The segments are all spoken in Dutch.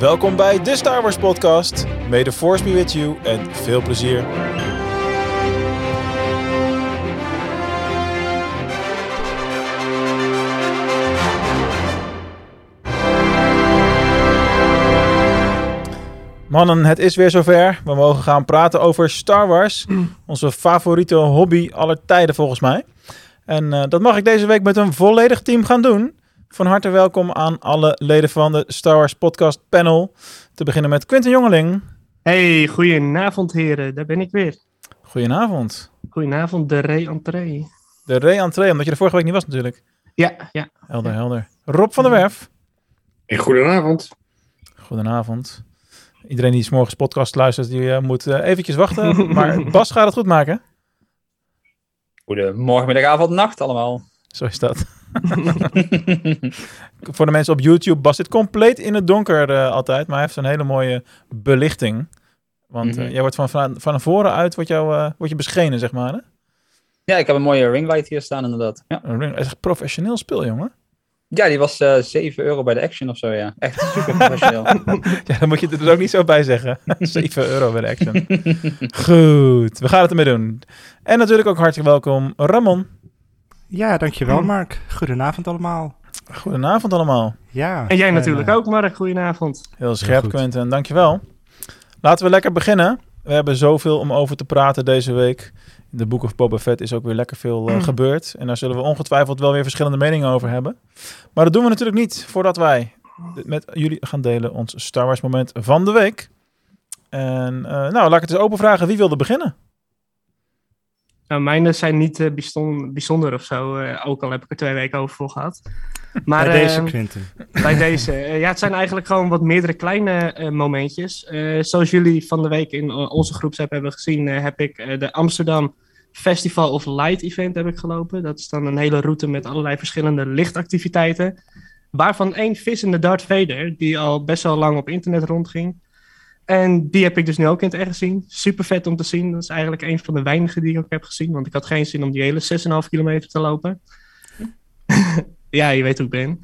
Welkom bij de Star Wars podcast. May the force be with you en veel plezier. Mannen, het is weer zover. We mogen gaan praten over Star Wars. Onze favoriete hobby aller tijden volgens mij. En eh, dat mag ik deze week met een volledig team gaan doen. Van harte welkom aan alle leden van de Star Wars podcast panel. Te beginnen met Quinten Jongeling. Hey, goedenavond heren, daar ben ik weer. Goedenavond. Goedenavond, de re-entree. De re-entree, omdat je er vorige week niet was natuurlijk. Ja, ja. Helder, helder. Rob van der Werf. En goedenavond. Goedenavond. Iedereen die 's morgens podcast luistert, die eh, moet eh, eventjes wachten. maar Bas gaat het goed maken. Goedemorgen, middag, avond, nacht allemaal. Zo is dat. Voor de mensen op YouTube, Bas zit compleet in het donker eh, altijd, maar hij heeft een hele mooie belichting. Want eh, Mhm. jij wordt van, van, van voren uit wordt, jou, eh, wordt je beschenen, zeg maar. Hè? Ja, ik heb een mooie ringlight hier staan inderdaad. Ja, Een ring- Echt professioneel speel, jongen. ja die was eh 7 euro bij de Action of zo, ja. Echt super professioneel. Ja, dan moet je er dus ook niet zo bij zeggen. 7 euro bij de action. Goed, we gaan het ermee doen. En natuurlijk ook hartelijk welkom, Ramon. Ja, dankjewel Mark. Goedenavond allemaal. Goedenavond allemaal. Ja. En jij en, natuurlijk eh, ook, Mark. Goedenavond. Heel scherp, goed. Quentin. Dankjewel. Laten we lekker beginnen. We hebben zoveel om over te praten deze week. In de Book of Boba Fett is ook weer lekker veel eh, gebeurd. En daar zullen we ongetwijfeld wel weer verschillende meningen over hebben. Maar dat doen we natuurlijk niet voordat wij dit met jullie gaan delen ons Star Wars moment van de week. En eh, nou, laat ik het eens open vragen. Wie wilde beginnen? Nou, mijne zijn niet eh, bijzonder of zo, eh, ook al heb ik er twee weken over voor gehad. Maar bij deze eh, Quinten. bij deze, eh, ja, het zijn eigenlijk gewoon wat meerdere kleine momentjes. Zoals jullie van de week in onze groepsapp hebben gezien, heb ik de Amsterdam Festival of Light event heb ik gelopen. Dat is dan een hele route met allerlei verschillende lichtactiviteiten. Waarvan één vissende Darth Vader, die al best wel lang op internet rondging. En die heb ik dus nu ook in het echt gezien. Super vet om te zien. Dat is eigenlijk een van de weinigen die ik ook heb gezien. Want ik had geen zin om die hele 6,5 kilometer te lopen. ja, je weet hoe ik ben.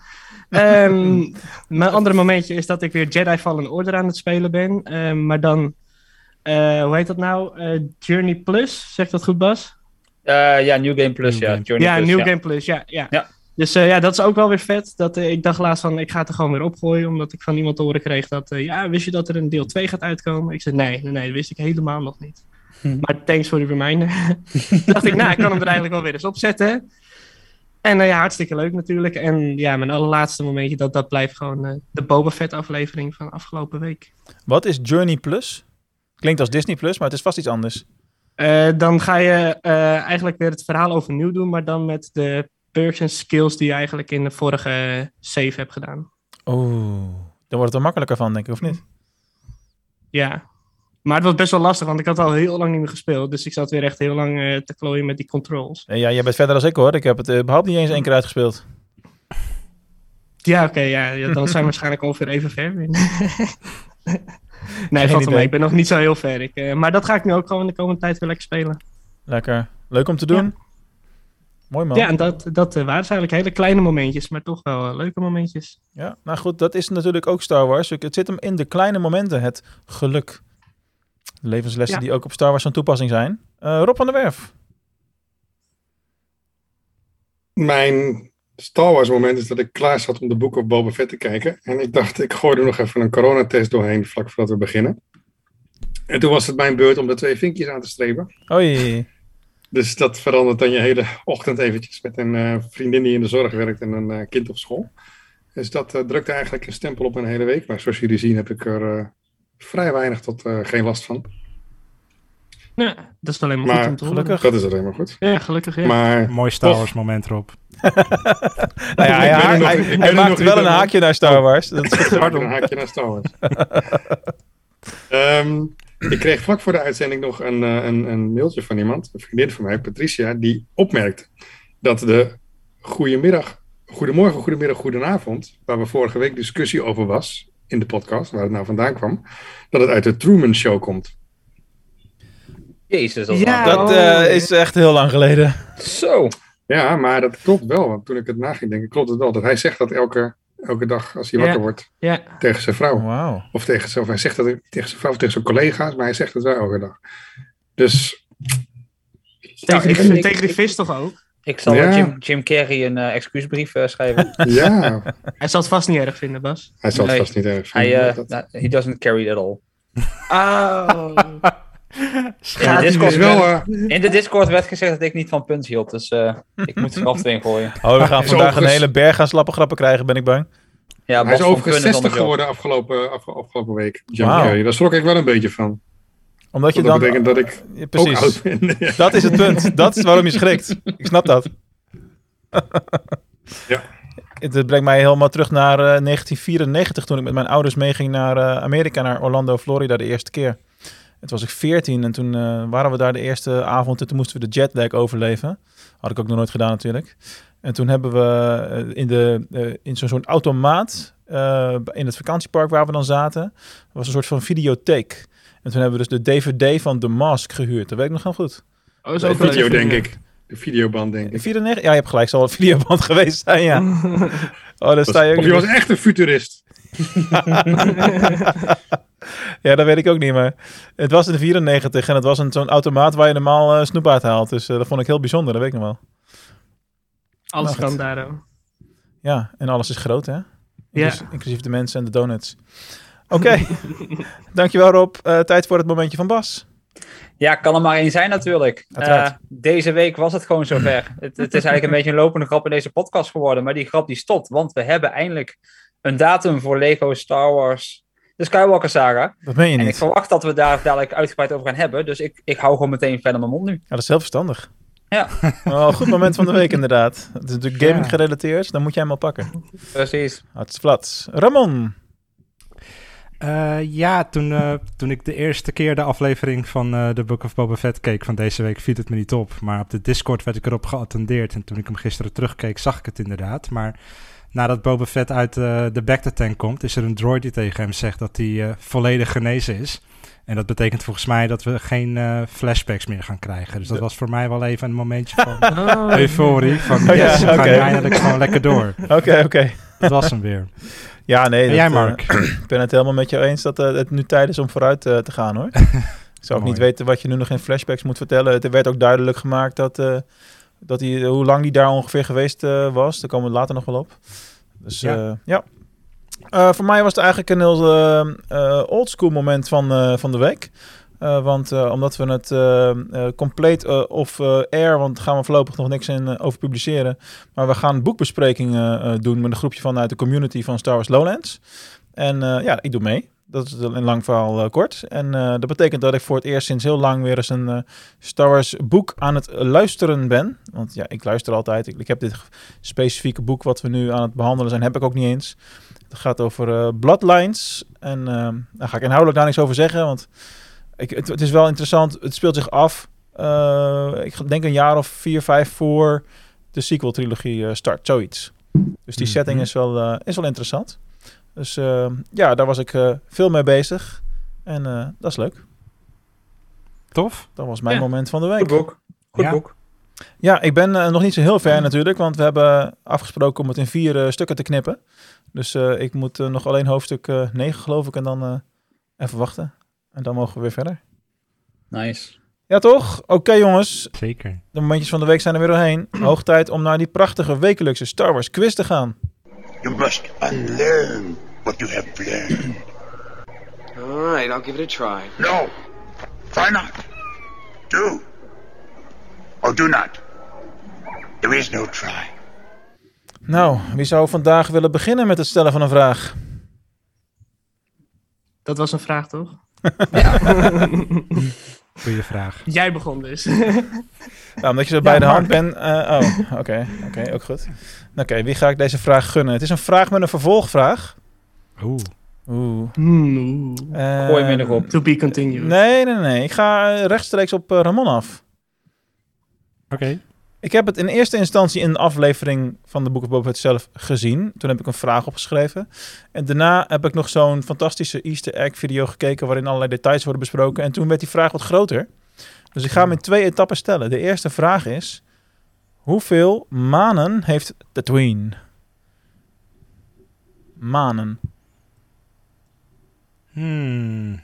Ehm, mijn andere momentje is dat ik weer Jedi Fallen Order aan het spelen ben. Ehm, maar dan, eh, hoe heet dat nou? Eh, Journey Plus, zegt dat goed Bas? Eh, ja, New Game Plus, New ja. Game. Journey ja, Plus, New ja. Game Plus, ja. ja. Ja. Dus eh, ja, dat is ook wel weer vet. Dat, eh, ik dacht laatst van, ik ga het er gewoon weer opgooien. Omdat ik van iemand te horen kreeg dat, eh, ja, wist je dat er een deel 2 gaat uitkomen? Ik zei, nee, nee, nee, dat wist ik helemaal nog niet. Hm. Maar thanks voor de reminder. dacht ik, nou, ik kan hem er eigenlijk wel weer eens opzetten. En ja, hartstikke leuk natuurlijk. En ja, mijn allerlaatste momentje, dat, dat blijft gewoon de Boba Fett aflevering van afgelopen week. Wat is Journey Plus? Klinkt als Disney Plus, maar het is vast iets anders. Dan ga je eigenlijk weer het verhaal overnieuw doen, maar dan met de perks en skills die je eigenlijk in de vorige save hebt gedaan. Oeh, daar wordt het er makkelijker van, denk ik, of niet? Ja. Maar het was best wel lastig, want ik had al heel lang niet meer gespeeld. Dus ik zat weer echt heel lang eh, te klooien met die controls. Eh, Ja, jij bent verder dan ik hoor. Ik heb het eh, überhaupt niet eens één keer uitgespeeld. Ja, oké, ja, ja, dan zijn we waarschijnlijk ongeveer even ver. nee, valt mee. Ik ben nog niet zo heel ver. Ik, maar dat ga ik nu ook gewoon in de komende tijd weer lekker spelen. Lekker. Leuk om te doen. Mooi man. Ja, en dat, dat eh, waren dus eigenlijk hele kleine momentjes, maar toch wel eh, leuke momentjes. Ja, nou goed, dat is natuurlijk ook Star Wars. Het zit hem in de kleine momenten, het geluk. Levenslessen Ja. die ook op Star Wars van toepassing zijn. Eh, Rob van der Werf. Mijn Star Wars moment is dat ik klaar zat om de Book of Boba Fett te kijken. En ik dacht, ik gooi er nog even een coronatest doorheen vlak voordat we beginnen. En toen was het mijn beurt om de twee vinkjes aan te strepen. Hoi. Dus dat verandert dan je hele ochtend eventjes met een eh, vriendin die in de zorg werkt en een eh, kind op school. Dus dat eh, drukte eigenlijk een stempel op mijn hele week. Maar zoals jullie zien heb ik er eh, vrij weinig tot eh, geen last van. Ja, dat is alleen maar, Maar goed om te horen. gelukkig. Dat is alleen maar goed. Ja, gelukkig, ja. Maar Mooi Star. Wars moment erop. Nou ja, hij, er nog- hij, maakt wel een aan. haakje naar Star Wars. Dat is. Een haakje naar Star Wars. Ehm, ik kreeg vlak voor de uitzending nog een, eh, een, een mailtje van iemand, een vriendin van mij, Patricia, die opmerkte dat de goedemiddag, goedemorgen, goedemiddag, goedenavond, waar we vorige week discussie over was in de podcast, waar het nou vandaan kwam, dat het uit de Truman Show komt. Jezus, dat Ja. Dat eh, is echt heel lang geleden. Zo. Ja, maar dat klopt wel, want toen ik het naging denken, klopt het wel. Dat hij zegt dat elke elke dag als hij Ja. wakker wordt Ja, tegen zijn vrouw. Of tegen zijn, of hij zegt dat tegen zijn vrouw of tegen zijn collega's, maar hij zegt het wel elke dag. Dus tegen, ik- die, ik- tegen ik- vis toch ook? Ik zal Ja. Jim, Jim Carrey een eh, excuusbrief eh, schrijven. ja, Hij zal het vast niet erg vinden, Bas. hij zal het Nee. vast niet erg Hij, vinden. eh, Dat- nou, he doesn't carry at all. Oh. In de, Discord werd, eh, in de Discord werd gezegd dat ik niet van punt hield, dus eh, ik moet er af erin gooien. Oh, we gaan vandaag een hele berg aan slappe grappen krijgen, ben ik bang. Ja, hij is overigens Punt is 60 onder geworden afgelopen, afge- afgelopen week. Carrey. Daar schrok ik wel een beetje van. Omdat je Dat dan... betekent dat ik Ja, ook precies. oud ben. Dat is het punt. Dat is waarom je schrikt. Ik snap dat. Ja. Het brengt mij helemaal terug naar eh, 1994 toen ik met mijn ouders meeging naar eh, Amerika, naar Orlando, Florida de eerste keer. Het was ik 14 en toen eh, waren we daar de eerste avond en toen moesten we de jetlag overleven. Had ik ook nog nooit gedaan natuurlijk. En toen hebben we eh, in, de, eh, in zo'n soort automaat eh, in het vakantiepark waar we dan zaten, was een soort van videotheek. En toen hebben we dus de DVD van The Mask gehuurd. Dat weet ik nog heel goed. Oh, is ook wel video, denk ik. De videoband, denk ik. 94? Ja, je hebt gelijk. Zal een videoband geweest zijn, ja. Oh, daar sta je ook Of je was echt een futurist. Ja, dat weet ik ook niet, maar het was in de 94 en het was een zo'n automaat waar je normaal eh, snoep uit haalt. Dus eh, dat vond ik heel bijzonder, dat weet ik nog wel. Alles kan goed. daar. oh. Ja, en alles is groot, hè? Ja. Inclus- Inclusief de mensen en de donuts. Oké, dankjewel Rob. Eh, tijd voor het momentje van Bas. Ja, kan er maar één zijn natuurlijk. Eh, deze week was het gewoon zover. het, het is eigenlijk een beetje een lopende grap in deze podcast geworden, maar die grap die stopt, want we hebben eindelijk een datum voor Lego Star Wars, de Skywalker saga. Dat meen je En ik niet. verwacht dat we daar dadelijk uitgebreid over gaan hebben, dus ik, ik hou gewoon meteen verder mijn mond nu. Ja, dat is heel verstandig. Ja. Wel een goed moment van de week inderdaad. Het is natuurlijk gaming Ja. gerelateerd, dan moet jij hem al pakken. Precies. Hartstikke. Ramon. Eh, ja, toen, eh, toen ik de eerste keer de aflevering van eh The Book of Boba Fett keek van deze week, viel het me niet op. Maar op de Discord werd ik erop geattendeerd. En toen ik hem gisteren terugkeek, zag ik het inderdaad. Maar nadat Boba Fett uit eh, de Bacta tank komt, is er een droid die tegen hem zegt dat hij eh, volledig genezen is. En dat betekent volgens mij dat we geen eh, flashbacks meer gaan krijgen. Dus dat was voor mij wel even een momentje van Oh. euforie. Van Oh ja, yes, we gaan eindelijk gewoon lekker door. Oké, oké. Dat was hem weer. Ja, nee. En dat, jij Mark? ik ben het helemaal met jou eens dat het nu tijd is om vooruit eh, te gaan hoor. ik zou ook niet weten wat je nu nog in flashbacks moet vertellen. Het werd ook duidelijk gemaakt dat, eh, dat hij, hoe lang hij daar ongeveer geweest eh, was. Daar komen we later nog wel op. Dus Ja. ja. ja. Eh, voor mij was het eigenlijk een heel eh, eh, oldschool moment van, eh, van de week. Eh, want eh, omdat we het eh, eh, compleet eh, eh, air, want daar gaan we voorlopig nog niks in, eh, over publiceren. Maar we gaan boekbesprekingen eh, doen met een groepje vanuit de community van Star Wars Lowlands. En eh, ja, ik doe mee. Dat is een lang verhaal eh, kort. En eh, dat betekent dat ik voor het eerst sinds heel lang weer eens een eh, Star Wars boek aan het luisteren ben. Want ja, ik luister altijd. Ik, ik heb dit specifieke boek wat we nu aan het behandelen zijn, heb ik ook niet eens. Het gaat over Bloodlines. En daar ga ik inhoudelijk daar niks over zeggen, want ik, het, het is wel interessant. Het speelt zich af, ik denk een jaar of vier, vijf voor de sequel-trilogie start, zoiets. Dus die Mhm. setting is wel, is wel interessant. Dus eh, ja, daar was ik eh, veel mee bezig. En eh, dat is leuk. Tof. Dat was mijn Ja. moment van de week. Goed boek. Goed Ja. boek. Ja, ik ben eh, nog niet zo heel ver natuurlijk, want we hebben afgesproken om het in vier stukken te knippen. Dus eh, ik moet nog alleen hoofdstuk eh 9 geloof ik en dan eh, even wachten. En dan mogen we weer verder. Nice. Ja toch? Oké jongens, Zeker. de momentjes van de week zijn er weer doorheen. Hoog tijd om naar die prachtige wekelijkse Star Wars quiz te gaan. You must unlearn what you have learned. All right, I'll give it a try. No, try not. Do. Or do not. There is no try. Nou, wie zou vandaag willen beginnen met het stellen van een vraag? Dat was een vraag, toch? Goeie vraag. Jij begon dus. Ja, omdat je zo bij de hand bent. eh, oh, oké. Oké, ook goed. Oké, wie ga ik deze vraag gunnen? Het is een vraag met een vervolgvraag. Oeh. Oeh. Eh, Gooi hem erop. to be continued. Nee, nee, nee. Ik ga eh, rechtstreeks op eh, Ramon af. Oké. Ik heb het in eerste instantie in de aflevering van de Boek of Boba Fett zelf gezien. Toen heb ik een vraag opgeschreven. En daarna heb ik nog zo'n fantastische Easter egg video gekeken... waarin allerlei details worden besproken. En toen werd die vraag wat groter. Dus ik ga hem in twee etappen stellen. De eerste vraag is... Hoeveel manen heeft Tatooine? manen? Hmm.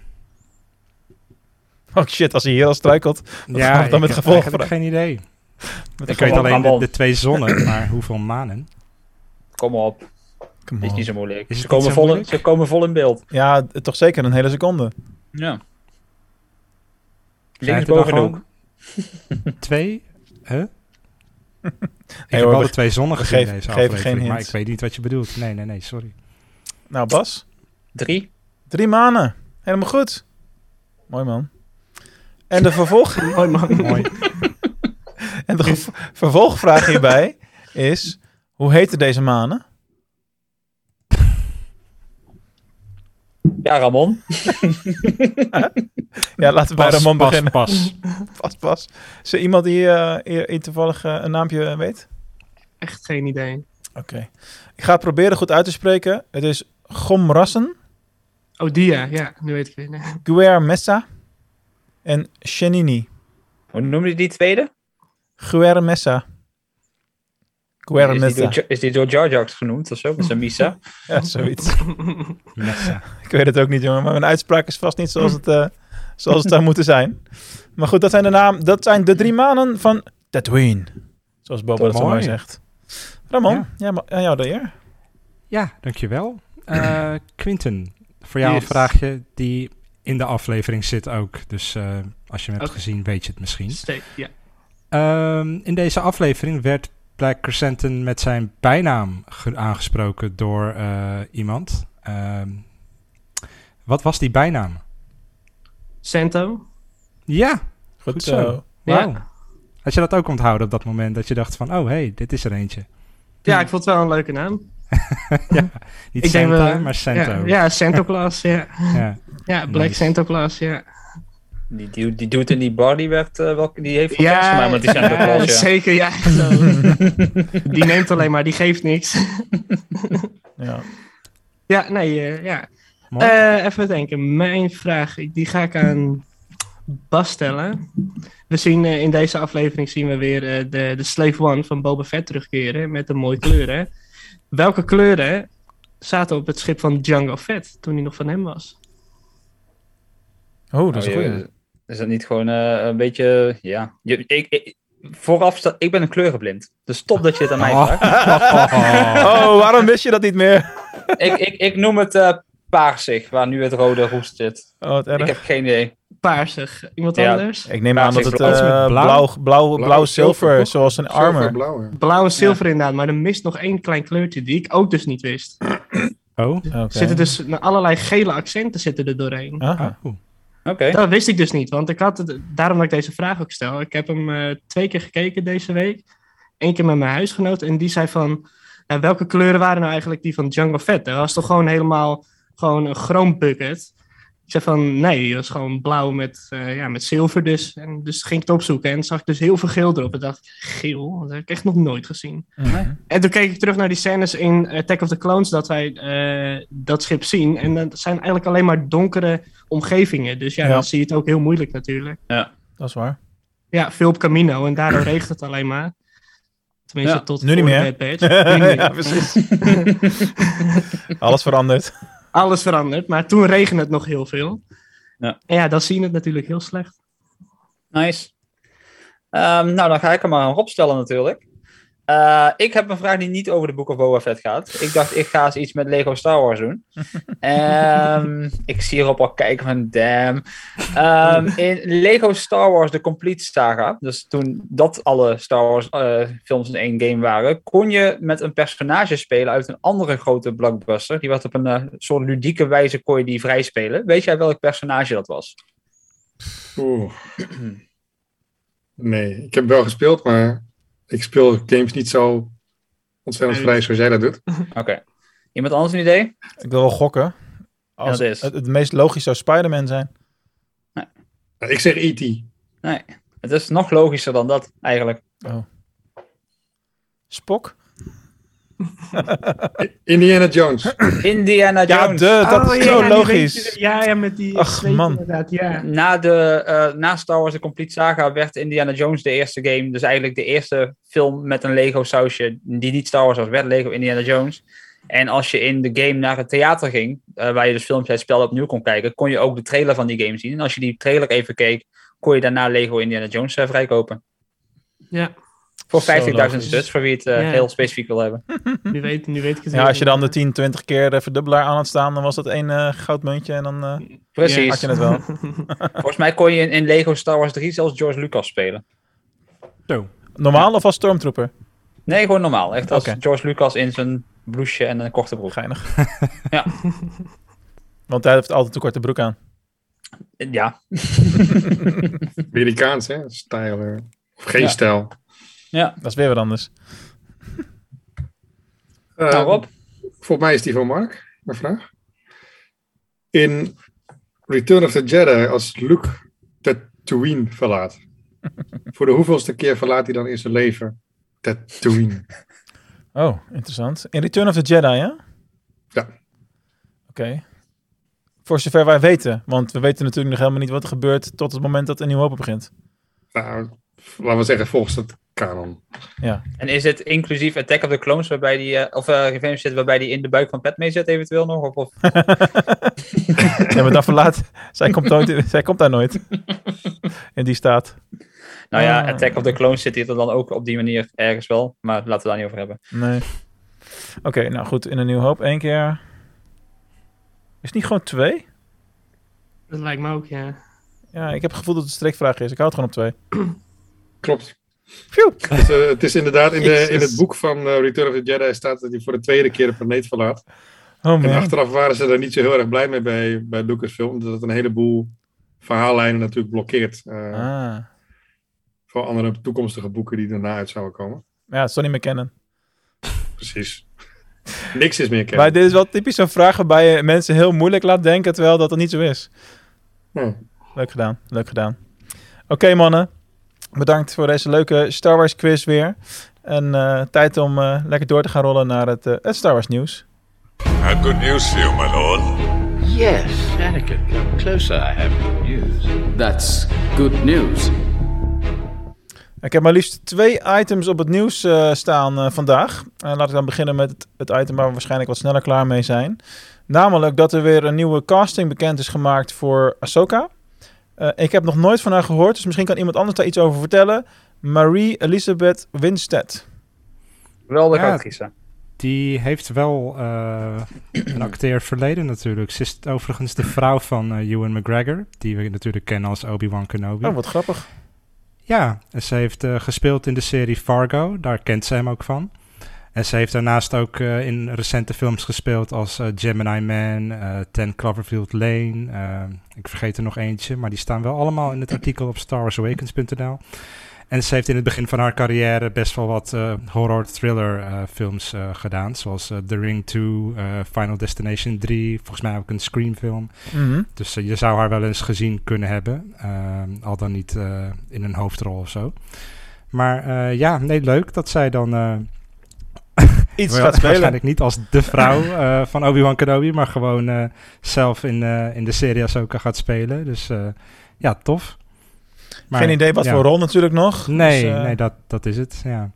Oh shit, als hij hier al struikelt. Wat we dan ik met heb gevolgen eigenlijk geen idee. met Ik weet alleen de, twee zonnen, maar hoeveel manen? Kom op. Is niet zo moeilijk. Is Ze komen, zo vol in, ze komen vol in beeld. Ja, toch zeker een hele seconde. Ja. Zijn het Links dan boven de hoek. gewoon Twee? Huh? ik heb hoor, al de twee zonnen we gezien geven- deze we geven aflevering, geen maar ik weet niet wat je bedoelt. Nee, nee, nee, sorry. Nou, Bas, Drie. Drie manen. Helemaal goed. Mooi man. En de, vervolg, Mooi man. Mooi. en de vervolgvraag hierbij is: hoe heten deze manen? Ja, Ramon. Ja, laten we bij Ramon pas, beginnen. pas. Pas, pas. Is er iemand die eh, hier- hier toevallig eh, een naampje weet? Echt geen idee. Oké. Ik ga het proberen goed uit te spreken. Het is Gomrassen, Oh, Dia. Ja, nu weet ik. Nee. Guer Messa en Chenini. Hoe noem je die tweede? Guer Messa. Guer Is die, Messa. door, is die door Jar Jar genoemd of zo? Met zijn Misa? Ja, zoiets. Messa. Ik weet het ook niet, jongen. Maar mijn uitspraak is vast niet zoals het, eh, zoals het zou moeten zijn. Maar goed, dat zijn de, naam, dat zijn de drie manen van Tatooine. Zoals Bobo dat zo Mooi. zegt. Ramon, Ja. ja. maar aan jou de eer. Ja, dankjewel. Eh Quinten, voor jou Yes. een vraagje die in de aflevering zit ook. Dus eh, als je hem hebt gezien, weet je het misschien. Steek, ja. Ehm, in deze aflevering werd Black Crescenten met zijn bijnaam ge- aangesproken door eh, iemand. Ehm, wat was die bijnaam? Santo. Ja, Goed, Goed zo. zo. Ja. Had je dat ook onthouden op dat moment? Dat je dacht van, oh hey, dit is er eentje. Ja, ik vond het wel een leuke naam. Niet Ik denk Santa, wel- maar Santo. Ja, ja Santo Claus, ja. Ja. Ja, Black Nice. Santo Claus, ja. Die, die, die doet in die bar, die, werd, eh, welke, die heeft Ja, kerst gemaakt met die Santa ja, Claus, ja. zeker, ja. Die neemt alleen maar, die geeft niks. Ja. ja, nee, eh, ja. Eh, even denken. Mijn vraag, die ga ik aan Bas stellen. We zien eh, in deze aflevering zien we weer eh, de, de Slave One van Boba Fett terugkeren met een mooie kleuren. Welke kleuren zaten op het schip van Django Fett toen hij nog van hem was? Oh, dat is Oh, je- Is dat niet gewoon eh, een beetje, ja... Je, ik, ik, vooraf, sta- ik ben een kleurenblind. Dus stop dat je het aan mij vraagt. Oh, waarom wist je dat niet meer? ik, ik, ik noem het eh paarsig, waar nu het rode roest zit. Oh, wat erg. Ik heb geen idee. Paarsig. Iemand Ja. anders? Ik neem aan dat het eh, blauw. blauw, blauw, blauw, zilver, zoals een armor. Blauw, en zilver inderdaad, maar er mist nog één klein kleurtje die ik ook dus niet wist. Oh, Oké. Er zitten dus allerlei gele accenten zitten er doorheen. Aha. oh. Oké. Dat wist ik dus niet, want ik had het, daarom dat ik deze vraag ook stel. Ik heb hem eh, twee keer gekeken deze week. Eén keer met mijn huisgenoot en die zei van, ja, welke kleuren waren nou eigenlijk die van Django Fett? Dat was toch gewoon helemaal gewoon een chroom bucket. Ik zei van, nee, die was gewoon blauw met, eh, ja, met zilver dus. En dus ging ik het opzoeken en zag ik dus heel veel geel erop. En dacht ik, geel? Dat heb ik echt nog nooit gezien. En toen keek ik terug naar die scènes in Attack of the Clones dat wij eh, dat schip zien. En dat zijn eigenlijk alleen maar donkere omgevingen. Dus ja, Ja. dan zie je het ook heel moeilijk natuurlijk. Dat is waar. Ja, veel op Camino en daardoor regent het alleen maar. Tenminste, Ja, tot nu niet meer. Bad Batch. Nu niet meer. ja, precies. Alles veranderd. Alles veranderd, maar toen regende het nog heel veel. Ja. En ja, dan zie je het natuurlijk heel slecht. Nice. Ehm, nou, dan ga ik hem maar opstellen natuurlijk. Eh, ik heb een vraag die niet over de Book of Boba Fett gaat. Ik dacht, ik ga eens iets met Lego Star Wars doen. Ehm, ik zie erop al kijken van, damn. Ehm, in Lego Star Wars The Complete Saga, dus toen dat alle Star Wars eh, films in één game waren, kon je met een personage spelen uit een andere grote blockbuster. Die werd op een eh, soort ludieke wijze kon je die vrij spelen. Weet jij welk personage dat was? Oeh. Nee, ik heb wel gespeeld, maar ik speel games niet zo ontzettend Nee, vrij zoals jij dat doet. Oké. Iemand anders een idee? Ik wil wel gokken. Als Ja, is. het, het meest logisch zou Spider-Man zijn. Ik zeg E.T. Nee, het is nog logischer dan dat eigenlijk. Spok? Indiana Jones. Indiana Ja, Jones. de, dat Oh, is ja, zo ja, logisch. ja, ja, met die Ach, man. inderdaad, ja. Na, de, eh, na Star Wars The Complete Saga werd Indiana Jones de eerste game. Dus eigenlijk de eerste film met een Lego sausje die niet Star Wars was, werd Lego Indiana Jones. En als je in de game naar het theater ging, eh, waar je dus filmpjes uit het spel opnieuw kon kijken, kon je ook de trailer van die game zien. En als je die trailer even keek, kon je daarna Lego Indiana Jones eh, vrijkopen. Ja, Voor Zo 50.000 logisch. studs, voor wie het eh, Ja. heel specifiek wil hebben. nu weet, nu weet ik het Ja, weer. als je dan de 10, 20 keer de verdubbelaar aan had staan, dan was dat één eh, goudmuntje en dan eh, Precies. had je het wel. Volgens mij kon je in, in Lego Star Wars 3 zelfs George Lucas spelen. Zo. Normaal of als stormtrooper? Nee, gewoon normaal. Echt als. George Lucas in zijn blouseje en een korte broek. Geinig. Ja. Want hij heeft altijd een korte broek aan. Ja, Amerikaans, hè? Stijl. Of geen Ja. stijl. Ja. Dat is weer wat anders. Eh, Nou Rob, Volgens mij is die van Mark, mijn vraag. In Return of the Jedi, als Luke Tatooine verlaat. voor de hoeveelste keer verlaat hij dan in zijn leven Tatooine? Oh, interessant. In Return of the Jedi, ja? Ja. Oké. Voor zover wij weten. Want we weten natuurlijk nog helemaal niet wat er gebeurt tot het moment dat een nieuwe open begint. Nou, laten we zeggen volgens het kanon. en is het inclusief Attack of the Clones, waarbij die, eh, of uh, Revenge zit, waarbij die in de buik van Padme zit eventueel nog? Of, of... Ja, maar dan verlaat... zij, komt nooit, zij komt daar nooit. In die staat. Nou ja, Ah. Attack of the Clones zit hier dan ook op die manier ergens wel, maar laten we het daar niet over hebben. Nee. Oké, nou goed. In een nieuw hoop één keer. Is het niet gewoon twee? Dat lijkt me ook, ja. Ja, ik heb het gevoel dat het een strikvraag is. Ik hou het gewoon op twee. Klopt. Phew. Het is, het is inderdaad in, de, in het boek van eh, Return of the Jedi staat dat hij voor de tweede keer de planeet verlaat. Oh En achteraf waren ze er niet zo heel erg blij mee bij, bij Lucasfilm. Omdat het een heleboel verhaallijnen natuurlijk blokkeert. eh, Ah. Voor andere toekomstige boeken die daarna uit zouden komen. Ja, meer kennen. Precies. Niks is meer Maar kennen. dit is wel typisch zo'n vraag waarbij je mensen heel moeilijk laat denken, terwijl dat het niet zo is. Leuk gedaan, leuk gedaan. Oké mannen, bedankt voor deze leuke Star Wars quiz weer. En eh, tijd om eh, lekker door te gaan rollen naar het, eh, het Star Wars nieuws. I have good news for you, my lord. Yes, Anakin, come closer. I have good news. That's good news. Ik heb maar liefst twee items op het nieuws eh, staan eh, vandaag. En laat ik dan beginnen met het, het item waar we waarschijnlijk wat sneller klaar mee zijn. Namelijk dat er weer een nieuwe casting bekend is gemaakt voor Ahsoka. Eh, ik heb nog nooit van haar gehoord, dus misschien kan iemand anders daar iets over vertellen. Marie Elizabeth Winstead. Geweldige Ja. actrice. Die heeft wel eh, een acteerd verleden natuurlijk. Ze is overigens de vrouw van eh, Ewan McGregor, die we natuurlijk kennen als Obi-Wan Kenobi. Oh, wat grappig. Ja, en ze heeft eh, gespeeld in de serie Fargo, daar kent ze hem ook van. En ze heeft daarnaast ook eh, in recente films gespeeld als eh, Gemini Man, eh Ten Cloverfield Lane. ik vergeet er nog eentje, maar die staan wel allemaal in het artikel op starwarsawakens.nl. En ze heeft in het begin van haar carrière best wel wat horror-thriller films gedaan. Zoals The Ring 2, eh, Final Destination 3, volgens mij ook een Scream film. Mhm. Dus je zou haar wel eens gezien kunnen hebben. al dan niet in een hoofdrol of zo. Maar ja, nee, leuk dat zij dan... Iets gaat spelen. Waarschijnlijk niet als de vrouw eh, van Obi-Wan Kenobi, maar gewoon eh, zelf in, eh, in de serie Ahsoka gaat spelen. Dus ja, tof. Maar, Geen idee wat ja. voor rol natuurlijk nog. Nee, Dus, eh, nee dat, dat is het, ja.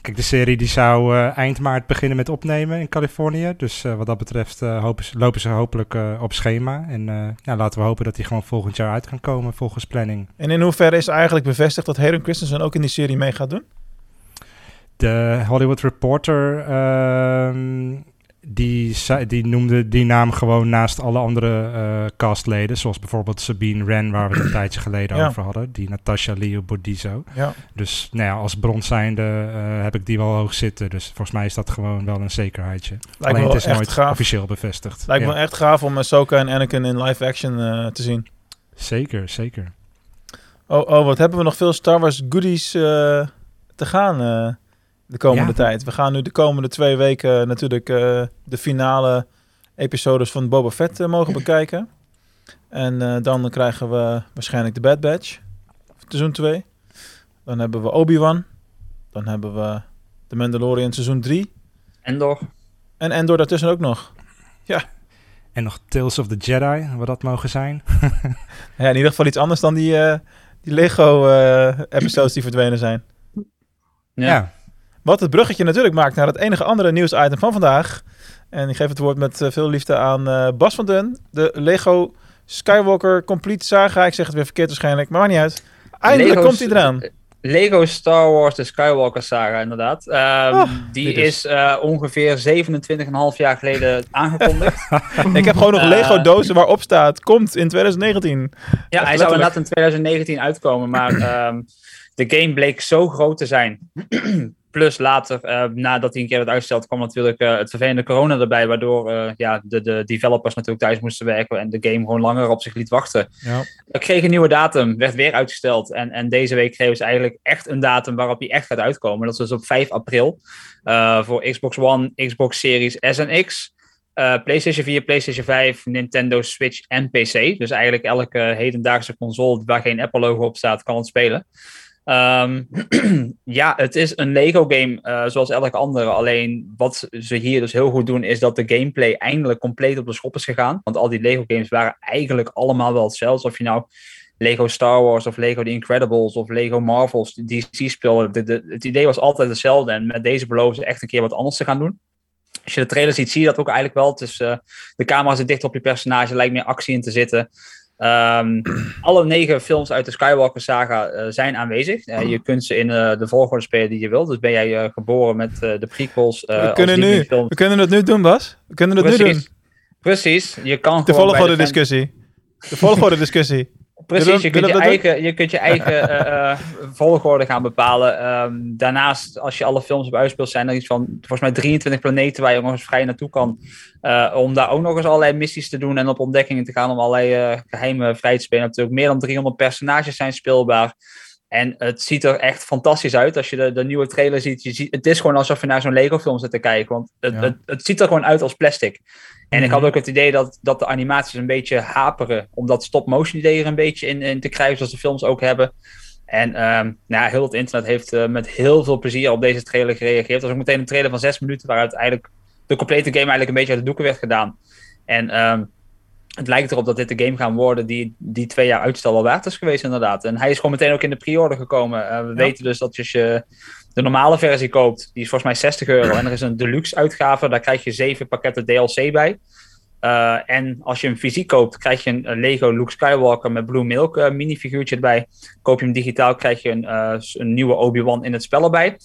Kijk, de serie die zou eind maart beginnen met opnemen in Californië. Dus wat dat betreft hopen ze, lopen ze hopelijk op schema. En ja, laten we hopen dat die gewoon volgend jaar uit kan komen volgens planning. En in hoeverre is eigenlijk bevestigd dat Hayden Christensen ook in die serie mee gaat doen? De Hollywood Reporter, ehm, die, die noemde die naam gewoon naast alle andere eh, castleden. Zoals bijvoorbeeld Sabine Wren, waar we het een tijdje geleden Ja. over hadden. Die Natasha Leo Bordizzo. Ja. Dus nou ja, als bron zijnde eh, heb ik die wel hoog zitten. Dus volgens mij is dat gewoon wel een zekerheidje. Alleen wel het is nooit gaaf. officieel bevestigd. Lijkt Ja, me echt gaaf om Ahsoka en Anakin in live action eh, te zien. Zeker, zeker. Oh, oh, wat hebben we nog veel Star Wars goodies te gaan de komende Ja. tijd. We gaan nu de komende twee weken natuurlijk eh, de finale episodes van Boba Fett eh, mogen bekijken. En eh, dan krijgen we waarschijnlijk de Bad Batch, seizoen 2. Dan hebben we Obi-Wan. Dan hebben we The Mandalorian seizoen 3. Endor. En Endor daartussen ook nog. En nog Tales of the Jedi, wat dat mogen zijn. Ja, in ieder geval iets anders dan die, eh, die Lego-episodes die verdwenen zijn. Ja. ja. Wat het bruggetje natuurlijk maakt naar het enige andere nieuwsitem van vandaag. En ik geef het woord met eh, veel liefde aan eh, Bas van Den. De Lego Skywalker Complete Saga. Ik zeg het weer verkeerd waarschijnlijk, maar maakt niet uit. Eindelijk Lego's- komt hij eraan. Lego Star Wars, de Skywalker saga, inderdaad. Ehm, Ah, die is- eh, ongeveer 27,5 jaar geleden aangekondigd. Ik heb gewoon nog Lego dozen waarop staat, komt in 2019. Ja, hij zou inderdaad in 2019 uitkomen, maar ehm, de game bleek zo groot te zijn. Plus later, eh, nadat hij een keer werd uitgesteld, kwam natuurlijk eh, het vervelende corona erbij, waardoor eh, ja, de, de developers natuurlijk thuis moesten werken en de game gewoon langer op zich liet wachten. Ja. Ik kreeg een nieuwe datum, werd weer uitgesteld. En, en deze week kregen ze eigenlijk echt een datum waarop hij echt gaat uitkomen. Dat is dus op 5 april voor Xbox One, Xbox Series S en X. PlayStation 4, PlayStation 5, Nintendo Switch en PC. Dus eigenlijk elke hedendaagse console waar geen Apple-logo op staat, kan het spelen. Ehm, ja, het is een Lego-game eh, zoals elke andere. Alleen wat ze hier dus heel goed doen, is dat de gameplay eindelijk compleet op de schop is gegaan. Want al die Lego-games waren eigenlijk allemaal wel hetzelfde. Of je nou Lego Star Wars of Lego The Incredibles of Lego Marvels, DC speelde. De, de- het idee was altijd hetzelfde. En met deze beloven ze echt een keer wat anders te gaan doen. Als je de trailer ziet, zie je dat ook eigenlijk wel. Eh, de camera zit dicht op je personage, er lijkt meer actie in te zitten. Ehm, alle negen films uit de Skywalker saga eh, zijn aanwezig. Eh, je kunt ze in eh, de volgorde spelen die je wilt. Dus ben jij geboren met de prequels. we, kunnen nu, we kunnen het nu doen, Bas. We kunnen het nu doen. Precies. Precies. Je kan De gewoon bij volgorde discussie. De volgorde discussie. Precies, je kunt je, eigen, je kunt je eigen eh, eh, volgorde gaan bepalen. Ehm, daarnaast, als je alle films hebt uitgespeeld, zijn er iets van volgens mij 23 planeten waar je nog eens vrij naartoe kan. eh, om daar ook nog eens allerlei missies te doen en op ontdekkingen te gaan. Om allerlei eh, geheime vrij te spelen. Natuurlijk meer dan 300 personages zijn speelbaar. En het ziet er echt fantastisch uit. Als je de, de nieuwe trailer ziet, je ziet, het is gewoon alsof je naar zo'n Lego-film zit te kijken. Want het, Ja. het, het ziet er gewoon uit als plastic. En ik had Mhm. ook het idee dat, dat de animaties een beetje haperen. Om dat stop-motion idee er een beetje in, in te krijgen, zoals de films ook hebben. En ehm, nou, ja, heel het internet heeft eh, met heel veel plezier op deze trailer gereageerd. Het was ook meteen een trailer van zes minuten, waaruit eigenlijk de complete game eigenlijk een beetje uit de doeken werd gedaan. En ehm, het lijkt erop dat dit de game gaan worden die, die twee jaar uitstel wel waard is geweest, inderdaad. En hij is gewoon meteen ook in de pre-order gekomen. Eh, we weten dus dat als je de normale versie koopt, die is volgens mij 60 euro. En er is een deluxe uitgave, daar krijg je zeven pakketten DLC bij. Eh, en als je hem fysiek koopt, krijg je een, Lego Luke Skywalker met Blue Milk eh, minifiguurtje erbij. Koop je hem digitaal, krijg je een, eh, een nieuwe Obi-Wan in het spel erbij.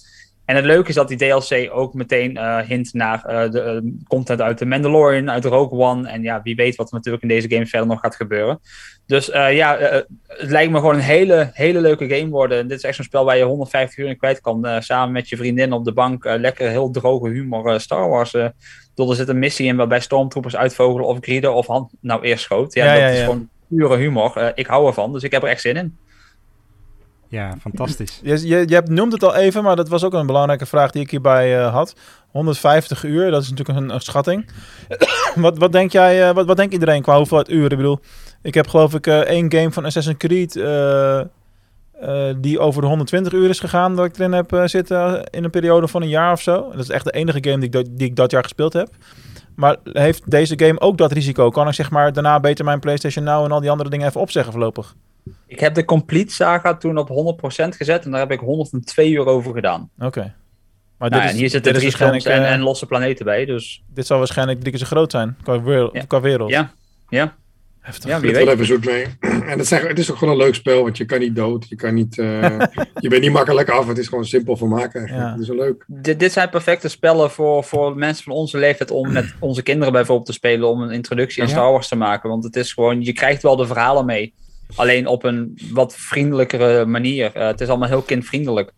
En het leuke is dat die DLC ook meteen eh, hint naar eh, de eh, content uit The Mandalorian, uit Rogue One. En ja, wie weet wat er natuurlijk in deze game verder nog gaat gebeuren. Dus eh, ja, eh, het lijkt me gewoon een hele, hele leuke game worden. En dit is echt zo'n spel waar je 150 uur in kwijt kan. eh, samen met je vriendin op de bank. eh, lekker heel droge humor eh, Star Wars. eh. Bedoel, er zit een missie in waarbij stormtroopers uitvogelen of grieden of hand nou eerst schoot. Ja, Ja, dat ja, is ja. gewoon pure humor. Eh, ik hou ervan, dus ik heb er echt zin in. Ja, fantastisch. Je, je, je hebt- noemt het al even, maar dat was ook een belangrijke vraag die ik hierbij eh, had. 150 uur, dat is natuurlijk een, schatting. wat, wat denk jij, eh, wat, wat denkt iedereen qua hoeveelheid uren? Ik bedoel, ik heb geloof ik eh, één game van Assassin's Creed die over de 120 uur is gegaan, dat ik erin heb zitten in een periode van een jaar of zo. Dat is echt de enige game die ik, dat- die ik dat jaar gespeeld heb. Maar heeft deze game ook dat risico? Kan ik zeg maar daarna beter mijn PlayStation Now en al die andere dingen even opzeggen voorlopig? Ik heb de Complete Saga toen op 100% gezet en daar heb ik 102 uur over gedaan. Oké. Maar Nou, en hier zitten dit is drie films en, eh, en losse planeten bij, dus Dit zal waarschijnlijk drie keer zo groot zijn qua wereld. Ja. Qua wereld. ja, ja. Heftig. Ja, wie er even zoet mee. En het, zijn, het is ook gewoon een leuk spel, want je kan niet dood. Je, kan niet, eh, je bent niet makkelijk af. Het is gewoon simpel vermaken eigenlijk. Ja. Het is wel leuk. Dit, dit zijn perfecte spellen voor, voor mensen van onze leeftijd om met onze kinderen bijvoorbeeld te spelen, om een introductie in Ja. Star Wars te maken. Want het is gewoon, je krijgt wel de verhalen mee, alleen op een wat vriendelijkere manier. Eh, het is allemaal heel kindvriendelijk.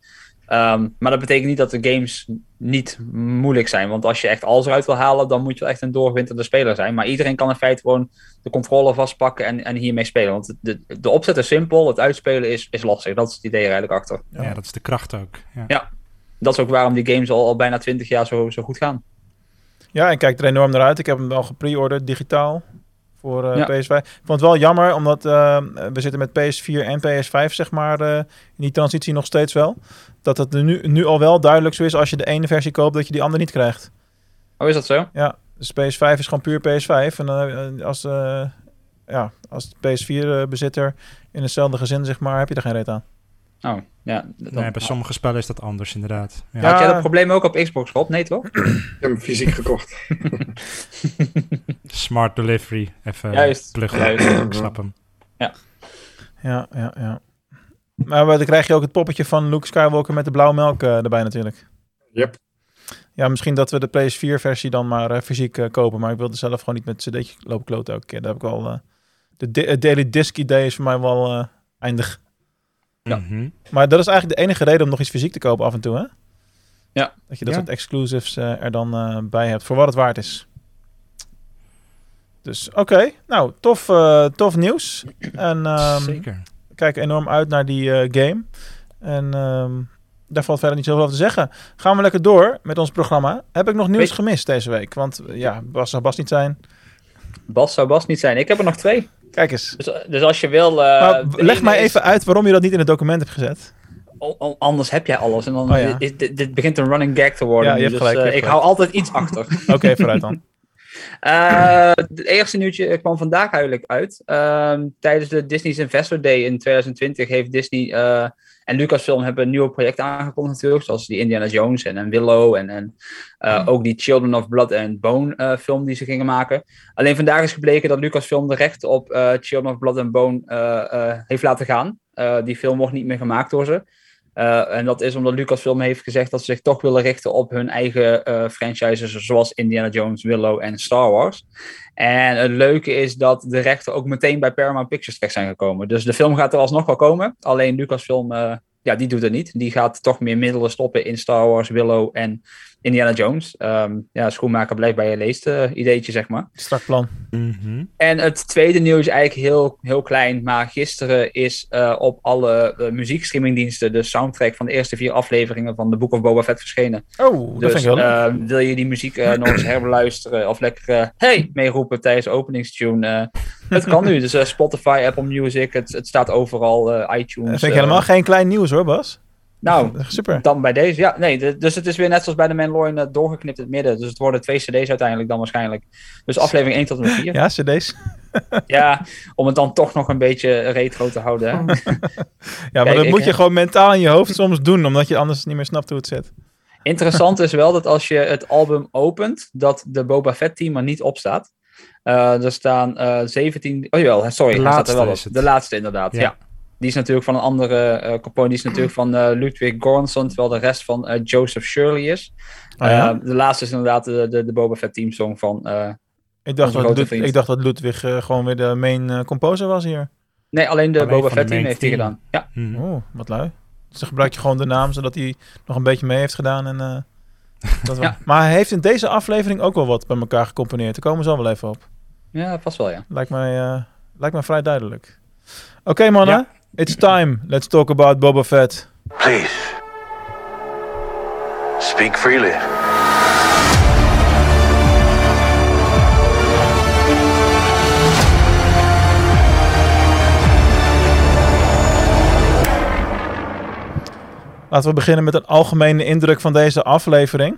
Ehm, maar dat betekent niet dat de games niet moeilijk zijn. Want als je echt alles eruit wil halen, dan moet je wel echt een doorgewinterde speler zijn. Maar iedereen kan in feite gewoon de controller vastpakken en, en hiermee spelen. Want de, de opzet is simpel, het uitspelen is, is lastig. Dat is het idee er eigenlijk achter. Ja. dat is de kracht ook. Ja. Ja. Dat is ook waarom die games al, al bijna 20 jaar zo, zo goed gaan. Ja, ik kijk er enorm naar uit. Ik heb hem al gepreorderd digitaal voor eh, Ja. PS5. Ik vond het wel jammer, omdat eh, we zitten met PS4 en PS5, zeg maar, eh, in die transitie nog steeds wel. Dat het nu, nu al wel duidelijk zo is als je de ene versie koopt, dat je die andere niet krijgt. Oh, is dat zo? Ja, dus PS5 is gewoon puur PS5. En als, ja, als PS4-bezitter in hetzelfde gezin, zeg maar, heb je er geen reet aan. Oh, ja. dan- Nee, bij sommige spellen is dat anders, inderdaad. Ja. Ja. Had jij dat probleem ook op Xbox, Rob? Nee, toch? Ik heb hem fysiek gekocht. Smart delivery, even Juist, pluggen. juist. Ik snap hem. Ja, ja, ja. Maar dan krijg je ook het poppetje van Luke Skywalker met de blauwe melk eh, erbij natuurlijk. Yep. Ja, misschien dat we de PS4-versie dan maar eh, fysiek eh, kopen. Maar ik wilde zelf gewoon niet met cd'tje lopen kloten elke keer. Daar heb ik al... eh, de Daily Disc idee is voor mij wel eh, eindig. Ja. Mhm. Maar dat is eigenlijk de enige reden om nog iets fysiek te kopen af en toe, hè? Ja. Dat je dat Ja. soort exclusives eh, er dan eh, bij hebt, voor wat het waard is. Dus oké, nou, tof, eh, tof nieuws. En ehm, Zeker. kijk enorm uit naar die eh, game. En ehm, daar valt verder niet zoveel over te zeggen. Gaan we lekker door met ons programma. Heb ik nog nieuws Weet- gemist deze week? Want ja, Bas zou Bas niet zijn. Bas zou Bas niet zijn. Ik heb er nog twee. Kijk eens. Dus, dus als je wil... eh, Maar leg mij even uit waarom je dat niet in het document hebt gezet. O- anders heb jij alles. En dan Oh ja. dit, dit, dit begint een running gag te worden. Ja, je hebt dus, gelijk, je eh, hebt ik gelijk. hou altijd iets achter. Oké, vooruit dan. Eh, het eerste nieuwtje kwam vandaag eigenlijk uit. Ehm, tijdens de Disney's Investor Day in 2020 heeft Disney en Lucasfilm hebben een nieuwe project aangekondigd natuurlijk. Zoals die Indiana Jones en, en Willow en, en eh, ook die Children of Blood and Bone eh, film die ze gingen maken. Alleen vandaag is gebleken dat Lucasfilm de rechten op eh, Children of Blood and Bone heeft laten gaan. Die film wordt niet meer gemaakt door ze. Eh, en dat is omdat Lucasfilm heeft gezegd dat ze zich toch willen richten op hun eigen eh, franchises, zoals Indiana Jones, Willow en Star Wars. En het leuke is dat de rechten ook meteen bij Paramount Pictures terecht zijn gekomen. Dus de film gaat er alsnog wel komen. Alleen Lucasfilm, eh ja, die doet het niet. Die gaat toch meer middelen stoppen in Star Wars, Willow en Indiana Jones. Ehm, ja, schoenmaker blijft bij je leest eh, ideetje, zeg maar. Strak plan. Mhm. En het tweede nieuws is eigenlijk heel, heel klein. Maar gisteren is eh, op alle uh, muziekstreamingdiensten de soundtrack van de eerste vier afleveringen van The Book of Boba Fett verschenen. Oh, dat dus vind ik wel leuk. eh, wil je die muziek eh, nog eens herbeluisteren of lekker eh, hey meeroepen tijdens de openingstune? eh, het kan nu. Dus eh, Spotify, Apple Music, het, het staat overal, eh, iTunes. Dat vind ik eh, helemaal geen klein nieuws hoor, Bas. Nou, Super. dan bij deze. Ja, nee, de- dus het is weer net zoals bij de Mandalorian uh, doorgeknipt in het midden. Dus het worden twee cd's uiteindelijk dan waarschijnlijk. Dus aflevering 1 tot en met 4. Ja, cd's. Ja, om het dan toch nog een beetje retro te houden. Hè? Ja, maar Kijk, dat moet je heb- gewoon mentaal in je hoofd soms doen, omdat je anders niet meer snapt hoe het zit. Interessant is wel dat als je het album opent, dat de Boba Fett team er niet op staat. Eh, er staan eh 17. Oh jawel, sorry, De hij staat er laatste wel op. is het. De laatste inderdaad. Ja. Ja. Die is natuurlijk van een andere eh compagnie. Die is natuurlijk van eh, Ludwig Göransson, terwijl de rest van eh, Joseph Shirley is. Oh ja? Eh, de laatste is inderdaad de, de, de Boba Fett teamsong van. eh, ik, dacht dat Lud- ik dacht dat Ludwig eh, gewoon weer de main eh, composer was hier. nee, alleen de Alleen Boba de Fett team heeft die team. gedaan. Ja. Oh, wat lui. Dus dan gebruik je gewoon de naam, zodat hij nog een beetje mee heeft gedaan. En, eh, dat. Ja. Maar hij heeft in deze aflevering ook wel wat bij elkaar gecomponeerd. Daar komen ze al wel even op. ja vast wel ja. Lijkt mij, eh, lijkt mij vrij duidelijk. Oké mannen, Ja. It's time. Let's talk about Boba Fett. Please. Speak freely. Laten we beginnen met een algemene indruk van deze aflevering.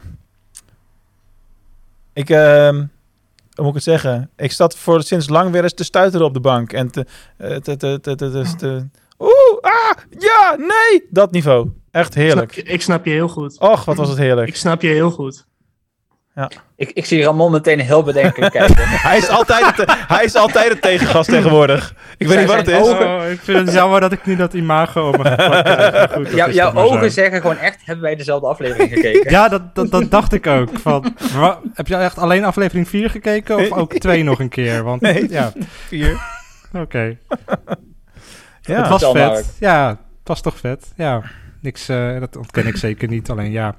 Ik, ehm, hoe moet ik het zeggen? Ik zat voor sinds lang weer eens te stuiteren op de bank. En te, eh, te, te, te, te, te- te- Oeh, ah, ja, nee! Dat niveau. Echt Snap heerlijk. je- ik snap je heel goed. Och, wat was het heerlijk. Ik snap je heel goed. Ik, ik zie Ramon meteen heel bedenkelijk kijken. Hij is altijd het, hij is altijd het tegengast tegenwoordig. Ik weet niet wat het is. ogen- Oh, ik vind het jammer dat ik nu dat imago op goed, is jouw zo. ogen zeggen gewoon echt: hebben wij dezelfde aflevering gekeken? Ja, dat, dat, dat dacht ik ook. Van, wa- heb je echt alleen aflevering 4 gekeken of ook 2 nog een keer? Want Nee. ja, Vier. oké. Ja. het was vet. Ja, het was toch vet. Ja, niks, eh, dat ontken ik zeker niet. Alleen ja,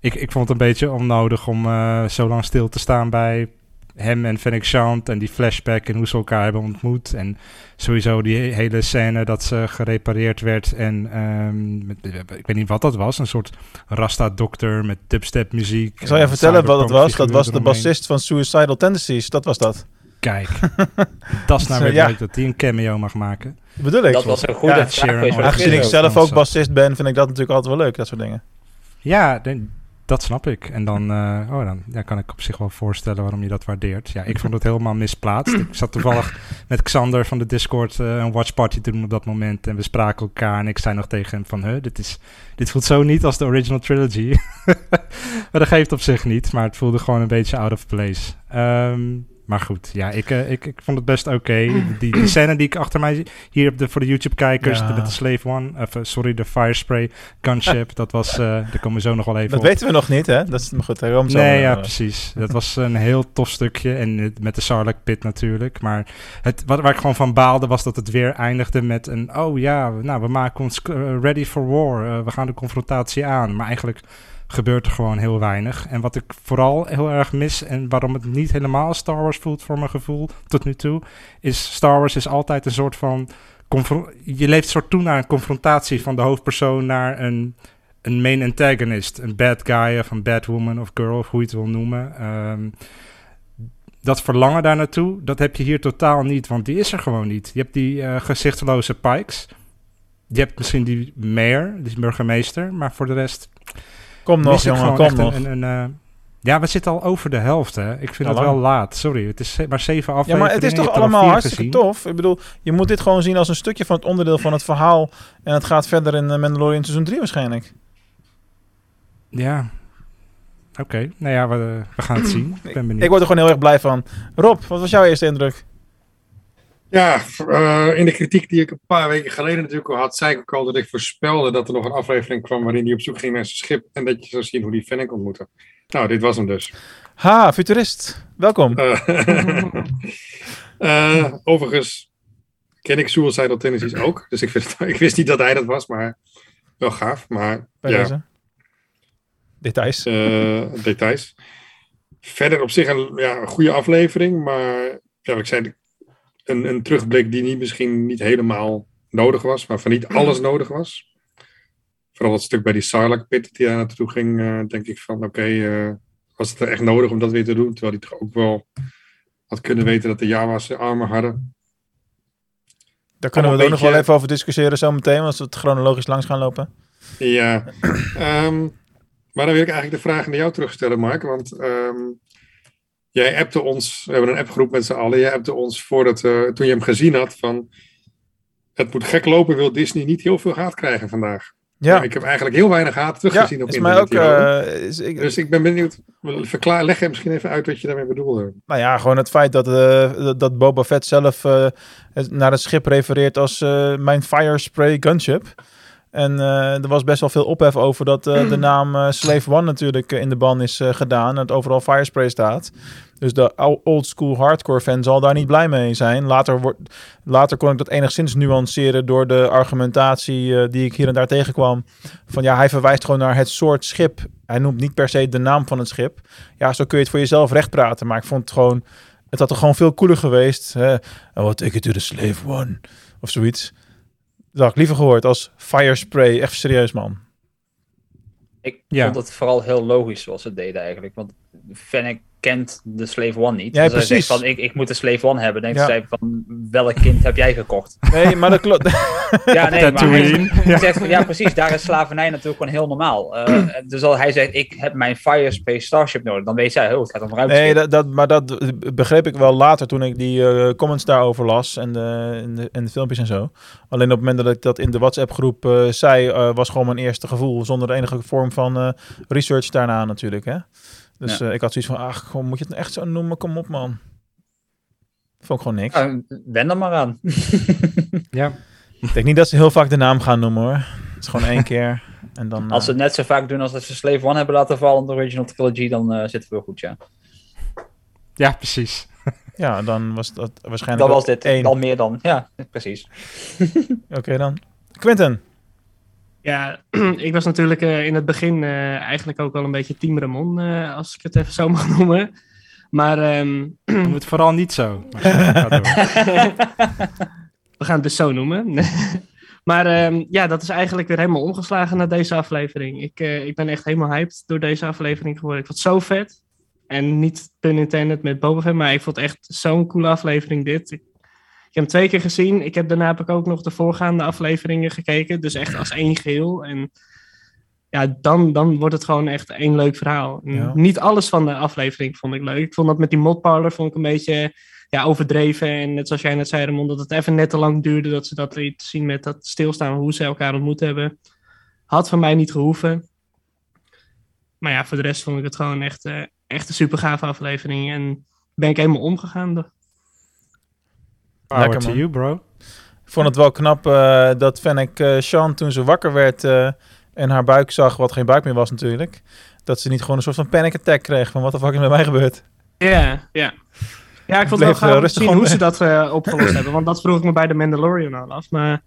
ik, ik vond het een beetje onnodig om eh, zo lang stil te staan bij hem en Fennec Shand en die flashback en hoe ze elkaar hebben ontmoet. En sowieso die he- hele scène dat ze gerepareerd werd en ehm, met, ik weet niet wat dat was, een soort Rasta-dokter met dubstep muziek. Ik zal je en vertellen wat het was. Dat was de eromheen. bassist van Suicidal Tendencies. Dat was dat. Kijk, dat is nou weer Ja. leuk dat hij een cameo mag maken. Bedoel ik. Dat was een goede Ja, vraag. Aangezien ik zelf ook bassist ben, vind ik dat natuurlijk altijd wel leuk. Dat soort dingen. Ja, de- dat snap ik. En dan, eh, oh, dan ja, kan ik op zich wel voorstellen waarom je dat waardeert. Ja, ik vond het helemaal misplaatst. Ik zat toevallig met Xander van de Discord eh, een watchparty te doen op dat moment. En we spraken elkaar en ik zei nog tegen hem van... Huh, dit, is, dit voelt zo niet als de original trilogy. maar dat geeft op zich niet, maar het voelde gewoon een beetje out of place. Ehm, maar goed, ja, ik, eh, ik, ik vond het best oké. Die, die scène die ik achter mij zie- hier op de, voor de YouTube-kijkers, Ja. met de Slave One, of, eh, sorry, de Firespray gunship, dat was, eh, daar komen we zo nog wel even Dat op. weten we nog niet, hè? Dat is maar goed. Daar komen we zo Nee, ja, precies. Dat was een heel tof stukje. En met de Sarlacc pit natuurlijk. Maar het, wat, waar ik gewoon van baalde was dat het weer eindigde met een... Oh ja, nou, we maken ons ready for war. We gaan de confrontatie aan. Maar eigenlijk gebeurt er gewoon heel weinig. En wat ik vooral heel erg mis... en waarom het niet helemaal Star Wars voelt voor mijn gevoel tot nu toe... is Star Wars is altijd een soort van... Je leeft soort toe naar een confrontatie van de hoofdpersoon naar een een main antagonist, een bad guy of een bad woman of girl, of hoe je het wil noemen. Ehm, dat verlangen daar naartoe, dat heb je hier totaal niet, want die is er gewoon niet. Je hebt die eh, gezichteloze Pikes. Je hebt misschien die mayor, die burgemeester, maar voor de rest... Kom nog, jongen, kom nog. Een, een, een, eh, ja, we zitten al over de helft, hè. Ik vind Ja, het wel laat. Sorry, het is maar zeven Ja, afleveringen. maar het is toch allemaal hartstikke gezien. tof? Ik bedoel, je moet dit gewoon zien als een stukje van het onderdeel van het verhaal. En het gaat verder in eh, Mandalorian seizoen 3 waarschijnlijk. Ja. Oké, nou ja, we, we gaan het zien. Ik ben benieuwd. Ik word er gewoon heel erg blij van. Rob, wat was jouw eerste indruk? Ja, eh, in de kritiek die ik een paar weken geleden natuurlijk al had, zei ik ook al dat ik voorspelde dat er nog een aflevering kwam waarin hij op zoek ging naar zijn schip en dat je zou zien hoe die Fennec ontmoette. Nou, dit was hem dus. Ha, futurist. Welkom. Eh, eh, overigens ken ik Suicidal Tendencies ook, dus ik, het- ik wist niet dat hij dat was, maar wel gaaf. Maar Bij ja, deze. Details. details. Verder op zich een, ja, een goede aflevering, maar ja, ik zei, een, een terugblik die niet, misschien niet helemaal nodig was, waarvan niet alles nodig was. Vooral dat stuk bij die Sarlacc pit die daar naartoe ging, eh, denk ik van oké, eh, was het er echt nodig om dat weer te doen? Terwijl hij toch ook wel had kunnen weten dat de Java's armen hadden. Daar kunnen we ook nog wel even over discussiëren zometeen, als we het chronologisch langs gaan lopen. Ja, ehm, maar dan wil ik eigenlijk de vraag naar jou terugstellen, Mark. Want ehm, jij appte ons, we hebben een appgroep met z'n allen. Jij appte ons voordat, eh, toen je hem gezien had van... Het moet gek lopen, wil Disney niet heel veel haat krijgen vandaag. Ja. Ik heb eigenlijk heel weinig haat Ja, teruggezien op is mij ook... internet hierover. eh, is, ik, Dus ik ben benieuwd, verklaar, leg je misschien even uit wat je daarmee bedoelde. Nou ja, gewoon het feit dat, eh, dat- Boba Fett zelf naar het schip refereert als mijn Fire Spray Gunship. En eh, er was best wel veel ophef over dat eh, de naam eh, Slave One natuurlijk in de ban is gedaan. En het overal Fire Spray staat. Dus de old school hardcore fan zal daar niet blij mee zijn. Later, wordt, later kon ik dat enigszins nuanceren door de argumentatie die ik hier en daar tegenkwam. Van ja, hij verwijst gewoon naar het soort schip. Hij noemt niet per se de naam van het schip. Ja, zo kun je het voor jezelf recht praten. Maar ik vond het gewoon... Het had er gewoon veel cooler geweest. Hè? Oh, what take it to the slave one. Of zoiets. Dat had ik liever gehoord als fire spray. Echt serieus, man. Ik Ja. vond het vooral heel logisch zoals ze deden eigenlijk. Want Fennec kent de Slave One niet. Ja, dus hij zegt precies. van, ik, ik moet de Slave One hebben. Dan Ja. denkt zij van, welk kind heb jij gekocht? Nee, maar dat klopt. Ja, nee, maar Tatooine. hij hij zegt van, ja precies, daar is slavernij natuurlijk gewoon heel normaal. Eh, dus als hij zegt, ik heb mijn Fire Space Starship nodig, dan weet zij, oh, het gaat om ruimte. Nee, dat, dat, maar dat begreep ik wel later toen ik die eh, comments daarover las en de, en, de, en de filmpjes en zo. Alleen op het moment dat ik dat in de WhatsApp-groep eh, zei, eh, was gewoon mijn eerste gevoel. Zonder enige vorm van eh, research daarna natuurlijk. Hè? Dus Ja. eh, ik had zoiets van, ach, gewoon, moet je het nou echt zo noemen? Kom op, man. Vond ik gewoon niks. Ja, wen er maar aan. Ja. Ik denk niet dat ze heel vaak de naam gaan noemen hoor. Het is gewoon één keer. En dan, Als ze eh, het net zo vaak doen als dat ze Slave One hebben laten vallen in de original trilogy, dan eh, zitten we wel goed, ja. ja, precies. ja, dan was dat waarschijnlijk Dat was dit, één. al meer dan. Ja, precies. Oké dan. Quinten. Ja, ik was natuurlijk eh, in het begin eh, eigenlijk ook wel een beetje Team Ramon, eh, als ik het even zo mag noemen. Maar ehm, Doe het vooral niet zo. We gaan het dus zo noemen. maar ehm, ja, dat is eigenlijk weer helemaal omgeslagen naar deze aflevering. Ik, ik ben echt helemaal hyped door deze aflevering geworden. Ik vond het zo vet. En niet pun intended met Boba Fett, maar ik vond het echt zo'n coole aflevering dit. Ik heb hem twee keer gezien. Ik heb daarna heb ik ook nog de voorgaande afleveringen gekeken. Dus echt als één geheel. En ja, dan, dan wordt het gewoon echt één leuk verhaal. Ja. Niet alles van de aflevering vond ik leuk. Ik vond dat met die modparlor vond ik een beetje ja, overdreven. En net zoals jij net zei, Ramon, dat het even net te lang duurde dat ze dat liet zien met dat stilstaan, hoe ze elkaar ontmoet hebben. Had van mij niet gehoeven. Maar ja, voor de rest vond ik het gewoon echt, eh, echt een super gave aflevering. En ben ik helemaal omgegaan. Power Lekker, to man. you, bro. Ik vond het wel knap eh, dat Fennec eh Sean toen ze wakker werd eh, en haar buik zag, wat geen buik meer was natuurlijk, dat ze niet gewoon een soort van panic attack kreeg van wat de fuck is met mij gebeurd. Ja, ja. Ja, ik vond het wel gaaf om te rustig zien hoe ze dat opgelost hebben. Want dat vroeg ik me bij de Mandalorian al af. Maar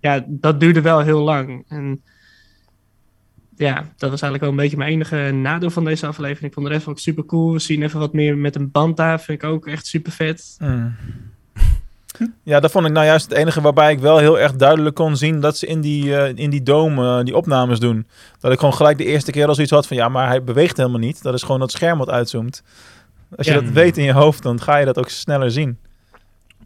ja, dat duurde wel heel lang. En ja, dat was eigenlijk wel een beetje mijn enige nadeel van deze aflevering. Ik vond de rest vond ik super cool. We zien even wat meer met een band daar. Vind ik ook echt super vet. Mm. Ja, dat vond ik nou juist het enige waarbij ik wel heel erg duidelijk kon zien dat ze in die, eh, in die dome eh, die opnames doen. Dat ik gewoon gelijk de eerste keer al zoiets had van ja, maar hij beweegt helemaal niet. Dat is gewoon dat scherm wat uitzoomt. Als je Ja. dat weet in je hoofd, dan ga je dat ook sneller zien.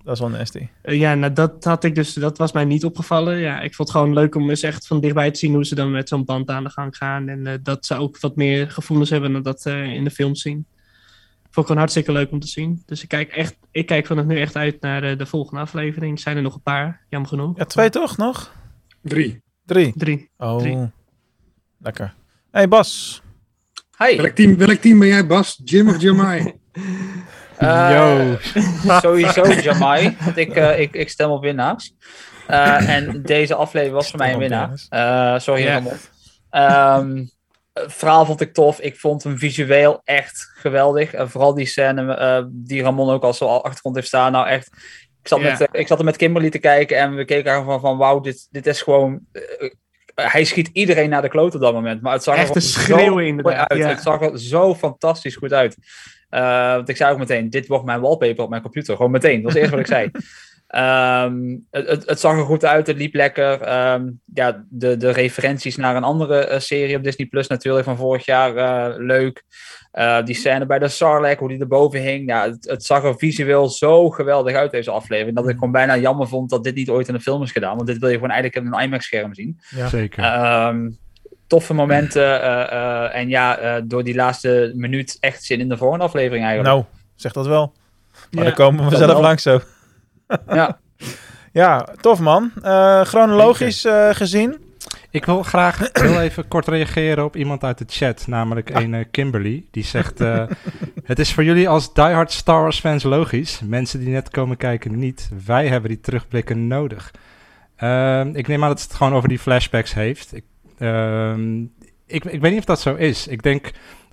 Dat is wel nasty. Eh, ja, nou dat had ik dus, dat was mij niet opgevallen. Ja, ik vond het gewoon leuk om eens echt van dichtbij te zien hoe ze dan met zo'n band aan de gang gaan. En dat ze ook wat meer gevoelens hebben dan dat in de film zien. Vond ik gewoon hartstikke leuk om te zien. Dus ik kijk, echt, ik kijk van het nu echt uit naar eh, de volgende aflevering. Zijn er nog een paar, jammer genoeg. Ja, twee toch nog? Drie. Drie. Drie. Oh, Drie. lekker. hey Bas. Hi. Welk team, welk team ben jij, Bas? Jim of Jamai? Eh, Yo. Sowieso Jamai, want ik, eh, ik, ik stem op winnaars. Eh, en deze aflevering was voor mij een winnaar. Eh, sorry. Ramon. Ehm, het verhaal vond ik tof. Ik vond hem visueel echt geweldig. En vooral die scène eh, die Ramon ook al zo achtergrond heeft staan. Nou echt, ik zat, met, eh, ik zat er met Kimberly te kijken en we keken gewoon van, van wauw, dit, dit is gewoon... eh, hij schiet iedereen naar de kloot op dat moment. Maar het zag Echt er schreeuwen inderdaad, uit. ja. Het zag er zo fantastisch goed uit. Eh, want ik zei ook meteen, dit wordt mijn wallpaper op mijn computer. Gewoon meteen, dat was het eerste wat ik zei. Ehm, het, het, het zag er goed uit, het liep lekker. Ehm, ja, de, de referenties naar een andere eh, serie op Disney Plus natuurlijk van vorig jaar, eh, leuk. Eh, die scène bij de Sarlacc, hoe die erboven hing. Ja, het, het zag er visueel zo geweldig uit, deze aflevering. Dat ik gewoon bijna jammer vond dat dit niet ooit in een film is gedaan. Want dit wil je gewoon eigenlijk op een IMAX-scherm zien. Ja. Zeker. Ehm, toffe momenten. eh, eh, en ja, eh, door die laatste minuut echt zin in de volgende aflevering eigenlijk. Nou, zeg dat wel. Maar Ja, dan komen we zelf wel. langs zo. Ja. Ja, tof man. Eh, chronologisch eh, gezien. Ik wil graag heel even kort reageren op iemand uit de chat, namelijk een eh, Kimberly. Die zegt: Het is voor jullie als diehard Star Wars fans logisch. Mensen die net komen kijken niet. Wij hebben die terugblikken nodig. Ehm, ik neem aan dat het gewoon over die flashbacks heeft. Ik, ehm, ik, ik weet niet of dat zo is. Ik denk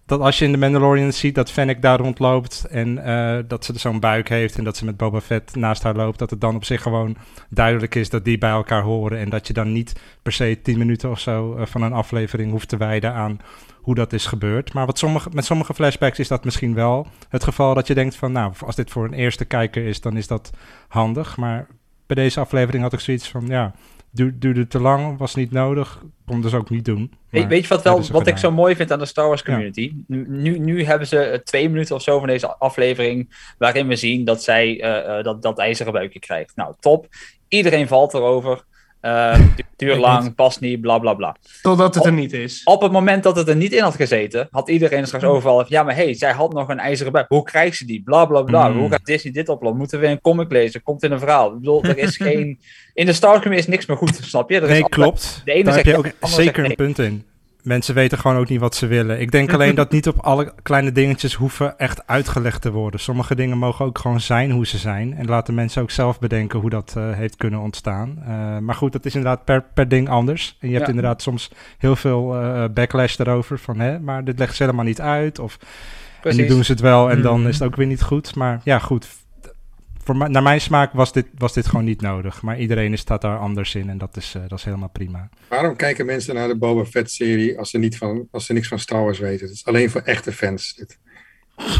dat als je in de Mandalorian ziet dat Fennec daar rondloopt en eh, dat ze zo'n buik heeft en dat ze met Boba Fett naast haar loopt, dat het dan op zich gewoon duidelijk is dat die bij elkaar horen en dat je dan niet per se tien minuten of zo eh, van een aflevering hoeft te wijden aan hoe dat is gebeurd. Maar wat sommige, met sommige flashbacks is dat misschien wel het geval dat je denkt van, nou, als dit voor een eerste kijker is, dan is dat handig. Maar bij deze aflevering had ik zoiets van, ja, duurde te lang, was niet nodig, kon dus ook niet doen. Weet, weet je wat, wel, wat ik zo mooi vind aan de Star Wars community? Nu, nu hebben ze eh, twee minuten of zo van deze aflevering. waarin we zien dat zij eh, eh, dat, dat ijzeren buikje krijgt. Nou, top. Iedereen valt erover. Du- duurt lang, past niet, bla bla bla. Totdat het er niet is. Op het moment dat het er niet in had gezeten, had iedereen er straks overal. Ja, maar hey, zij had nog een ijzeren buik. Hoe krijgt ze die? Bla bla bla. Mm. Hoe gaat Disney dit oplossen? Moeten we een comic lezen? Komt in een verhaal? Ik bedoel, er is geen. In de Star Wars is niks meer goed, snap je? Er is Nee, altijd- klopt. de ene Daar zegt heb je ook zeker zegt een punt in. Mensen weten gewoon ook niet wat ze willen. Ik denk alleen dat niet op alle kleine dingetjes hoeven echt uitgelegd te worden. Sommige dingen mogen ook gewoon zijn hoe ze zijn. En laten mensen ook zelf bedenken hoe dat eh, heeft kunnen ontstaan. Eh, maar goed, dat is inderdaad per, per ding anders. En je hebt Ja. inderdaad soms heel veel eh, backlash daarover. Van, hè, maar dit legt ze helemaal niet uit. Of en Precies. nu doen ze het wel en dan Mhm. is het ook weer niet goed. Maar ja, goed. Voor mij- naar mijn smaak was dit, was dit gewoon niet nodig. Maar iedereen is, staat daar anders in en dat is, eh, dat is helemaal prima. Waarom kijken mensen naar de Boba Fett-serie als ze, niet van, als ze niks van Star Wars weten? Het is alleen voor echte fans. Dit.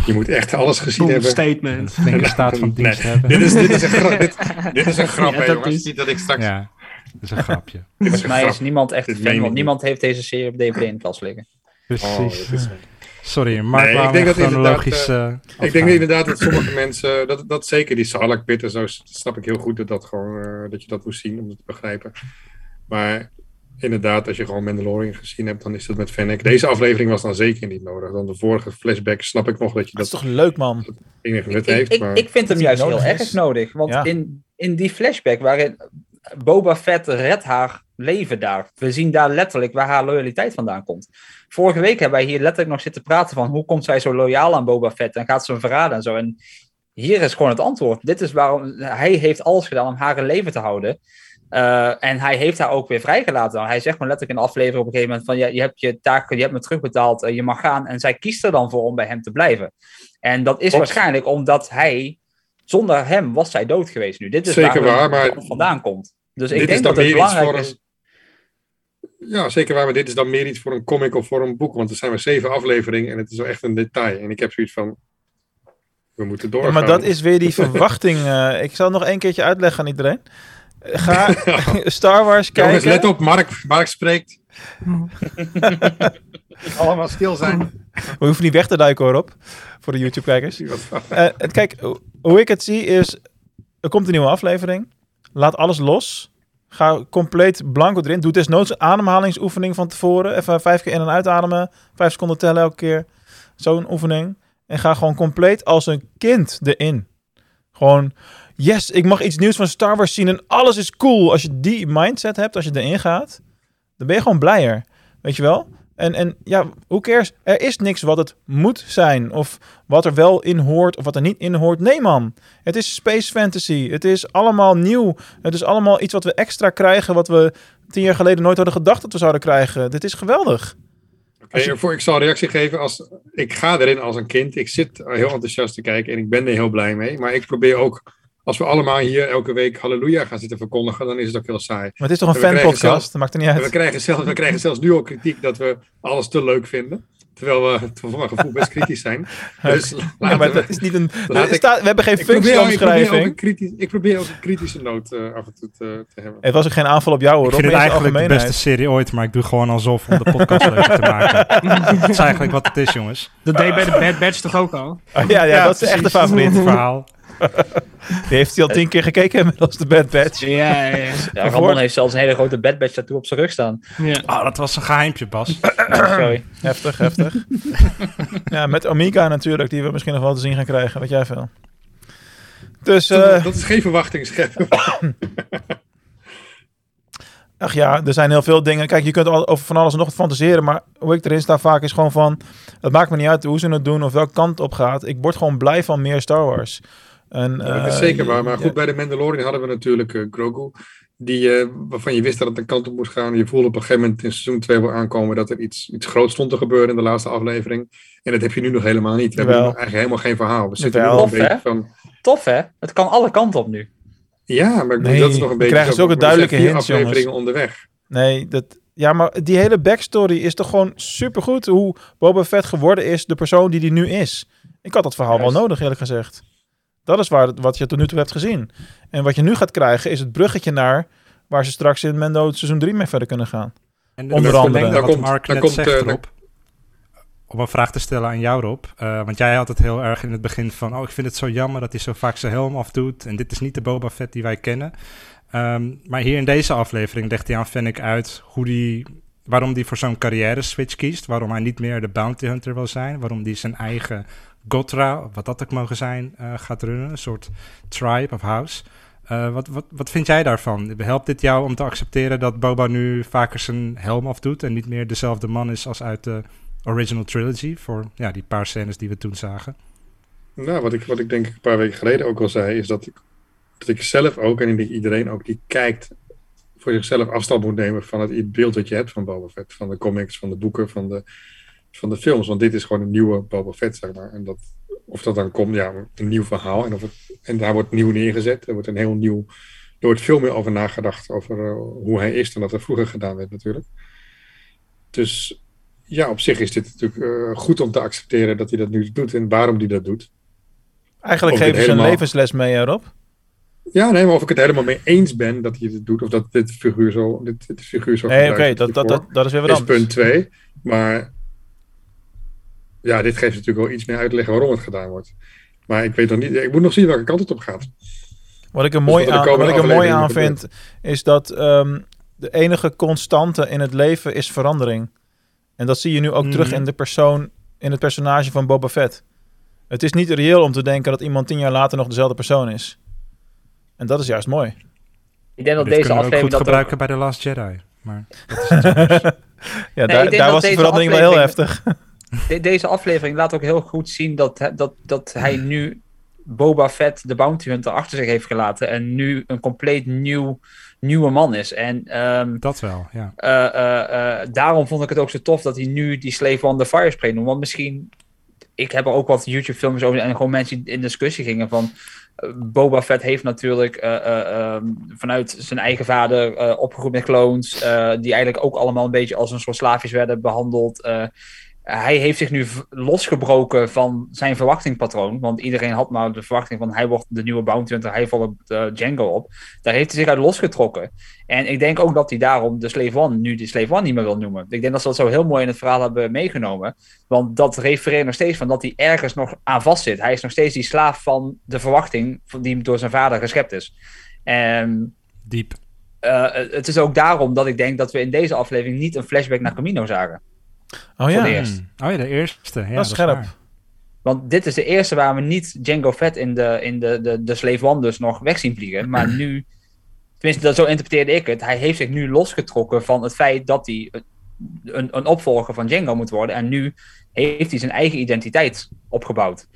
Je moet echt alles gezien Boom, hebben. Een statement. flinke staat van Nee, dienst hebben. Dit is, dit is een, gra- dit, dit is een grap, Ja, hè, dat jongens. is- Niet dat ik straks... Ja, dat is een grapje. Volgens een mij is niemand echt fan, want niemand heeft deze serie op DVD in de kast liggen. Precies. Oh, Sorry, maar Nee, ik denk dat chronologisch... inderdaad, eh, Ik denk inderdaad dat sommige mensen, dat, dat zeker die Sarlacc pit en zo, snap ik heel goed dat, dat, gewoon, eh, dat je dat moest zien om het te begrijpen. Maar inderdaad, als je gewoon Mandalorian gezien hebt, dan is dat met Fennec. Deze aflevering was dan zeker niet nodig. Dan de vorige flashback snap ik nog dat je Dat is dat, toch leuk, man? enige nut Ik, heeft. ik, maar ik vind hem juist heel erg is. nodig. Want Ja. in, in die flashback waarin Boba Fett redt haar leven daar. We zien daar letterlijk waar haar loyaliteit vandaan komt. Vorige week hebben wij hier letterlijk nog zitten praten van hoe komt zij zo loyaal aan Boba Fett en gaat ze hem verraden en zo. En hier is gewoon het antwoord. Dit is waarom hij heeft alles gedaan om haar in leven te houden. Eh, en hij heeft haar ook weer vrijgelaten. Hij zegt maar letterlijk in de aflevering op een gegeven moment van ja, je hebt je taak, je hebt me terugbetaald, eh, je mag gaan. En zij kiest er dan voor om bij hem te blijven. En dat is waarschijnlijk omdat hij, zonder hem was zij dood geweest nu. Dit is Zeker waar, waar, maar het vandaan komt. Dus ik dit denk is dat dan het meer iets voor belangrijk een... is. Ja, zeker waar, maar dit is dan meer iets voor een comic of voor een boek. Want er zijn maar zeven afleveringen en het is wel echt een detail. En ik heb zoiets van, we moeten Ja, doorgaan. maar dat is weer die verwachting. eh, ik zal nog één keertje uitleggen aan iedereen. Ga Star Wars kijken. Jongens, let op, Mark, Mark spreekt. Allemaal stil zijn. We hoeven niet weg te duiken hoor op. Voor de YouTube-kijkers. Eh, het- kijk, ho- hoe ik het zie is... Er komt een nieuwe aflevering. Laat alles los. Ga compleet blanco erin. Doe desnoods een ademhalingsoefening van tevoren. Even vijf keer in- en uitademen. Vijf seconden tellen elke keer. Zo'n oefening. En ga gewoon compleet als een kind erin. Gewoon, yes, ik mag iets nieuws van Star Wars zien en alles is cool. Als je die mindset hebt, als je erin gaat, dan ben je gewoon blijer. Weet je wel? En, en ja, hoe cares? Er is niks wat het moet zijn. Of wat er wel in hoort of wat er niet in hoort. Nee man, het is space fantasy. Het is allemaal nieuw. Het is allemaal iets wat we extra krijgen. Wat we tien jaar geleden nooit hadden gedacht dat we zouden krijgen. Dit is geweldig. Voor, ik zal een reactie geven. Als, ik ga erin als een kind. Ik zit heel enthousiast te kijken en ik ben er heel blij mee. Maar ik probeer ook, als we allemaal hier elke week halleluja gaan zitten verkondigen, dan is het ook heel saai. Maar het is toch een we fanpodcast? Dat maakt er niet En we uit. krijgen, zelfs, we krijgen zelfs nu al kritiek dat we alles te leuk vinden. Terwijl we voor mijn gevoel best kritisch zijn. Dus Ja, laten maar we- dat is niet een... laat ik- we hebben geen ik ik, functieomschrijving. een kritisch, ik probeer ook een kritische noot eh, af en toe te, te hebben. Het was ook geen aanval op jou hoor. Ik vind het eigenlijk de beste serie ooit, maar ik doe gewoon alsof om de podcast leuker te maken. dat is eigenlijk wat het is, jongens. Dat deed bij de Bad Batch toch ook al? Ah, ja, ja, dat is echt de favoriet. verhaal. Die heeft hij al tien keer gekeken inmiddels, de Bad Batch. Ja, ja, ja. Ja, Ramon heeft zelfs een hele grote Bad Batch tattoo op zijn rug staan. ja. Oh, dat was een geheimpje, Bas. Sorry. Heftig, heftig. ja, met Omega natuurlijk, die we misschien nog wel te zien gaan krijgen. Weet jij veel. Dus, eh, dat is geen verwachting scheppen. ach ja, er zijn heel veel dingen. Kijk, je kunt al over van alles en nog wat fantaseren, maar hoe ik erin sta vaak is gewoon van... Het maakt me niet uit hoe ze het doen of welke kant het op gaat. Ik word gewoon blij van meer Star Wars. En, Ja, dat is eh, zeker waar. Maar goed, ja, bij de Mandalorian hadden we natuurlijk eh, Grogu. Die, eh, waarvan je wist dat het een kant op moest gaan. Je voelde op een gegeven moment in seizoen 2 wel aankomen dat er iets, iets groots stond te gebeuren in de laatste aflevering. En dat heb je nu nog helemaal niet. We hebben eigenlijk helemaal geen verhaal. We zitten nu Jawel. nog een Tof, beetje hè? van... Tof hè? Het kan alle kanten op nu. Ja, maar ik bedoel, Nee, dat is nog een we beetje... krijgen zulke we zijn duidelijke hints, afleveringen jongens. onderweg. Nee, dat, ja, maar die hele backstory is toch gewoon supergoed. Hoe Boba Fett geworden is, de persoon die die nu is. Ik had dat verhaal Juist. wel nodig, eerlijk gezegd. Dat is waar, het- wat je tot nu toe hebt gezien. En wat je nu gaat krijgen, is het bruggetje naar waar ze straks in Mendo seizoen 3 mee verder kunnen gaan. En Onder andere. Daar komt- Mark daar net komt, zegt, eh, Rob. Om een vraag te stellen aan jou, Rob. Eh, want jij had het heel erg in het begin van... oh, ik vind het zo jammer dat hij zo vaak zijn helm afdoet... en dit is niet de Boba Fett die wij kennen. Ehm, maar hier in deze aflevering legt hij aan Fennec uit... Hoe die, waarom hij voor zo'n carrière-switch kiest... waarom hij niet meer de bounty hunter wil zijn... waarom hij zijn eigen Gotra, wat dat ook mogen zijn, eh, gaat runnen. Een soort tribe of house... Eh, wat, wat, wat vind jij daarvan? Helpt dit jou om te accepteren dat Boba nu vaker zijn helm afdoet en niet meer dezelfde man is als uit de original trilogy voor ja, die paar scènes die we toen zagen? Nou, wat ik, wat ik denk ik een paar weken geleden ook al zei, is dat ik, dat ik zelf ook, en ik iedereen ook, die kijkt, voor zichzelf afstand moet nemen van het beeld dat je hebt van Boba Fett. Van de comics, van de boeken, van de, van de films. Want dit is gewoon een nieuwe Boba Fett, zeg maar. En dat, of dat dan komt, ja, een nieuw verhaal. En, of het, en daar wordt nieuw neergezet. Er wordt een heel nieuw, er wordt veel meer over nagedacht, over eh, hoe hij is dan dat er vroeger gedaan werd natuurlijk. Dus ja, op zich is dit natuurlijk eh, goed om te accepteren dat hij dat nu doet en waarom hij dat doet. Eigenlijk dit geven ze een levensles mee, Rob. Ja, nee, maar of ik het helemaal mee eens ben dat hij het doet, of dat dit figuur zo, dit, dit figuur zo Nee, oké, dat, dat, dat, dat is weer wat is anders. punt 2. Maar ja, dit geeft natuurlijk wel iets meer uitleg waarom het gedaan wordt. Maar ik weet nog niet, ik moet nog zien welke kant het op gaat. Wat ik er Dus mooi er aan, wat ik er mooi aan vind, is dat ehm, de enige constante in het leven is verandering. En dat zie je nu ook Mhm. terug in de persoon, in het personage van Boba Fett. Het is niet reëel om te denken dat iemand tien jaar later nog dezelfde persoon is. En dat is juist mooi. Ik denk dat Dit deze kunnen we ook aflevering goed dat gebruiken bij The Last Jedi. Maar dat is. Ja, daar, daar dat was de verandering wel heel heftig. De- deze aflevering laat ook heel goed zien dat, dat, dat hij nu Boba Fett, de bounty hunter, achter zich heeft gelaten. En nu een compleet nieuw, nieuwe man is. En ehm, dat wel, ja. eh, eh, eh, daarom vond ik het ook zo tof dat hij nu die Slave on the Fire Spray noemt. Want misschien, ik heb er ook wat YouTube-films over en gewoon mensen die in discussie gingen van. Boba Fett heeft natuurlijk eh, eh, ehm, vanuit zijn eigen vader opgegroeid met clones, die eigenlijk ook allemaal een beetje als een soort slaafjes werden behandeld. Hij heeft zich nu losgebroken van zijn verwachtingpatroon. Want iedereen had maar de verwachting van hij wordt de nieuwe bounty hunter, hij volgt eh, Django op. Daar heeft hij zich uit losgetrokken. En ik denk ook dat hij daarom de Slave One nu de Slave One niet meer wil noemen. Ik denk dat ze dat zo heel mooi in het verhaal hebben meegenomen. Want dat refereert nog steeds van dat hij ergens nog aan vastzit. Hij is nog steeds die slaaf van de verwachting die door zijn vader geschept is. En Diep. eh, het is ook daarom dat ik denk dat we in deze aflevering niet een flashback naar Camino zagen. Oh Voor ja, eerst. Hmm. Oh ja, de eerste. Ja, dat is scherp. waar. Want dit is de eerste waar we niet Django Fett in de, in de, de, de Slave One dus nog weg zien vliegen. Maar nu, tenminste dat, zo interpreteerde ik het, hij heeft zich nu losgetrokken van het feit dat hij een, een opvolger van Django moet worden. En nu heeft hij zijn eigen identiteit opgebouwd.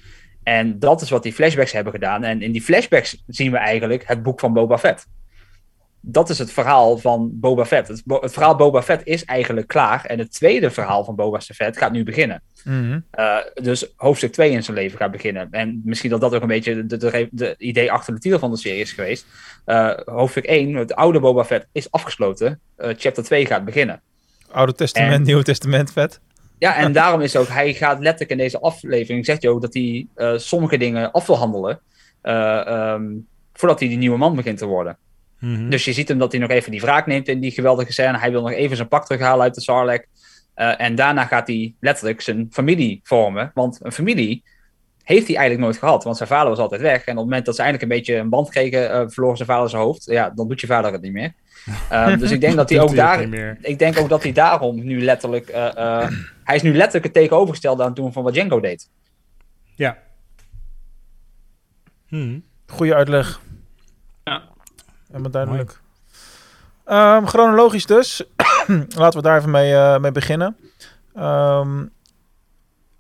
En dat is wat die flashbacks hebben gedaan. En in die flashbacks zien we eigenlijk het boek van Boba Fett. Dat is het verhaal van Boba Fett. Het, het verhaal Boba Fett is eigenlijk klaar. En het tweede verhaal van Boba Fett gaat nu beginnen. Mhm. Uh, dus hoofdstuk 2 in zijn leven gaat beginnen. En misschien dat dat ook een beetje de idee achter de titel van de serie is geweest. Uh, hoofdstuk 1, het oude Boba Fett, is afgesloten. Uh, chapter 2 gaat beginnen. Oude Testament, En- Nieuwe Testament, vet. Ja, en daarom is ook, hij gaat letterlijk in deze aflevering, zegt hij ook dat hij sommige dingen af wil handelen. um, voordat hij die nieuwe man begint te worden. Mhm. Dus je ziet hem dat hij nog even die wraak neemt in die geweldige scène. Hij wil nog even zijn pak terughalen uit de Sarlacc. Uh, en daarna gaat hij letterlijk zijn familie vormen. Want een familie heeft hij eigenlijk nooit gehad. Want zijn vader was altijd weg. En op het moment dat ze eindelijk een beetje een band kregen, uh, verloor zijn vader zijn hoofd. Ja, dan doet je vader het niet meer. Uh, dus ik denk dat hij ook daar. Ik denk ook dat hij daarom nu letterlijk. Uh, hij is nu letterlijk het tegenovergestelde aan het doen van wat Django deed. Ja. Goeie uitleg. Helemaal duidelijk. Um, chronologisch dus. Laten we daar even mee, uh, mee beginnen. Um,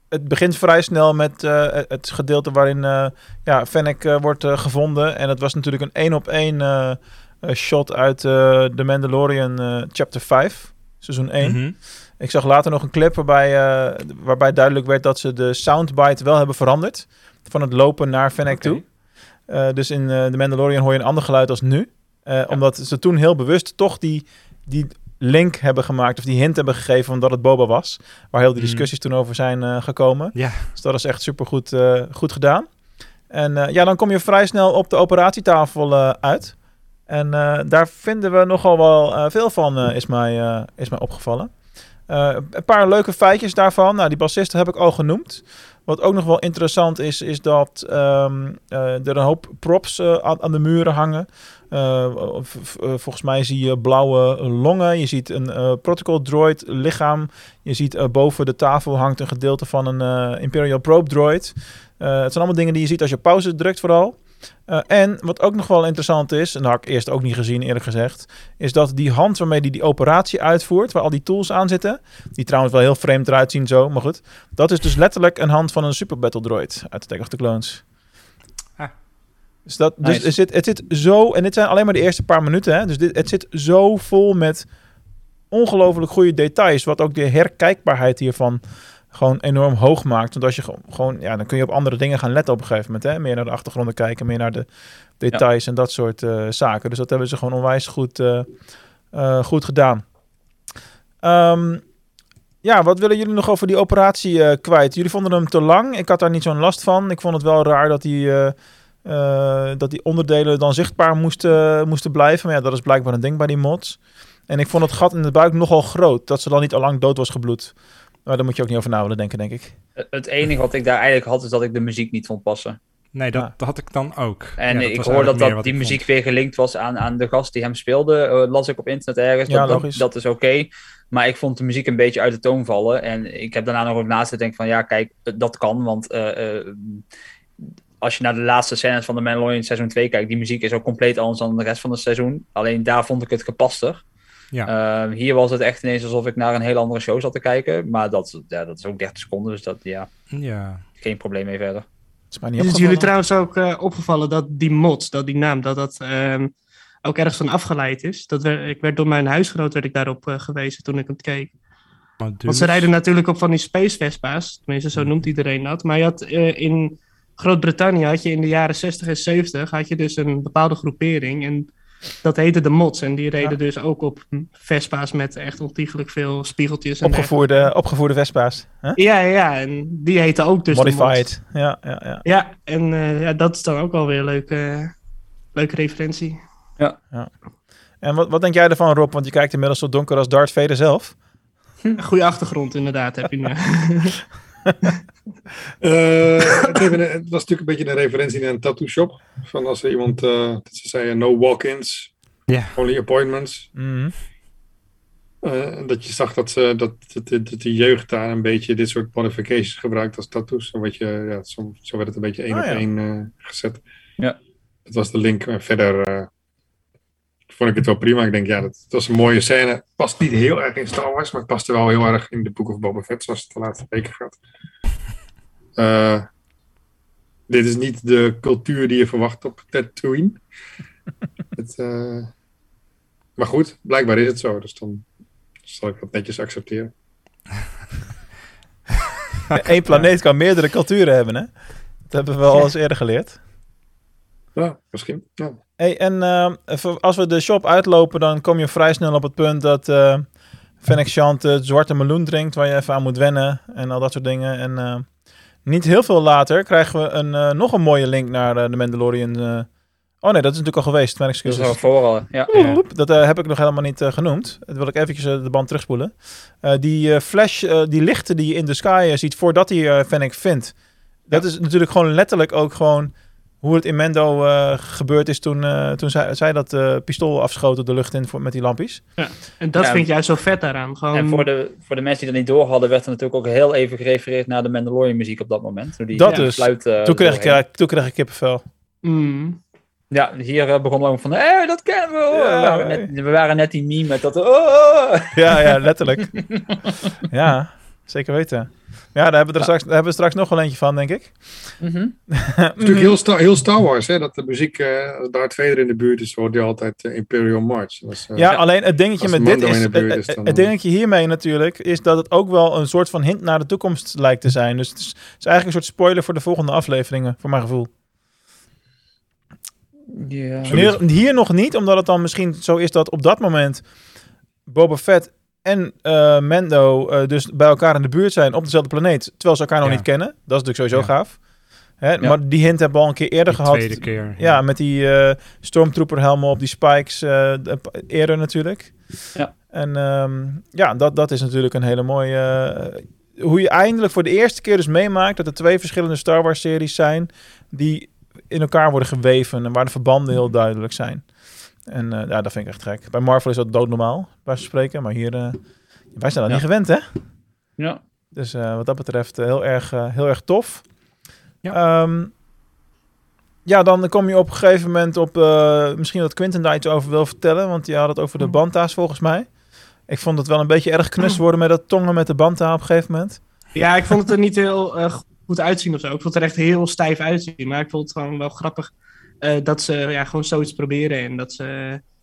het begint vrij snel met uh, het gedeelte waarin uh, ja, Fennec wordt gevonden. En het was natuurlijk een één op één shot uit The Mandalorian chapter 5, seizoen 1. Mhm. Ik zag later nog een clip waarbij, waarbij duidelijk werd dat ze de soundbite wel hebben veranderd. Van het lopen naar Fennec okay. toe. Dus in The Mandalorian hoor je een ander geluid als nu. Uh, ja. Omdat ze toen heel bewust toch die, die link hebben gemaakt... of die hint hebben gegeven van dat het Boba was. Waar heel die discussies mm. toen over zijn uh, gekomen. Ja. Dus dat is echt supergoed uh, goed gedaan. En ja, dan kom je vrij snel op de operatietafel uit. En daar vinden we nogal wel veel van, is, mij, is mij opgevallen. een paar leuke feitjes daarvan. Nou, die bassisten heb ik al genoemd. Wat ook nog wel interessant is, is dat um, uh, er een hoop props uh, aan, aan, de muren hangen. Uh, volgens mij zie je blauwe longen. Je ziet een protocol droid lichaam. Je ziet boven de tafel hangt een gedeelte van een Imperial probe droid. het zijn allemaal dingen die je ziet als je pauze drukt vooral. Uh, en wat ook nog wel interessant is, en dat had ik eerst ook niet gezien eerlijk gezegd, is dat die hand waarmee hij die, die operatie uitvoert, waar al die tools aan zitten, die trouwens wel heel vreemd eruit zien zo, maar goed, dat is dus letterlijk een hand van een Super Battle Droid uit Attack of the Clones. Ah. Dus, dat, Nice. dus het, zit, het zit zo, en dit zijn alleen maar de eerste paar minuten, hè, dus dit, het zit zo vol met ongelooflijk goede details, wat ook de herkijkbaarheid hiervan gewoon enorm hoog maakt. Want als je gewoon, ja, dan kun je op andere dingen gaan letten op een gegeven moment. Hè? Meer naar de achtergronden kijken, meer naar de details ja. en dat soort uh, zaken. Dus dat hebben ze gewoon onwijs goed, uh, uh, goed gedaan. Um, ja, wat willen jullie nog over die operatie kwijt? Jullie vonden hem te lang. Ik had daar niet zo'n last van. Ik vond het wel raar dat die, dat die onderdelen dan zichtbaar moesten, moesten blijven. Maar ja, dat is blijkbaar een ding bij die mods. En ik vond het gat in de buik nogal groot. Dat ze dan niet al lang dood was gebloed. Maar daar moet je ook niet over na willen denken, denk ik. Het enige wat ik daar eigenlijk had, is dat ik de muziek niet vond passen. Nee, dat, Ah. dat had ik dan ook. En Ja, ik hoor dat, dat die muziek vond. weer gelinkt was aan, aan de gast die hem speelde. eh, las ik op internet ergens. Ja, dat, dat, logisch. dat is oké. Maar ik vond de muziek een beetje uit de toon vallen. En ik heb daarna nog ook naast te denken van ja, kijk, dat kan. Want eh, eh, als je naar de laatste scènes van de Mandalorian seizoen 2 kijkt, die muziek is ook compleet anders dan de rest van het seizoen. Alleen daar vond ik het gepaster. Ja. Eh, hier was het echt ineens alsof ik naar een hele andere show zat te kijken. Maar dat, ja, dat is ook 30 seconden, dus dat ja, Ja. geen probleem mee verder. is mij niet Is het jullie trouwens ook eh, opgevallen dat die mod, dat die naam, dat dat ehm, ook ergens van afgeleid is? Dat werd, ik werd door mijn huisgenoot werd ik daarop eh, gewezen toen ik hem keek. Want ze Dus- rijden natuurlijk op van die Space Vespa's. Tenminste, zo noemt iedereen dat. Maar je had, eh, in Groot-Brittannië had je in de jaren 60 en 70 had je dus een bepaalde groepering. En dat heette de mods. En die reden Ja. dus ook op Vespa's met echt ontiegelijk veel spiegeltjes. En Opgevoerde, opgevoerde Vespa's. Hè? Ja, ja, ja. En die heette ook dus de mods. Modified. Ja, ja, ja. Ja, en eh, ja, dat is dan ook alweer een leuke, leuke referentie. En wat, wat denk jij ervan, Rob? Want je kijkt inmiddels zo donker als Darth Vader zelf. Een goede achtergrond inderdaad heb je nu. Eh, het, even een- het was natuurlijk een beetje een referentie naar een tattoo shop. Van als er iemand, eh, dat ze zeiden no walk-ins, Ja. only appointments. Mhm. Eh, dat je zag dat, ze, dat, dat, dat de jeugd daar een beetje dit soort modifications gebruikt als tattoos. Zo, werd je, ja, zo, zo werd het een beetje één Ah, op ja. één eh, gezet. Ja. Dat was de link. En verder eh, vond ik het wel prima. Ik denk, ja, dat, dat was een mooie scène. Past niet heel erg in Star Wars, maar het paste wel heel erg in de Book of Boba Fett, zoals het de laatste weken gaat. Eh, dit is niet de cultuur die je verwacht op Tatooine. het, eh, maar goed, blijkbaar is het zo. Dus dan zal ik dat netjes accepteren. Eén planeet kan meerdere culturen hebben, hè? Dat hebben we wel eens eerder geleerd. Ja, misschien. Ja. Hey, en eh, als we de shop uitlopen, dan kom je vrij snel op het punt dat eh Fennec Shand het zwarte meloen drinkt, waar je even aan moet wennen en al dat soort dingen. En eh, niet heel veel later krijgen we een, eh, nog een mooie link naar eh, de Mandalorian. eh. Oh nee, dat is natuurlijk al geweest. Mijn Dat is excuses. al vooral, ja. Oep, Dat heb ik nog helemaal niet genoemd. Dat wil ik eventjes de band terugspoelen. Eh, die eh, flash, eh, die lichten die je in de sky ziet voordat hij eh Fennec vindt. Dat is natuurlijk gewoon letterlijk ook gewoon hoe het in Mendo eh, gebeurd is toen, eh, toen zij, zij dat eh, pistool afschoten de lucht in voor, met die lampjes. En dat Ja. vind ik juist zo vet daaraan. Gewoon, En voor de, voor de mensen die dat niet door hadden, werd er natuurlijk ook heel even gerefereerd naar de Mandalorian muziek op dat moment. Toen die Dat ja, dus. fluit, eh, toen, kreeg ik, doorheen. ja, toen kreeg ik kippenvel. Mm. Ja, hier begon ook van, hé, dat kennen we. hoor. Ja, we, waren net, we waren net die meme met dat, oh. Ja, ja, letterlijk. ja, zeker weten. Ja, daar hebben we er straks, daar hebben we straks nog wel eentje van, denk ik. Mhm. Het is natuurlijk heel, Star, heel Star Wars, hè, dat de muziek, eh als Darth Vader in de buurt is, hoort je altijd eh, Imperial March. Dat is, eh, Ja, alleen het dingetje met dit is, het- is, het, dan- het dingetje hiermee natuurlijk, is dat het ook wel een soort van hint naar de toekomst lijkt te zijn. Dus het is, het is eigenlijk een soort spoiler voor de volgende afleveringen, voor mijn gevoel. Ja. Hier, hier nog niet, omdat het dan misschien zo is dat op dat moment Boba Fett en eh, Mando eh, dus bij elkaar in de buurt zijn op dezelfde planeet, terwijl ze elkaar nog Ja. niet kennen. Dat is natuurlijk sowieso Ja. gaaf. Hè, Ja. Maar die hint hebben we al een keer eerder De gehad. tweede keer. Ja, met die eh Stormtrooper helmen op die spikes eh, de- eerder natuurlijk. Ja. En ehm, ja, dat, dat is natuurlijk een hele mooie... eh, hoe je eindelijk voor de eerste keer dus meemaakt dat er twee verschillende Star Wars series zijn die in elkaar worden geweven en waar de verbanden heel duidelijk zijn. En eh, ja, dat vind ik echt gek. Bij Marvel is dat doodnormaal, bij spreken, maar hier... eh, wij zijn dat Ja. niet gewend, hè? Ja. Dus eh, wat dat betreft heel, erg, heel erg tof. Ja. Ja. ja, dan kom je op een gegeven moment op... misschien dat Quinten daar iets over wil vertellen. Want je had het over de banta's volgens mij. Ik vond het wel een beetje erg knus worden met dat tongen met de banta op een gegeven moment. Ja, ik vond het er niet heel goed uitzien of zo. Ik vond het er echt heel stijf uitzien. Maar ik vond het gewoon wel grappig eh, dat ze ja, gewoon zoiets proberen. En dat ze...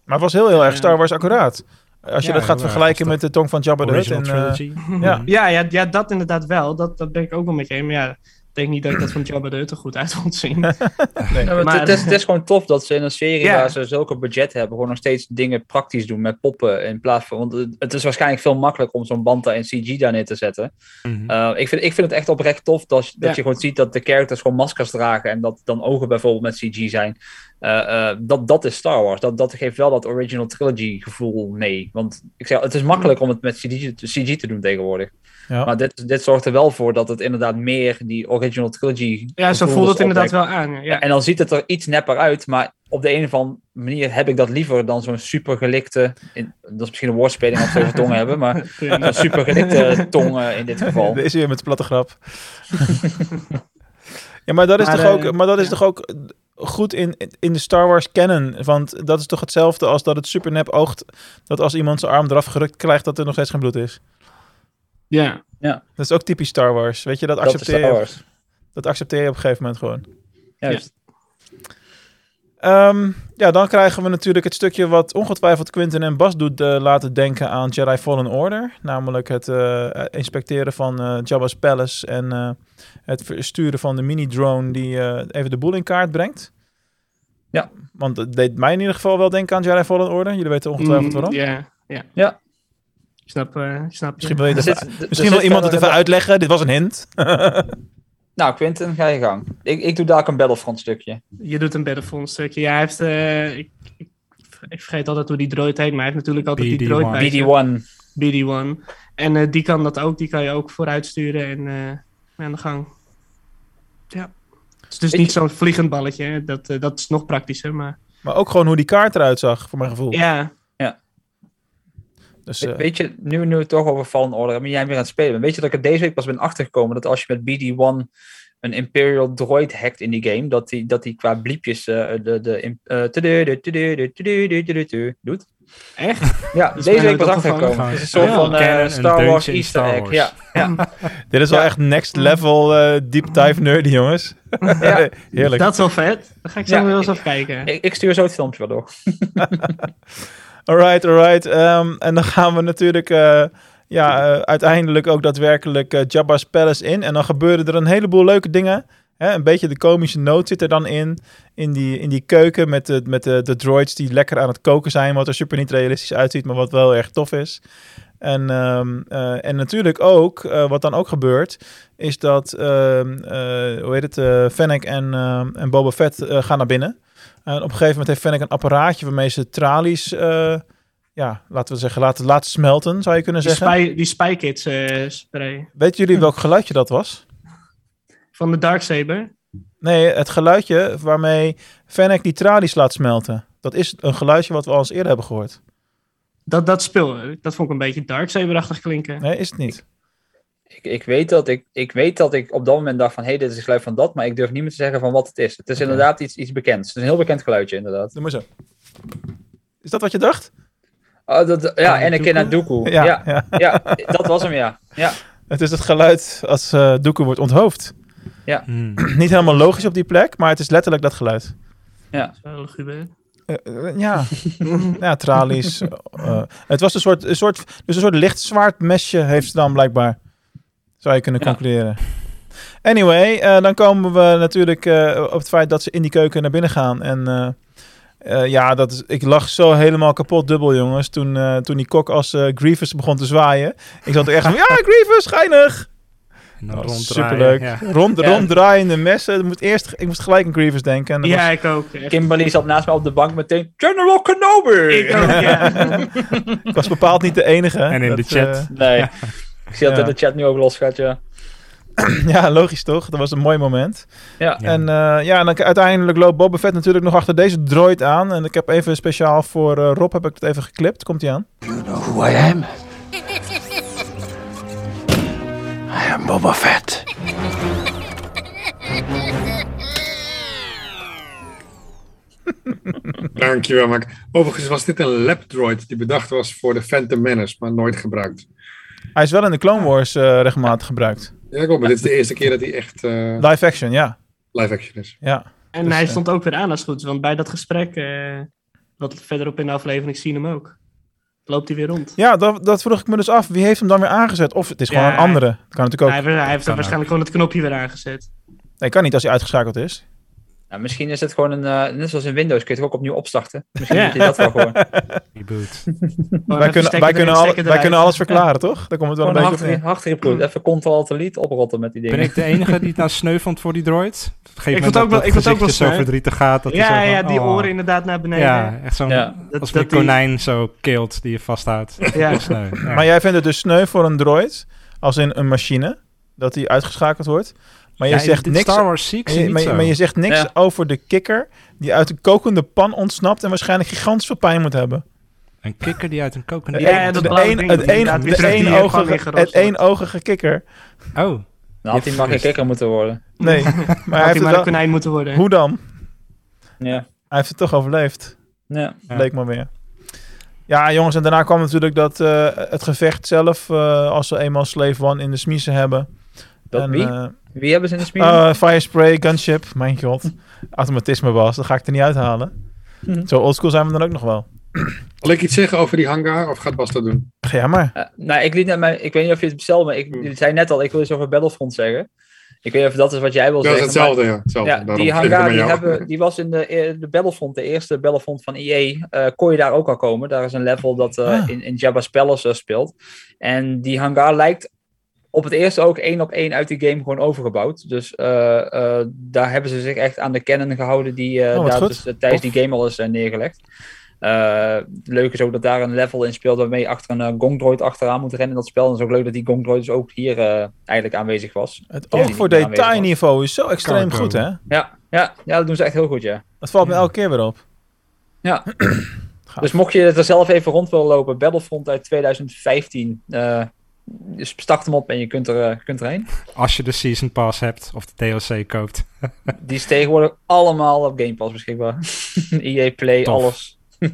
Maar het was heel, heel erg Ja. Star Wars accuraat. Als je Ja, dat gaat vergelijken met de tong van Jabba the Hutt. En, eh, Trilogy. ja. Ja, ja, ja, dat inderdaad wel. Dat, dat ben ik ook wel met je. Maar ja, denk niet dat ik dat van Jabba de Hutt er goed uit vond zien. nee. Ja, maar Maar- het, is, het is gewoon tof dat ze in een serie Ja. waar ze zulke budget hebben, gewoon nog steeds dingen praktisch doen met poppen in plaats van. Want het- is waarschijnlijk veel makkelijker om zo'n Banta in CG daar neer te zetten. Mhm. Uh, ik, vind, ik vind het echt oprecht tof dat, dat Ja. je gewoon ziet dat de characters gewoon maskers dragen en dat dan ogen bijvoorbeeld met CG zijn. Eh, eh, dat, dat is Star Wars. Dat, dat geeft wel dat original trilogy gevoel mee. Want ik zeg, het is makkelijk om het met CG, te- CG te doen tegenwoordig. Ja. Maar dit, dit zorgt er wel voor dat het inderdaad meer die original trilogy. Ja, zo voelt het inderdaad opwekt. wel aan. Ja. En dan ziet het er iets nepper uit, maar op de een of andere manier heb ik dat liever dan zo'n supergelikte. In, dat is misschien een woordspeling als we over tongen hebben, maar zo'n supergelikte tong in dit geval. Deze weer met de platte grap. ja, maar dat is, Maar, toch, ook, eh, maar dat is ja. toch ook goed in, in de Star Wars canon? Want dat is toch hetzelfde als dat het super nep oogt dat als iemand zijn arm eraf gerukt krijgt, dat er nog steeds geen bloed is. ja. Dat is ook typisch Star Wars. Weet je, dat Dat is accepteer, je, dat accepteer je op een gegeven moment gewoon. Juist. Ehm, ja, dan krijgen we natuurlijk het stukje wat ongetwijfeld Quentin en Bas doet eh, laten denken aan Jedi Fallen Order. Namelijk het eh, inspecteren van eh, Jabba's Palace en eh, het versturen van de mini-drone die eh, even de boel in kaart brengt. Ja. Want het deed mij in ieder geval wel denken aan Jedi Fallen Order. Jullie weten ongetwijfeld Mm, waarom. Ja, ja. Snap, eh, ik snap je. Misschien wil, je dat- zit- misschien wil iemand het even uitleggen. Dit was een hint. Nou, Quinten, ga je gang. Ik, ik doe daar ook een Battlefront stukje. Je doet een Battlefront stukje. Ja, hij heeft... eh, ik, ik, ik vergeet altijd hoe die droid heet, maar hij heeft natuurlijk altijd die BD-1. droid bij zich. BD-1. BD-1. En eh, die kan dat ook. Die kan je ook vooruit sturen en eh, aan de gang. Ja. Het is dus Weet niet je- zo'n vliegend balletje. hè. Dat, dat is nog praktischer, maar... Maar ook gewoon hoe die kaart eruit zag, voor mijn gevoel. Ja, Dus, eh, Weet je, nu, nu we het toch over Fallen Order hebben, jij weer aan het spelen bent. Weet je dat ik er deze week pas ben achtergekomen dat als je met BD-1 een Imperial droid hackt in die game, dat die, dat die qua bliepjes eh, de, de, eh, doet? echt? Ja, is deze week opgevallen. achtergekomen. Het is een soort Ja, van een Star Wars Easter Star egg. Ja, ja. dit is wel ja. echt next level eh, deep dive nerdy, jongens. Ja. Heerlijk. Dat is wel vet. Dan ga ik zo Ja, wel eens kijken. Ik, ik stuur zo het filmpje wel door. Alright, alright. Ehm, en dan gaan we natuurlijk eh, ja, eh, uiteindelijk ook daadwerkelijk eh, Jabba's Palace in. En dan gebeuren er een heleboel leuke dingen. Hè, een beetje de komische noot zit er dan in. In die, in die keuken met, de, met de, droids die lekker aan het koken zijn. Wat er super niet realistisch uitziet, maar wat wel erg tof is. En, ehm, eh, en natuurlijk ook, wat dan ook gebeurt, is dat, eh, hoe heet het, Fennec en, en Boba Fett gaan naar binnen. En op een gegeven moment heeft Fennec een apparaatje waarmee ze tralies, eh, ja, laten we zeggen, laten, laten smelten, zou je kunnen Die, zeggen. spy, die Spy eh, spray. Weten jullie welk geluidje dat was? Van de Darksaber. Nee, het geluidje waarmee Fennec die tralies laat smelten. Dat is een geluidje wat we al eens eerder hebben gehoord. Dat, dat speel, dat vond ik een beetje Darksaber-achtig klinken. Nee, is het niet. Ik, ik, weet dat ik, ik weet dat ik op dat moment dacht van, hé, hey, dit is het geluid van dat, maar ik durf niet meer te zeggen van wat het is. Het is inderdaad iets, iets bekends. Het is een heel bekend geluidje, inderdaad. Doe maar zo. Is dat wat je dacht? Oh, dat, ja, Ah, en ik naar Dooku. Ja, Ja, ja. ja. dat was hem, ja. ja. Het is het geluid als eh Dooku wordt onthoofd. Hmm. niet helemaal logisch op die plek, maar het is letterlijk dat geluid. Eh, eh, ja. ja, tralies. eh, het was een soort, een soort, dus een soort licht zwaard mesje heeft ze dan blijkbaar. Zou je kunnen Ja. concluderen. Anyway, eh, dan komen we natuurlijk eh, op het feit dat ze in die keuken naar binnen gaan. En eh, eh, ja, dat is, ik lag zo helemaal kapot dubbel, jongens. Toen, eh, toen die kok als eh, Grievous begon te zwaaien. Ik zat er echt van, ja, Grievous, geinig! En dan Dat was ronddraaien, superleuk. ja. Rond, Ja. ronddraaiende messen. Ik moest, eerst, ik moest gelijk aan Grievous denken. Ja, was- ik ook. echt. Kimberly zat naast me op de bank meteen, General Kenobi! Ik ook, ja. ik was bepaald niet de enige. En in Dat, de chat. Nee, ik zie dat Ja. de chat nu ook losgaat, ja. Ja, logisch toch? Dat was een mooi moment. Ja. En eh, ja, en dan uiteindelijk loopt Boba Fett natuurlijk nog achter deze droid aan. En ik heb even speciaal voor eh, Rob heb ik het even geklipt. Komt hij aan? You know who I am? I am Boba Fett. Dankjewel, Mark. Overigens was dit een lab droid die bedacht was voor de Phantom Menace, maar nooit gebruikt. Hij is wel in de Clone Wars eh, regelmatig gebruikt. Ja, klopt. Maar dit is de eerste keer dat hij echt eh, Live action, ja. live action is. ja. En Dus, hij eh, stond ook weer aan als het goed is, want bij dat gesprek, eh, wat verderop in de aflevering, zien hem ook. Loopt hij weer rond. Ja, dat, dat vroeg ik me dus af. Wie heeft hem dan weer aangezet? Of het is gewoon Ja, een andere. Dat kan natuurlijk ook. Hij, heeft- hij heeft Kan waarschijnlijk gewoon het knopje weer aangezet. Nee, kan niet als hij uitgeschakeld is. Nou, misschien is het gewoon een, eh, net zoals in Windows, kun je het ook opnieuw opstarten. Misschien Ja. moet je dat wel gewoon. Reboot. Wij kunnen, wij, kunnen al- wij kunnen alles verklaren, toch? Daar komt het wel een beetje hard, op hard reboot. Even Ctrl Delete oprotten met die dingen. Ben ik de enige die het nou sneu vond voor die droid? Ik vond ook wel- dat ik vond ook wel zo verdrietig gaat. Dat Ja, zo van, ja, die oh. oren inderdaad naar beneden. Ja, echt zo'n als een die- konijn zo keelt die je vasthoudt. Ja. Heel sneu. Ja. Maar jij vindt het dus sneu voor een droid, als in een machine, dat die uitgeschakeld wordt. Maar je Ja, zegt niks. Star Wars maar je- maar, maar zegt niks Ja. over de kikker die uit een kokende pan ontsnapt en waarschijnlijk gigantisch veel pijn moet hebben. Een kikker die uit een kokende... De Ja, de een- ding het een- de pan wordt. eenogige kikker. Oh, Nou, had hij maar geen kikker moeten worden. Nee, maar hij Had heeft hij maar een konijn moeten worden. Hoe dan? Ja. Hij heeft het toch overleefd. ja. Bleek maar weer. Ja, jongens, en daarna kwam natuurlijk dat eh, het gevecht zelf, eh, als ze eenmaal Slave One in de smiezen hebben. Dat En, wie? eh, Wie hebben ze in de smeer? eh, fire spray, gunship, mijn god. Automatisme was, dat ga ik er niet uithalen. Mhm. Zo oldschool zijn we dan ook nog wel. Wil ik iets zeggen over die hangar of gaat Bas dat doen? Jij maar. Eh, nou, ik liet net mijn, ik weet niet of je het bestelde, maar ik je zei net al, ik wil iets over Battlefront zeggen. Ik weet niet of dat is wat jij wil Dat is zeggen. maar- hetzelfde, ja. Hetzelfde. Ja, die hangar die, hebben, die was in de, eh, de Battlefront, de eerste Battlefront van EA, eh, kon je daar ook al komen. Daar is een level dat eh, Ah. in, in Jabba's Palace eh, speelt. En die hangar lijkt op het eerste ook één op één uit die game gewoon overgebouwd. Dus eh, eh, daar hebben ze zich echt aan de kennen gehouden die eh, Oh, daar dus, tijdens die game al is neergelegd. Eh, leuk is ook dat daar een level in speelt waarmee je achter een uh, gongdroid achteraan moet rennen in dat spel. En het is ook leuk dat die gongdroid dus ook hier eh, eigenlijk aanwezig was. Het oog voor detailniveau is zo extreem goed, hè? Ja, ja, ja, dat doen ze echt heel goed, ja. Dat valt me elke keer weer op. Ja. Dus mocht je het er zelf even rond willen lopen, Battlefront uit 2015. Dus start hem op en je kunt, er, eh, kunt erheen. als je de Season Pass hebt of de DLC koopt. Die is tegenwoordig allemaal op Game Pass beschikbaar. EA Play, Tof. alles.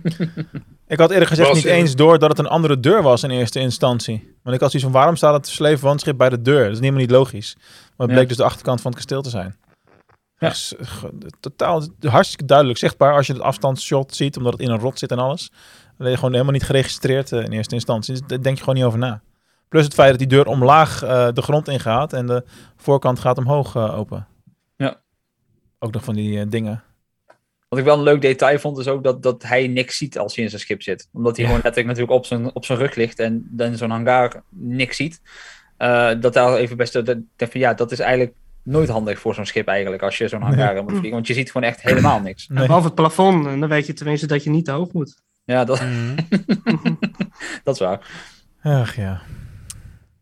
Ik had eerder gezegd Was- niet eens door dat het een andere deur was in eerste instantie. Want ik had zoiets van, waarom staat het Slave One schip bij de deur? Dat is helemaal niet logisch. Maar het Ja. bleek dus de achterkant van het kasteel te zijn. Ja. Dus, eh, totaal hartstikke duidelijk zichtbaar als je het afstandsshot ziet, omdat het in een rot zit en alles. Dan ben je gewoon helemaal niet geregistreerd eh, in eerste instantie. Dus daar denk je gewoon niet over na. Plus het feit dat die deur omlaag eh, de grond ingaat en de voorkant gaat omhoog eh, open. Ja. Ook nog van die eh, dingen. Wat ik wel een leuk detail vond, is ook dat, dat hij niks ziet als hij in zijn schip zit. Omdat hij Ja. gewoon letterlijk natuurlijk op zijn, op zijn rug ligt en dan in zo'n hangar niks ziet. Eh, dat daar even best... Dat, dat, ja, dat is eigenlijk nooit handig voor zo'n schip eigenlijk, als je zo'n hangar in moet vliegen. Want je ziet gewoon echt helemaal niks. Nee. Behalve het plafond, en dan weet je tenminste dat je niet te hoog moet. Ja, dat, Mhm. dat is waar. Ach ja.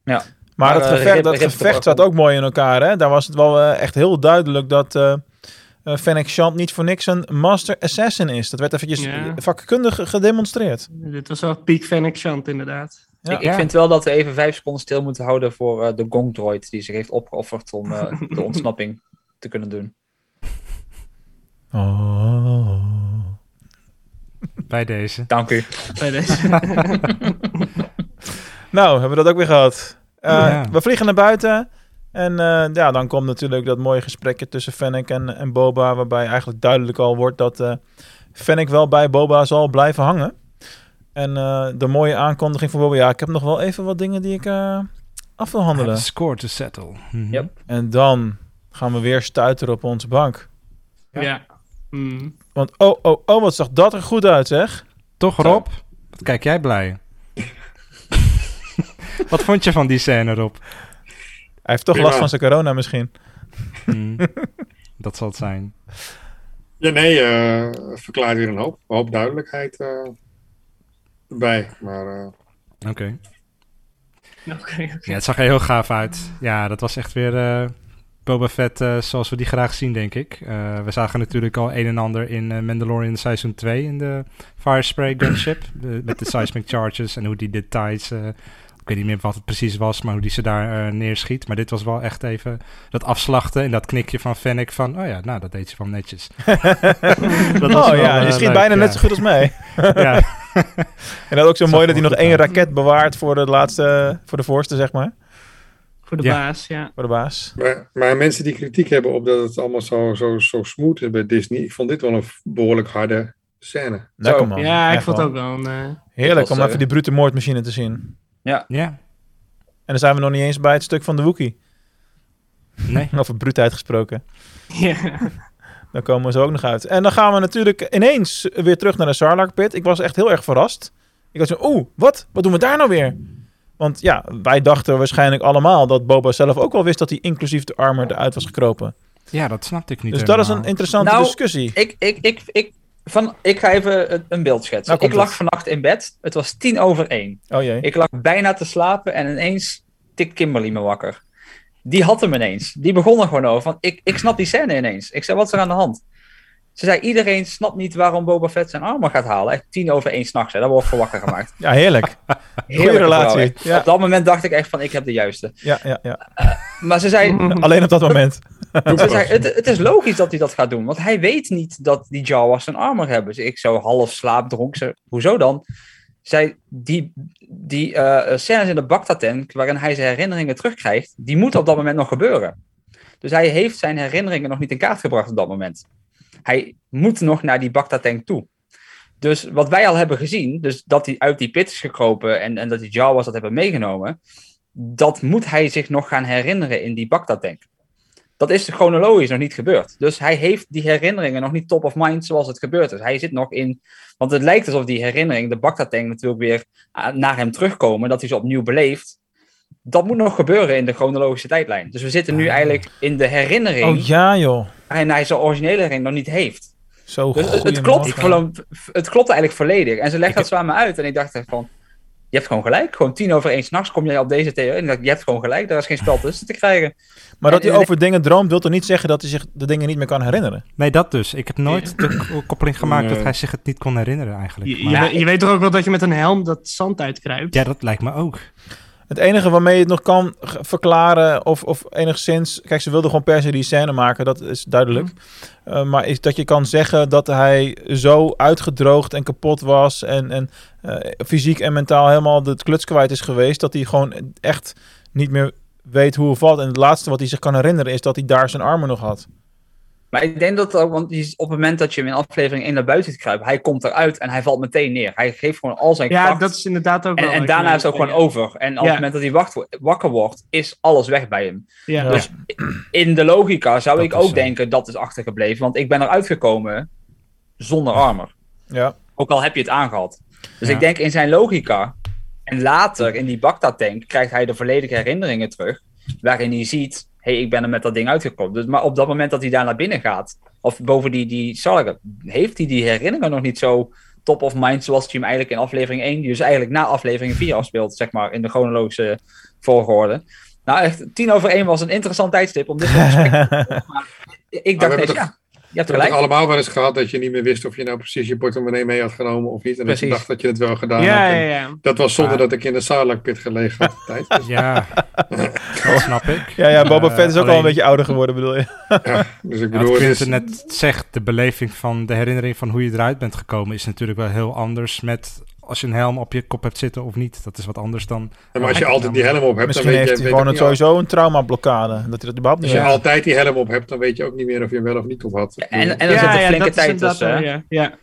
Ja. Maar, Maar, dat eh, gevecht, Rip- dat Rip gevecht zat ook mooi in elkaar. Hè? Daar was het wel eh, echt heel duidelijk dat eh eh, Fennec Shand niet voor niks een Master Assassin is. Dat werd eventjes Ja. vakkundig gedemonstreerd. Dit was wel peak Fennec Shant inderdaad. Ja. ik, ik vind wel dat we even vijf seconden stil moeten houden voor eh, de Gong Droid die zich heeft opgeofferd om eh, de ontsnapping te kunnen doen. Oh. Bij deze. Dank u. Bij deze. Nou, hebben we dat ook weer gehad. Eh, Ja. We vliegen naar buiten. En eh, ja, dan komt natuurlijk dat mooie gesprekje tussen Fennec en, en Boba. Waarbij eigenlijk duidelijk al wordt dat eh Fennec wel bij Boba zal blijven hangen. En eh, de mooie aankondiging van Boba. Ja, ik heb nog wel even wat dingen die ik eh, af wil handelen. Score to settle. Mhm. Yep. En dan gaan we weer stuiteren op onze bank. ja. Mm. Want oh, oh, oh, wat zag dat er goed uit, zeg. Toch Rob? Wat kijk jij blij? Wat vond je van die scène Rob? Hij heeft toch Prima. last van zijn corona misschien. Mhm. Dat zal het zijn. Ja, nee, eh verklaart weer een hoop, een hoop duidelijkheid eh, erbij. Maar eh, Oké. Oké, oké. Ja, het zag er heel gaaf uit. Ja, dat was echt weer eh, Boba Fett eh, zoals we die graag zien, denk ik. Eh, we zagen natuurlijk al een en ander in eh, Mandalorian Seizoen 2 in de Fire Spray Gunship. met de seismic charges en hoe die details... eh, ik weet niet meer wat het precies was, maar hoe die ze daar eh, neerschiet. Maar dit was wel echt even dat afslachten en dat knikje van Fennec van... Oh ja, nou, dat deed ze wel netjes. Dat was oh wel, ja, eh, je schiet leuk, bijna ja. net zo goed als mij. ja. En dat ook zo mooi dat hij nog één raket bewaart voor de laatste, voor de voorste, zeg maar. Voor de Ja. baas, ja. Voor de baas. maar, maar mensen die kritiek hebben op dat het allemaal zo, zo, zo smooth is bij Disney, ik vond dit wel een behoorlijk harde scène. Lekker man. Ja, ik Echt vond het wel. ook wel een... eh, Heerlijk om even eh, die brute moordmachine te zien. Ja, En dan zijn we nog niet eens bij het stuk van de Wookie. nee. Over bruutheid gesproken. ja. Daar komen we zo ook nog uit. En dan gaan we natuurlijk ineens weer terug naar de Sarlacc pit. Ik was echt heel erg verrast. Ik was zo, oeh, wat? Wat doen we daar nou weer? Want ja, wij dachten waarschijnlijk allemaal dat Boba zelf ook wel wist dat hij inclusief de armor eruit was gekropen. Ja, dat snapte ik niet Dus dat is een interessante Nou, discussie. Ik, ik, ik, ik, van, ik ga even een- beeld schetsen. Nou, ik lag het. vannacht in bed. Het was tien over één. Oh jee. Ik lag bijna te slapen en ineens tikt Kimberly me wakker. Die had hem ineens. Die begon er gewoon over. Van, ik, ik snap die scène ineens. Ik zei, wat is er aan de hand? Ze zei, iedereen snapt niet waarom Boba Fett zijn armor gaat halen. Echt tien over één s'nachts. Daar word ik voor wakker gemaakt. Ja, heerlijk. Heerlijke relatie, vrouw, echt. ja. Op dat moment dacht ik echt van, ik heb de juiste. Ja, ja, ja. Maar ze zei, Alleen op dat moment. Zei het, het is logisch dat hij dat gaat doen. Want hij weet niet dat die Jawas een armor hebben. Dus ik zo half slaapdronk. Ze, hoezo dan? Zij, die die eh scènes in de Bacta-tank, waarin hij zijn herinneringen terugkrijgt, die moeten op dat moment nog gebeuren. Dus hij heeft zijn herinneringen nog niet in kaart gebracht op dat moment. Hij moet nog naar die Bacta-tank toe. Dus wat wij al hebben gezien, dus dat hij uit die pit is gekropen en, en dat die Jawas dat hebben meegenomen, dat moet hij zich nog gaan herinneren in die Bacta-tank. Dat is chronologisch nog niet gebeurd. Dus hij heeft die herinneringen nog niet top of mind zoals het gebeurd is. Hij zit nog in. Want het lijkt alsof die herinnering, de Bacta-tank, natuurlijk weer ah, naar hem terugkomen. Dat hij ze opnieuw beleeft. Dat moet nog gebeuren in de chronologische tijdlijn. Dus we zitten nu eigenlijk in de herinnering. Oh ja, joh. En hij zijn originele herinnering nog niet heeft. Zo Dus het, het, klopt, het klopt eigenlijk volledig. En ze legt dat zo aan me uit. En ik dacht van. Je hebt gewoon gelijk. Gewoon tien over één s'nachts kom jij op deze theorie. En je hebt gewoon gelijk. Daar is geen spel tussen te krijgen. Maar dat En- hij over dingen droomt, wil toch niet zeggen dat hij zich de dingen niet meer kan herinneren? Nee, dat dus. Ik heb nooit de koppeling gemaakt Nee. dat hij zich het niet kon herinneren eigenlijk. Je, je, Maar- weet- je weet toch ook wel dat je met een helm dat zand uitkruipt? ja, dat lijkt me ook. Het enige waarmee je het nog kan verklaren of, of enigszins... Kijk, ze wilden gewoon per se die scène maken, dat is duidelijk. Mhm. Uh, maar is dat je kan zeggen dat hij zo uitgedroogd en kapot was... en, en eh, fysiek en mentaal helemaal de kluts kwijt is geweest... dat hij gewoon echt niet meer weet hoe het valt. En het laatste wat hij zich kan herinneren is dat hij daar zijn armen nog had. Maar ik denk dat ook, want op het moment dat je hem in aflevering 1 naar buiten ziet kruipen, hij komt eruit en hij valt meteen neer. Hij geeft gewoon al zijn Ja, kracht. dat is inderdaad ook en, wel en daarna is het ook gewoon over. En op Ja. het moment dat hij wacht, wakker wordt, is alles weg bij hem. Ja. Dus in de logica zou Dat ik ook zo. denken dat is achtergebleven. Want ik ben eruit gekomen zonder armor. Ja, Ook al heb je het aangehad. Dus Ja. ik denk in zijn logica. En later in die Bacta-tank krijgt hij de volledige herinneringen terug. Waarin hij ziet: hey, ik ben er met dat ding uitgekomen. Dus, maar op dat moment dat hij daar naar binnen gaat. Of boven die, die Sarga, heeft hij die herinneringen nog niet zo top of mind. Zoals hij hem eigenlijk in aflevering 1, die dus eigenlijk na aflevering 4 afspeelt. Zeg maar in de chronologische volgorde. Nou, echt, tien over één was een interessant tijdstip om dit te. Maar Ik dacht hebben toch- ja, je hebt gelijk. allemaal wel eens gehad dat je niet meer wist of je nou precies je portemonnee mee had genomen of niet. En dat je dacht dat je het wel gedaan Ja, had. ja, En ja. Dat was zonder dat ik in de Sarlacc pit gelegen had. de tijd. Dus, Ja, dat snap ik. ja, ja Boba Eh, Fett is ook al alleen- een beetje ouder geworden, bedoel je? ja, dus ik Ja, bedoel, wat het is, net zegt, de beleving van de herinnering van hoe je eruit bent gekomen is natuurlijk wel heel anders met als je een helm op je kop hebt zitten of niet. Dat is wat anders dan... maar als je altijd die helm op hebt, Misschien dan weet je, heeft hij weet gewoon sowieso een traumablokkade. Dat hij dat überhaupt niet Als je altijd die helm op hebt, dan weet je ook niet meer of je hem wel of niet op had. En, en er Ja, zit een ja, flinke dat is tijd tussen. Ja, ja.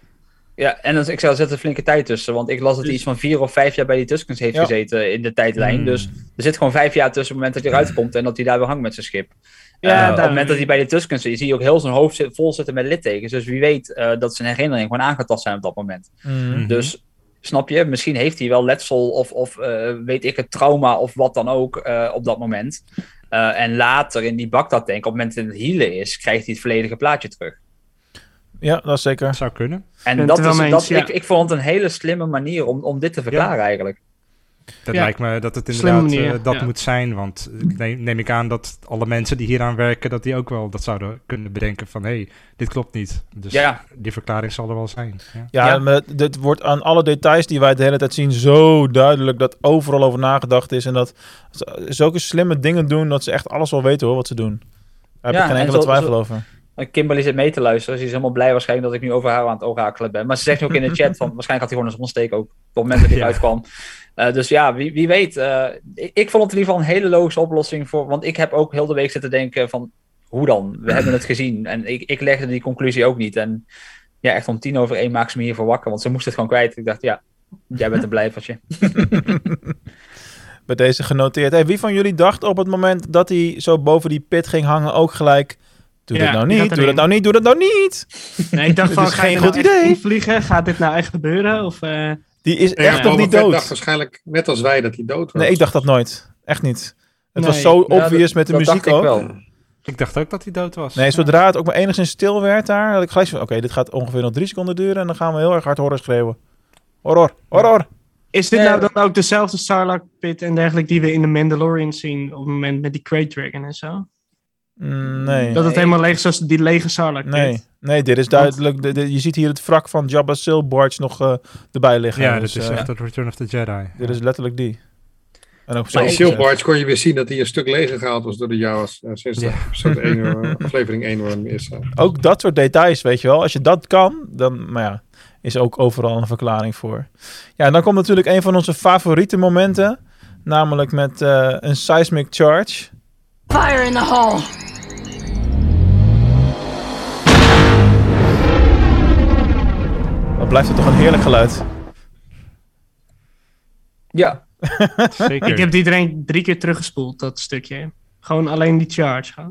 Ja, en dan, ik zou er zit een flinke tijd tussen. Want ik las dat hij Dus- iets van vier of vijf jaar bij die Tuskens heeft Ja. gezeten in de tijdlijn. Hmm. Dus er zit gewoon vijf jaar tussen het moment dat hij eruit komt en dat hij daar weer hangt met zijn schip. Ja, Eh, op het moment dat hij bij de Tuskens zit, zie je ook heel zijn hoofd vol zitten met littekens. Dus wie weet eh, dat zijn herinneringen gewoon aangetast zijn op dat moment. Mhm. Dus snap je, misschien heeft hij wel letsel of, of eh, weet ik het, trauma of wat dan ook eh, op dat moment. Eh, en later in die Bagdad tank, op het moment dat het healen is, krijgt hij het volledige plaatje terug. Ja, dat is zeker. Dat zou kunnen. En dat is, dat, ja. ik, ik vond het een hele slimme manier om, om dit te verklaren eigenlijk. Dat Ja. lijkt me dat het inderdaad manier, eh, dat ja. moet zijn. Want ik neem, neem ik aan dat alle mensen die hieraan werken, dat die ook wel dat zouden kunnen bedenken van hé, hey, dit klopt niet. Dus Ja. die verklaring zal er wel zijn. Ja. Ja, Ja. maar het- het wordt aan alle details die wij de hele tijd zien zo duidelijk dat overal over nagedacht is. En dat ze zulke slimme dingen doen dat ze echt alles wel weten hoor, wat ze doen. Daar heb Ja, ik geen en enkele zo- twijfel zo- over. Kimberly zit mee te luisteren. Ze is helemaal blij waarschijnlijk dat ik nu over haar aan het orakelen ben. Maar ze zegt ook in de chat van waarschijnlijk had hij gewoon een zonsteek ook. Op het moment dat hij Ja. uitkwam. Eh, dus ja, wie, wie weet. eh, ik, ik vond het in ieder geval een hele logische oplossing voor. Want ik heb ook heel de week zitten denken van hoe dan? We hebben het gezien. En ik, ik legde die conclusie ook niet. En ja, echt om tien over één maak ze me hiervoor wakker. Want ze moest het gewoon kwijt. Ik dacht, ja, jij bent een blijvertje. Bij deze genoteerd. Hey, wie van jullie dacht op het moment dat hij zo boven die pit ging hangen ook gelijk... Doe Ja, dat nou niet, doe dat nou niet, doe dat nou niet. Nee, ik dacht van, is geen goed nou echt idee. invliegen? Gaat dit nou echt gebeuren? Of, eh, Die is Ja, echt nog niet dood. dacht waarschijnlijk, net als wij, dat hij dood was. Nee, ik dacht dat nooit. Echt niet. Het was zo Ja, obvious dat- met de dat muziek dacht ik ook. wel. Ik dacht ook dat hij dood was. Nee, zodra het ook maar enigszins stil werd daar, had ik gelijk van, oké, dit gaat ongeveer nog drie seconden duren en dan gaan we heel erg hard horen schreeuwen. Horror, horror. is dit nou dat- dan ook dezelfde Sarlacc pit en dergelijke die we in de Mandalorian zien op het moment met die Crate Dragon en zo? Mm, nee. Dat het Nee. helemaal leeg is zoals die lege Sarlacc pit. Nee, nee, dit is duidelijk. de- de- je ziet hier het wrak van Jabba Silbarge nog eh, erbij liggen. Ja, Dus, dit is eh, echt het Return of the Jedi. Dit is letterlijk die. En ook Maar in zo Silbarge kon je weer zien dat hij een stuk leger gehaald was door de Jawas. eh, sinds de Ja. episode 1, eh, aflevering 1 worden is. Ook dat soort details, weet je wel. Als je dat kan, dan maar ja, is ook overal een verklaring voor. Ja, en dan komt natuurlijk een van onze favoriete momenten. Namelijk met eh, een seismic charge. Fire in the hole! Dat blijft er toch een heerlijk geluid. Ja, Zeker. Ik heb iedereen drie keer teruggespoeld, dat stukje. Gewoon alleen die charge. gaan.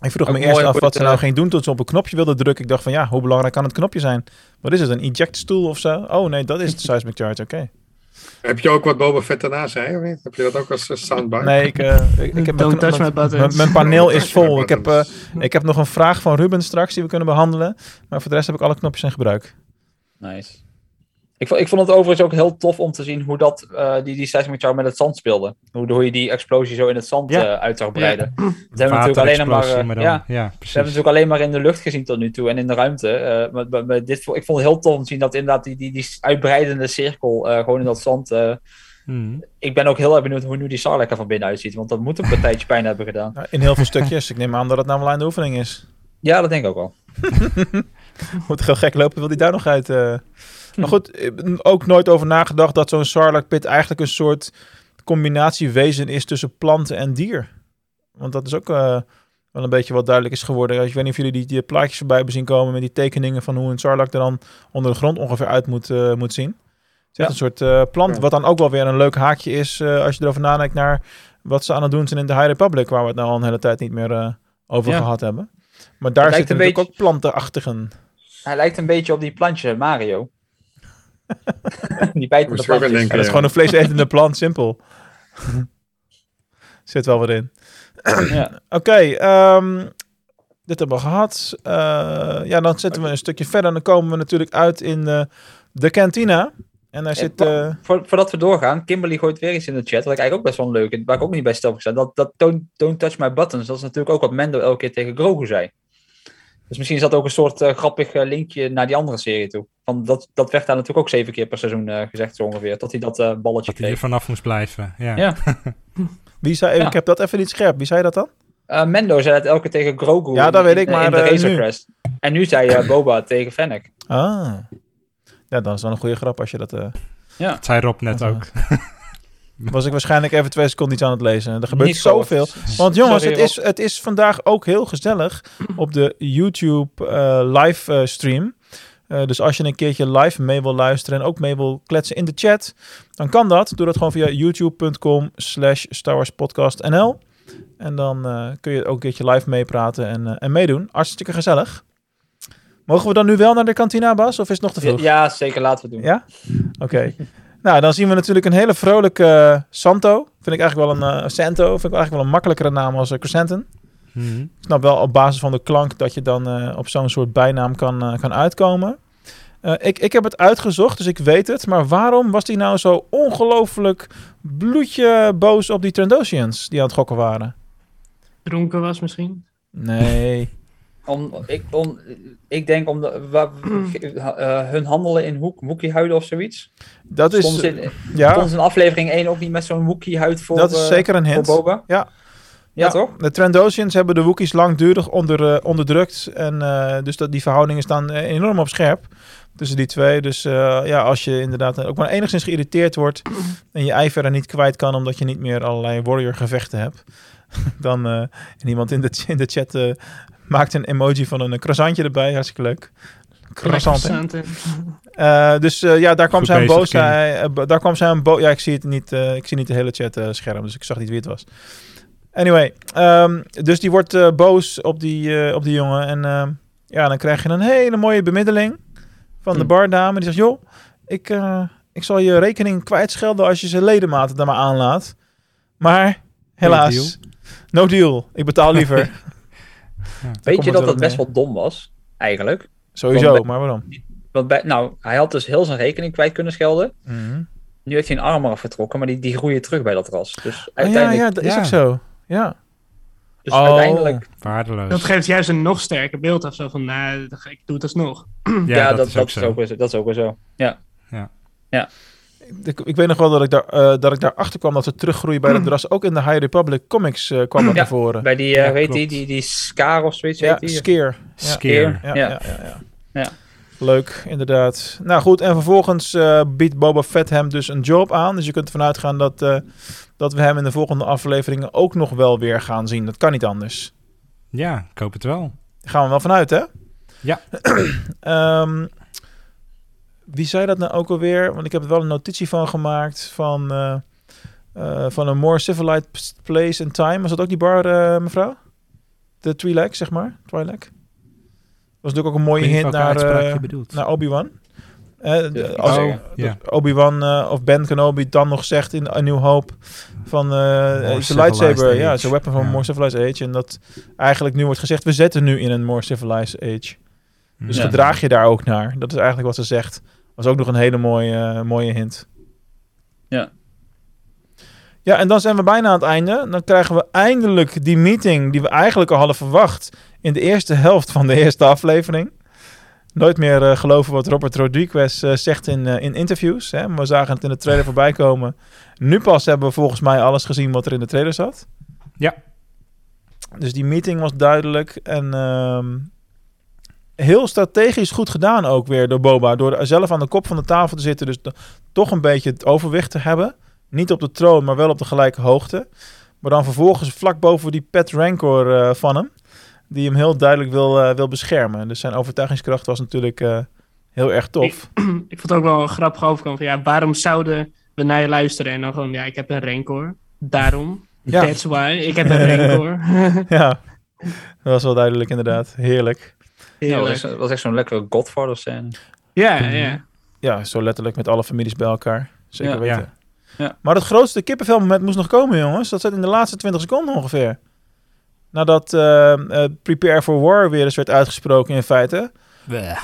Ik vroeg Ook me eerst af wat ze nou ging doen toen ze op een knopje wilde drukken. Ik dacht van ja, hoe belangrijk kan het knopje zijn? Wat is het, een eject stoel of zo? Oh nee, dat is de seismic charge, oké. Heb je ook wat Boba Fett daarna zei? Of niet? Heb je dat ook als soundbite? Nee, ik, eh, ik, ik heb mijn, Don't touch mijn- my buttons. mijn- mijn paneel is vol. Ik heb, eh, ik heb nog een vraag van Ruben straks die we kunnen behandelen. Maar voor de rest heb ik alle knopjes in gebruik. nice. Ik vond, ik vond het overigens ook heel tof om te zien hoe dat, eh, die, die Seismic Charge met het zand speelde. Hoe, hoe je die explosie zo in het zand Ja. eh, uit zag breiden. Dat hebben we natuurlijk alleen maar, eh, maar dan- ja, ja, we hebben natuurlijk alleen maar in de lucht gezien tot nu toe en in de ruimte. Eh, maar, maar- maar dit, ik vond het heel tof om te zien dat inderdaad die, die, die uitbreidende cirkel eh, gewoon in dat zand. eh, Hmm. ik ben ook heel erg benieuwd hoe nu die Sarlacc er van binnen uitziet, want dat moet ook een tijdje pijn hebben gedaan. Nou, in heel veel stukjes. Ik neem aan dat het nou wel aan de oefening is. Ja, dat denk ik ook wel. Moet heel gek lopen, wil hij daar nog uit? eh. Maar goed, eh, ook nooit over nagedacht dat zo'n Sarlacc pit eigenlijk een soort combinatiewezen is tussen planten en dier. Want dat is ook eh, wel een beetje wat duidelijk is geworden. Ik weet niet of jullie die, die plaatjes voorbij hebben zien komen met die tekeningen van hoe een Sarlacc er dan onder de grond ongeveer uit moet, eh, moet zien. Het is echt Ja. een soort eh, plant, Ja. wat dan ook wel weer een leuk haakje is eh, als je erover nadenkt naar wat ze aan het doen zijn in de High Republic, waar we het nou al een hele tijd niet meer eh, over Ja. gehad hebben. Maar daar zitten een natuurlijk ook plantenachtigen. Hij lijkt een beetje op die plantje Mario. Die bijtende plantjes. denken. Ja, dat is gewoon een vleesetende plant, simpel. Zit wel weer in. Ja. Oké, ehm, dit hebben we gehad. Eh, ja, dan zetten we een stukje verder. Dan komen we natuurlijk uit in eh, de kantina. En daar zit... eh, Voor, voordat we doorgaan, Kimberly gooit weer iets in de chat. Wat ik eigenlijk ook best wel leuk vind, waar ik ook niet bij stil heb gestaan. Dat, dat don't, don't touch my buttons, dat is natuurlijk ook wat Mendo elke keer tegen Grogu zei. Dus misschien is dat ook een soort eh, grappig eh, linkje naar die andere serie toe. Van dat, dat werd daar natuurlijk ook zeven keer per seizoen eh, gezegd, zo ongeveer. Tot hij dat eh, balletje Dat hij er kreeg. vanaf moest blijven. Ja. Ja. wie zei... Ja. Ik heb dat even niet scherp. Wie zei dat dan? Eh, Mendo zei dat elke keer tegen Grogu. Ja, dat in- weet ik, in- maar, in de Razor nu. Crest. En nu zei Boba tegen Fennec. Ah. Ja, dan is wel een goede grap als je dat... eh, Dat zei Rob net Dat, ook. was ik waarschijnlijk even twee seconden iets aan het lezen. Er gebeurt zoveel. Want jongens, sorry, het is, het is vandaag ook heel gezellig op de YouTube eh, live eh, stream. Eh, dus als je een keertje live mee wil luisteren en ook mee wil kletsen in de chat, dan kan dat. Doe dat gewoon via youtube.com slash Star Wars Podcast NL. En dan kun je ook een keertje live meepraten en, en meedoen. Hartstikke gezellig. Mogen we dan nu wel naar de kantina, Bas? Of is het nog te vroeg? ja, zeker, laten we doen. Ja? Oké. Nou, dan zien we natuurlijk een hele vrolijke eh, Santo. Vind ik eigenlijk wel een eh, Santo. Vind ik eigenlijk wel een makkelijkere naam als uh, Chrysanthemum. Mhm. Ik snap wel op basis van de klank dat je dan eh, op zo'n soort bijnaam kan, eh, kan uitkomen. Eh, ik, ik heb het uitgezocht, dus ik weet het. Maar waarom was hij nou zo ongelooflijk bloedje boos op die Trandosians die aan het gokken waren? Dronken was misschien. Nee. Om, ik, om, ik denk om de, wa- eh, hun handelen in hoek, Wookie-huiden of zoiets. Dat is, Soms in, ja, soms in aflevering 1 ook niet met zo'n Wookie-huid voor, dat is eh, zeker een voor hint. Boba. Ja. Ja, Ja. toch? De Trandosians hebben de Wookiees langdurig onder, eh, onderdrukt. En eh, dus dat, die verhoudingen staan eh, enorm op scherp tussen die twee. Dus eh, ja, als je inderdaad ook maar enigszins geïrriteerd wordt en je ijver er niet kwijt kan omdat je niet meer allerlei warrior gevechten hebt, dan eh, en iemand in de, in de chat eh, maakt een emoji van een croissantje erbij. Hartstikke leuk. Croissant, Eh, dus eh, ja, daar kwam Goed zijn bezig, boos. Hij, eh, daar kwam zijn boos. Ja, ik zie het niet. eh, ik zie niet de hele chat scherm, dus ik zag niet wie het was. Anyway, ehm, dus die wordt eh, boos op die, eh, op die jongen. En ehm, ja, dan krijg je een hele mooie bemiddeling van de Hm. bardame. Die zegt, joh, ik, eh, ik zal je rekening kwijtschelden als je zijn ledematen daar maar aanlaat. Maar helaas, deal. no deal. Ik betaal liever. Weet je dat dat best wel dom was? Eigenlijk. Sowieso, Want- maar waarom? Want bij, nou, hij had dus heel zijn rekening kwijt kunnen schelden. Mhm. Nu heeft hij een arm eraf getrokken, maar die, die groeien terug bij dat ras. Dus Oh, ja, uiteindelijk... ja, dat is ja. ook zo. Ja. Dus Oh. uiteindelijk Waardeloos. Dat geeft juist een nog sterker beeld of zo van, nou, ik doe het alsnog. Ja, dat, dat, is ook weer zo. Dat is ook weer zo. Ja. Ik, ik weet nog wel dat ik, daar, eh, dat ik daar achter kwam dat ze teruggroeien bij dat ras. Ook in de High Republic comics eh, kwam dat Ja, naar voren. Bij die, eh Ja, weet die, die, die Scar of zoiets Ja, heet die? Skeer. Ja. Skeer. Ja, Ja. ja. Ja, ja, Ja. Leuk, inderdaad. Nou goed, en vervolgens eh, biedt Boba Fett hem dus een job aan. Dus je kunt ervan uitgaan dat, eh, dat we hem in de volgende afleveringen ook nog wel weer gaan zien. Dat kan niet anders. Ja, ik hoop het wel. Daar gaan we wel vanuit, hè? Ja. Ehm, wie zei dat nou ook alweer? Want ik heb er wel een notitie van gemaakt van, eh, eh, van een more civilized place and time. Was dat ook die bar, eh, mevrouw? De Twi'lek, zeg maar. Twi'lek. was natuurlijk ook een mooie hint naar, eh, naar Obi-Wan. Eh, Ja, als oh, ja. Obi-Wan eh, of Ben Kenobi dan nog zegt in A New Hope van eh de lightsaber, ja, it's a weapon a Ja. more civilized age. En dat eigenlijk nu wordt gezegd, we zetten nu in een more civilized age. Dus Ja. gedraag je daar ook naar. Dat is eigenlijk wat ze zegt. Was ook nog een hele mooie, mooie hint. Ja. Ja, en dan zijn we bijna aan het einde. Dan krijgen we eindelijk die meeting die we eigenlijk al hadden verwacht in de eerste helft van de eerste aflevering. Nooit meer eh, geloven wat Robert Rodriguez eh, zegt in, eh, in interviews. Hè? Maar we zagen het in de trailer voorbij komen. Nu pas hebben we volgens mij alles gezien wat er in de trailer zat. Ja. Dus die meeting was duidelijk. En ehm, heel strategisch goed gedaan ook weer door Boba. Door zelf aan de kop van de tafel te zitten. Dus to- toch een beetje het overwicht te hebben. Niet op de troon, maar wel op de gelijke hoogte. Maar dan vervolgens vlak boven die pet rancor eh, van hem. Die hem heel duidelijk wil, eh, wil beschermen. Dus zijn overtuigingskracht was natuurlijk eh, heel erg tof. Ik vond het ook wel grappig overkomen van, ja, waarom zouden we naar je luisteren? En dan gewoon, ja, ik heb een rencor. Daarom. Ja. That's why. Ik heb een rencor. ja, dat was wel duidelijk inderdaad. Heerlijk. Ja, dat Heerlijk. was, dat was echt zo'n lekkere Godfather scène. Ja, ja. Ja, zo letterlijk met alle families bij elkaar. Zeker Ja. weten. Ja. Maar het grootste kippenvelmoment moest nog komen, jongens. Dat zit in de laatste 20 seconden ongeveer. Nadat eh, eh, Prepare for War weer eens werd uitgesproken in feite. Bleh.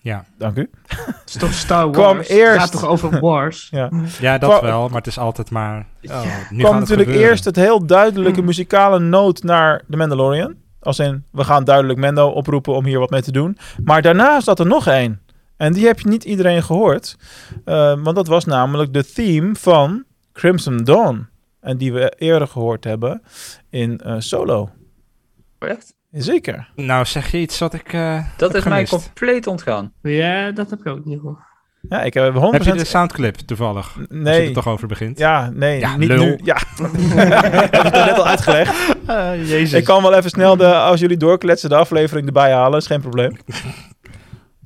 Ja. Dank u. Het is toch Star Wars? Kwam Het eerst- gaat toch over wars? Ja. ja, dat wel, maar het is altijd maar... Oh, nu kwam gaat het natuurlijk gebeuren. eerst het heel duidelijke muzikale noot naar The Mandalorian. Als in, we gaan duidelijk Mendo oproepen om hier wat mee te doen. Maar daarna zat er nog één. En die heb je niet iedereen gehoord. Eh, want dat was namelijk de theme van Crimson Dawn. En die we eerder gehoord hebben in eh, Solo. Echt? Zeker. Nou, zeg je iets wat ik eh, Dat heb is mij compleet ontgaan. Ja, dat heb ik ook niet gehoord. Ja, ik heb 100%... Heb je de soundclip toevallig? Als je Nee. er toch over begint. Ja, nee, Ja, niet lul. nu. Ja, heb ik het net al uitgelegd. Jezus. Ik kan wel even snel, de, als jullie doorkletsen, de aflevering erbij halen. Is geen probleem.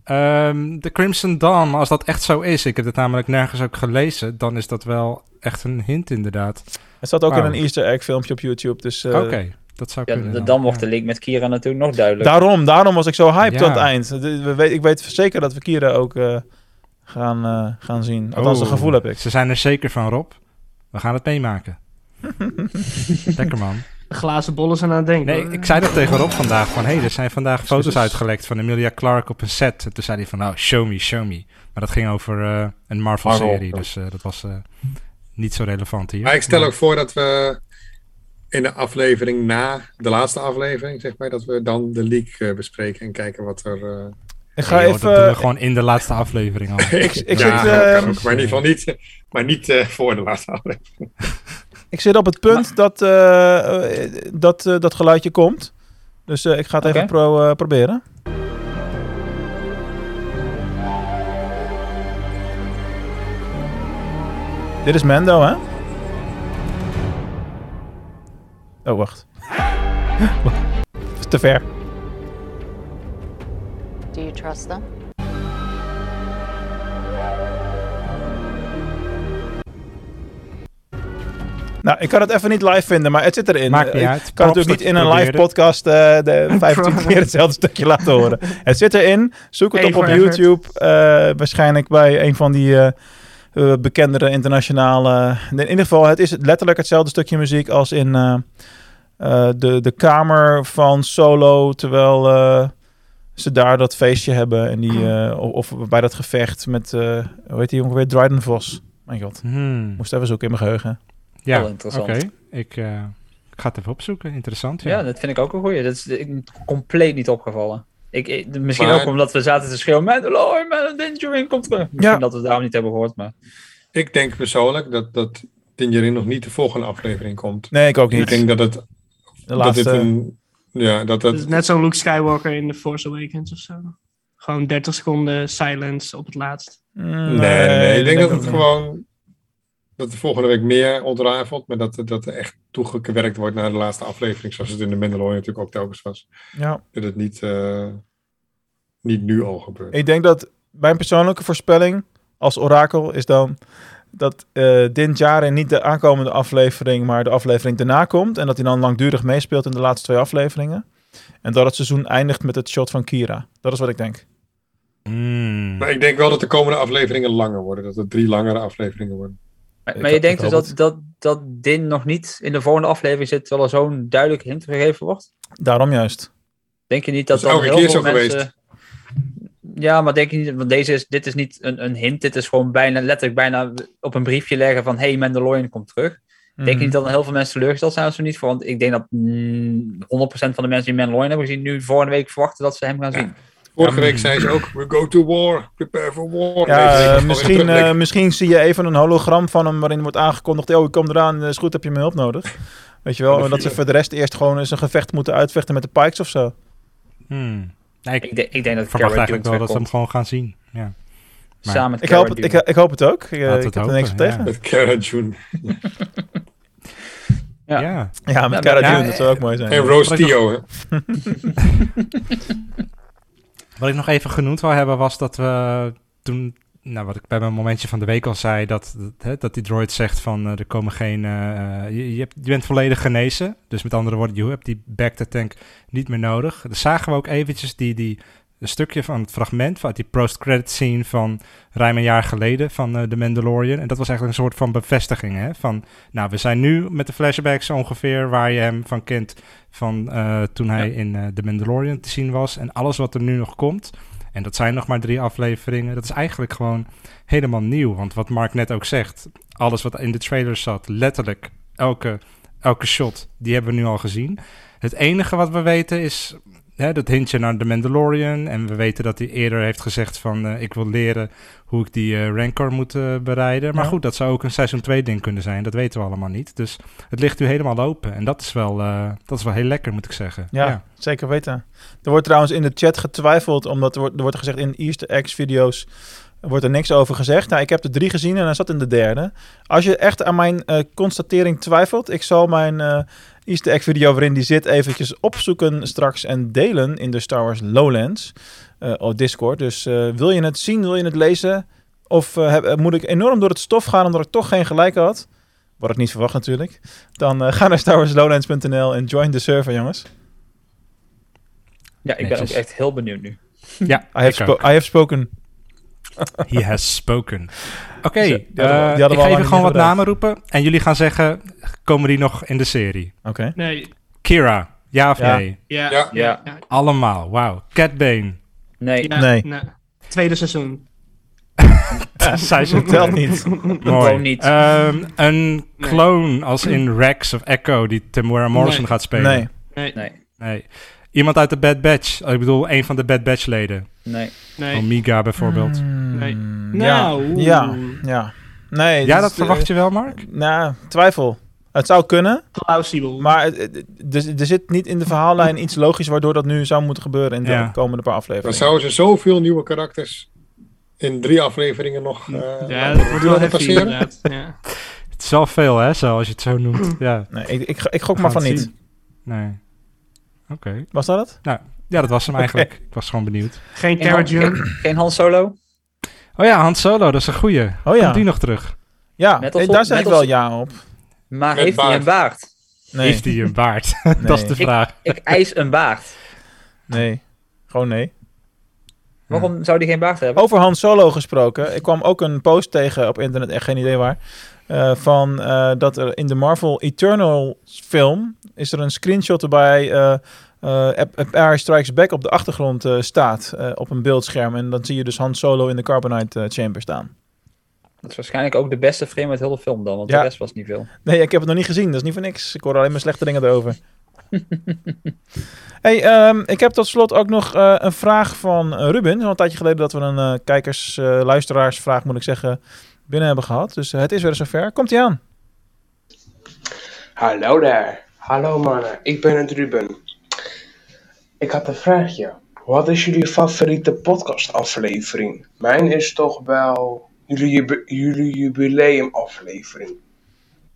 Ehm, de Crimson Dawn, als dat echt zo is, ik heb het namelijk nergens ook gelezen, dan is dat wel echt een hint inderdaad. Het staat ook in een easter egg filmpje op YouTube. Dus, eh, Oké, dat zou Ja, kunnen. dan wordt de link met Kira natuurlijk nog duidelijk. Daarom, daarom was ik zo hyped Ja. tot het eind. De- we weet- Ik weet zeker dat we Kira ook eh, gaan, eh, gaan zien. Althans, een Oh, gevoel heb ik. Ze zijn er zeker van, Rob. We gaan het meemaken. Lekker man. De glazen bollen zijn aan het denken. Nee, hoor. ik zei dat tegen Rob vandaag. Van, hé, hey, er zijn vandaag foto's uitgelekt van Emilia Clarke op een set. En toen zei hij van, nou, show me, show me. Maar dat ging over eh, een Marvel-serie, Marvel. dus eh, dat was eh, niet zo relevant hier. Maar ik stel ook voor dat we in de aflevering na de laatste aflevering, zeg maar, dat we dan de leak bespreken en kijken wat er. Eh, Ik ga Nee, joh, even... dat doen we gewoon in de laatste aflevering al. ik, ik, ja, zit, kan eh, ook, maar in ieder geval niet, maar niet eh, voor de laatste aflevering. ik zit op het punt dat, eh, eh, dat dat, dat geluidje komt. Dus eh, ik ga het even pro, eh, proberen. Dit is Mando, hè? Oh, wacht. Te ver. Do you trust them? Nou, ik kan het even niet live vinden, maar het zit erin. Maakt niet ik uit. kan natuurlijk niet in een live podcast eh, de 25 keer hetzelfde stukje laten horen. Het zit erin. Zoek het Hey, op op. YouTube. eh, waarschijnlijk bij een van die eh, eh, bekendere internationale... In ieder geval, het is letterlijk hetzelfde stukje muziek als in eh, eh, de, de kamer van Solo. Terwijl eh, ze daar dat feestje hebben. En die, eh, of, of bij dat gevecht met, eh hoe heet die jongen weer? Dryden Vos. Mijn god. Hmm. Moest even zoeken in mijn geheugen. Ja, Heel interessant. Oké, ik, eh, ik ga het even opzoeken. Interessant, ja. Ja, dat vind ik ook een goeie. Dat is ik, compleet niet opgevallen. Ik, ik- misschien Maar- ook omdat we zaten te schreeuwen, Mandalorian, Mandalorian komt terug. Misschien dat we het daarom niet hebben gehoord, maar... Ik denk persoonlijk dat, dat Dingerin nog niet de volgende aflevering komt. Nee, ik ook Ik niet. denk dat het, De dat laatste... het een... Ja, dat is het... net zo'n Luke Skywalker in The Force Awakens of zo. Gewoon 30 seconden silence op het laatst. Mm, Nee, nee, nee. Ik denk dat het gewoon... Dat de volgende week meer ontrafelt, maar dat, dat er echt toegewerkt wordt naar de laatste aflevering, zoals het in de Mandalorian natuurlijk ook telkens was. Ja. Dat het niet, eh, niet nu al gebeurt. Ik denk dat mijn persoonlijke voorspelling als orakel is dan dat eh Din Djarin niet de aankomende aflevering, maar de aflevering daarna komt. En dat hij dan langdurig meespeelt in de laatste twee afleveringen. En dat het seizoen eindigt met het shot van Kira. Dat is wat ik denk. Hmm. Maar ik denk wel dat de komende afleveringen langer worden. Dat het drie langere afleveringen worden. Maar, je denkt dus dat, dat, dat Din nog niet in de volgende aflevering zit, terwijl er zo'n duidelijke hint gegeven wordt? Daarom juist. Denk je niet dat, Dat dan heel keer veel zo mensen... Ja, maar denk je niet, want deze is, dit is niet een, een hint, dit is gewoon bijna, letterlijk bijna op een briefje leggen van hey, Mandalorian komt terug. Denk je Mhm. niet dat heel veel mensen teleurgesteld zijn als ze niet voor? Want ik denk dat mm, 100% van de mensen die Mandalorian hebben gezien nu volgende week verwachten dat ze hem gaan zien. Vorige week zei ze ook, we go to war, prepare for war. Ja, eh, misschien, eh, misschien zie je even een hologram van hem waarin wordt aangekondigd: Oh, ik kom eraan, is goed, heb je mijn hulp nodig. Weet je wel, dat ze voor de rest eerst gewoon eens een gevecht moeten uitvechten met de Pikes of zo. Hmm. Nee, ik Ik, denk- ik denk dat verwacht Cara eigenlijk wel dat we hem gewoon gaan zien. Ja. Maar- Samen met Ik hoop, het, ik, ik hoop het ook. Ik, eh, ik heb er niks op tegen. Met Cara June. Ja. Ja. Ja, met Ja, Cara ja, dat zou ook mooi zijn. En Rose Wat ik Tio. Wat ik nog even genoemd wil hebben was dat we toen, nou wat ik bij mijn momentje van de week al zei, dat, dat, dat die droid zegt van eh, er komen geen, eh, eh, je, je, hebt, je bent volledig genezen. Dus met andere woorden, je hebt die back to tank niet meer nodig. Dan zagen we ook eventjes die, die, een stukje van het fragment van die post-credit scene van ruim een jaar geleden van eh The Mandalorian. En dat was eigenlijk een soort van bevestiging hè, van, nou we zijn nu met de flashbacks ongeveer waar je hem van kent van toen hij in The Mandalorian te zien was. En alles wat er nu nog komt, en dat zijn nog maar drie afleveringen, dat is eigenlijk gewoon helemaal nieuw. Want wat Mark net ook zegt, alles wat in de trailer zat, letterlijk elke, elke shot, die hebben we nu al gezien. Het enige wat we weten is hè, dat hintje naar The Mandalorian. En we weten dat hij eerder heeft gezegd van eh, ik wil leren hoe ik die eh, Rancor moet eh, bereiden. Maar Ja. goed, dat zou ook een seizoen 2 ding kunnen zijn. Dat weten we allemaal niet. Dus het ligt nu helemaal open. En dat is wel, dat is wel heel lekker, moet ik zeggen. Ja, zeker weten. Er wordt trouwens in de chat getwijfeld, omdat er wordt, er wordt gezegd in Easter eggs video's wordt er niks over gezegd. Nou, ik heb er drie gezien en hij zat in de derde. Als je echt aan mijn constatering twijfelt, ik zal mijn Easter egg video waarin die zit eventjes opzoeken straks en delen in de Star Wars Lowlands eh, op Discord. Dus eh, wil je het zien, wil je het lezen? Of eh, heb- moet ik enorm door het stof gaan omdat ik toch geen gelijk had? Wat ik niet verwacht natuurlijk. Dan eh, ga naar starwarslowlands.nl en join de server, jongens. Ja, ik ben ook echt heel benieuwd nu. Ja, I have, ik spo- ook. I have spoken. He has spoken. Oké, Zo, die hadden we- die eh, hadden ik al ga even gewoon wat namen roepen. En jullie gaan zeggen, komen die nog in de serie? Oké. Nee, Kira, ja of Ja. nee? ja. Ja. ja. Ja. Allemaal, wauw. Cat Bane. Nee. ja, Nee. Tweede seizoen. Zij ze Telt niet. Mooi. Niet. Ehm, een clone als in Rex of Echo die Tamora Morrison Nee. gaat spelen. Nee. Nee, Nee. Nee. Iemand uit de Bad Batch. Ik bedoel, een van de Bad Batch leden. Nee. Nee. Omega bijvoorbeeld. Mm, Nee. Ja. Nou, Ja. Ja. Nee. ja, dus, dat verwacht je wel, Mark? eh, nou, twijfel. Het zou kunnen, Plausibel. maar het- het- het- er zit niet in de verhaallijn iets logisch waardoor dat nu zou moeten gebeuren in de Ja. komende paar afleveringen. zouden ze zoveel nieuwe karakters in drie afleveringen nog eh ja, dat wordt wel heftig passeren? Ja. Het is wel veel, hè, zo, als je het zo noemt. Ja, Nee, ik, ik, ik gok maar van niet. zien. nee. Oké. Was dat het? Nou, ja, dat was hem eigenlijk. Ik was gewoon benieuwd. Geen Cara Dune. geen, geen Han Solo? Oh ja, Han Solo, dat is een goeie. Oh ja. Komt die nog terug? Ja, eh, op- daar zeg net ik wel ja op. Maar Met heeft hij een baard? Nee. Heeft hij een baard? dat is de vraag. Ik eis een baard. Nee. Gewoon nee. Waarom zou die geen baard hebben? Over Han Solo gesproken. Ik kwam ook een post tegen op internet, echt geen idee waar. eh, van eh, dat er in de Marvel Eternal film is er een screenshot eh, Empire Strikes Back op de achtergrond eh, staat eh, op een beeldscherm. En dan zie je dus Han Solo in de Carbonite eh, Chamber staan. Dat is waarschijnlijk ook de beste frame uit heel de film dan, want Ja. de rest was niet veel. Nee, ik heb het nog niet gezien. Dat is niet voor niks. Ik hoor alleen maar slechte dingen erover. hey, ehm, ik heb tot slot ook nog eh, een vraag van eh, Ruben. Het is al een tijdje geleden dat we een eh, kijkers, eh, luisteraarsvraag moet ik zeggen, binnen hebben gehad. Dus eh, het is weer zover. Komt ie aan. Hallo daar. Hallo mannen, ik ben het Ruben. Ik had een vraagje. Wat is jullie favoriete podcastaflevering? Mijn is toch wel jullie, jullie jubileumaflevering.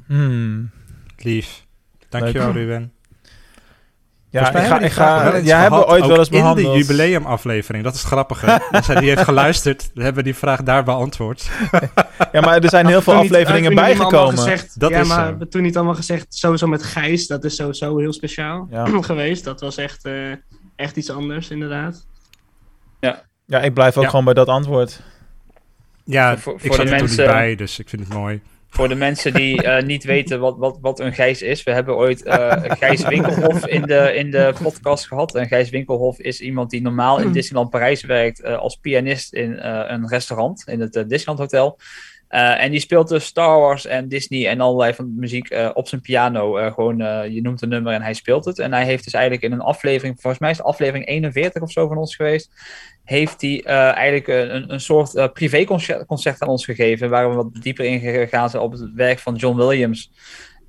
Hmm, lief. Dankjewel, Leuk. Ruben. Ja, ik ga, ik we ga, jij hebben gehad, ooit wel eens in behandeld. de jubileumaflevering. Dat is het grappige. Als hij die heeft geluisterd, dan hebben we die vraag daar beantwoord. Ja, maar er zijn heel veel afleveringen niet bijgekomen. Gezegd, Dat ja, is maar zo. we hebben toen niet allemaal gezegd, sowieso met Gijs, dat is sowieso heel speciaal Ja. geweest. Dat was echt, eh, echt iets anders, inderdaad. Ja, ik blijf ook Ja. gewoon bij dat antwoord. Ja, Voor- ik voor de er mensen- niet bij, dus ik vind het mooi. Voor de mensen die eh, niet weten wat, wat, wat een Gijs is. We hebben ooit eh, Gijs Winkelhof in de, in de podcast gehad. En Gijs Winkelhof is iemand die normaal in Disneyland Parijs werkt eh, als pianist in eh, een restaurant in het Disneyland Hotel. Eh, en die speelt dus Star Wars en Disney en allerlei van muziek eh, op zijn piano. Eh, gewoon, je noemt een nummer en hij speelt het. En hij heeft dus eigenlijk in een aflevering, volgens mij is het aflevering 41 of zo van ons geweest, heeft hij eigenlijk een, een soort privéconcert concert aan ons gegeven, waar we wat dieper in gegaan zijn op het werk van John Williams.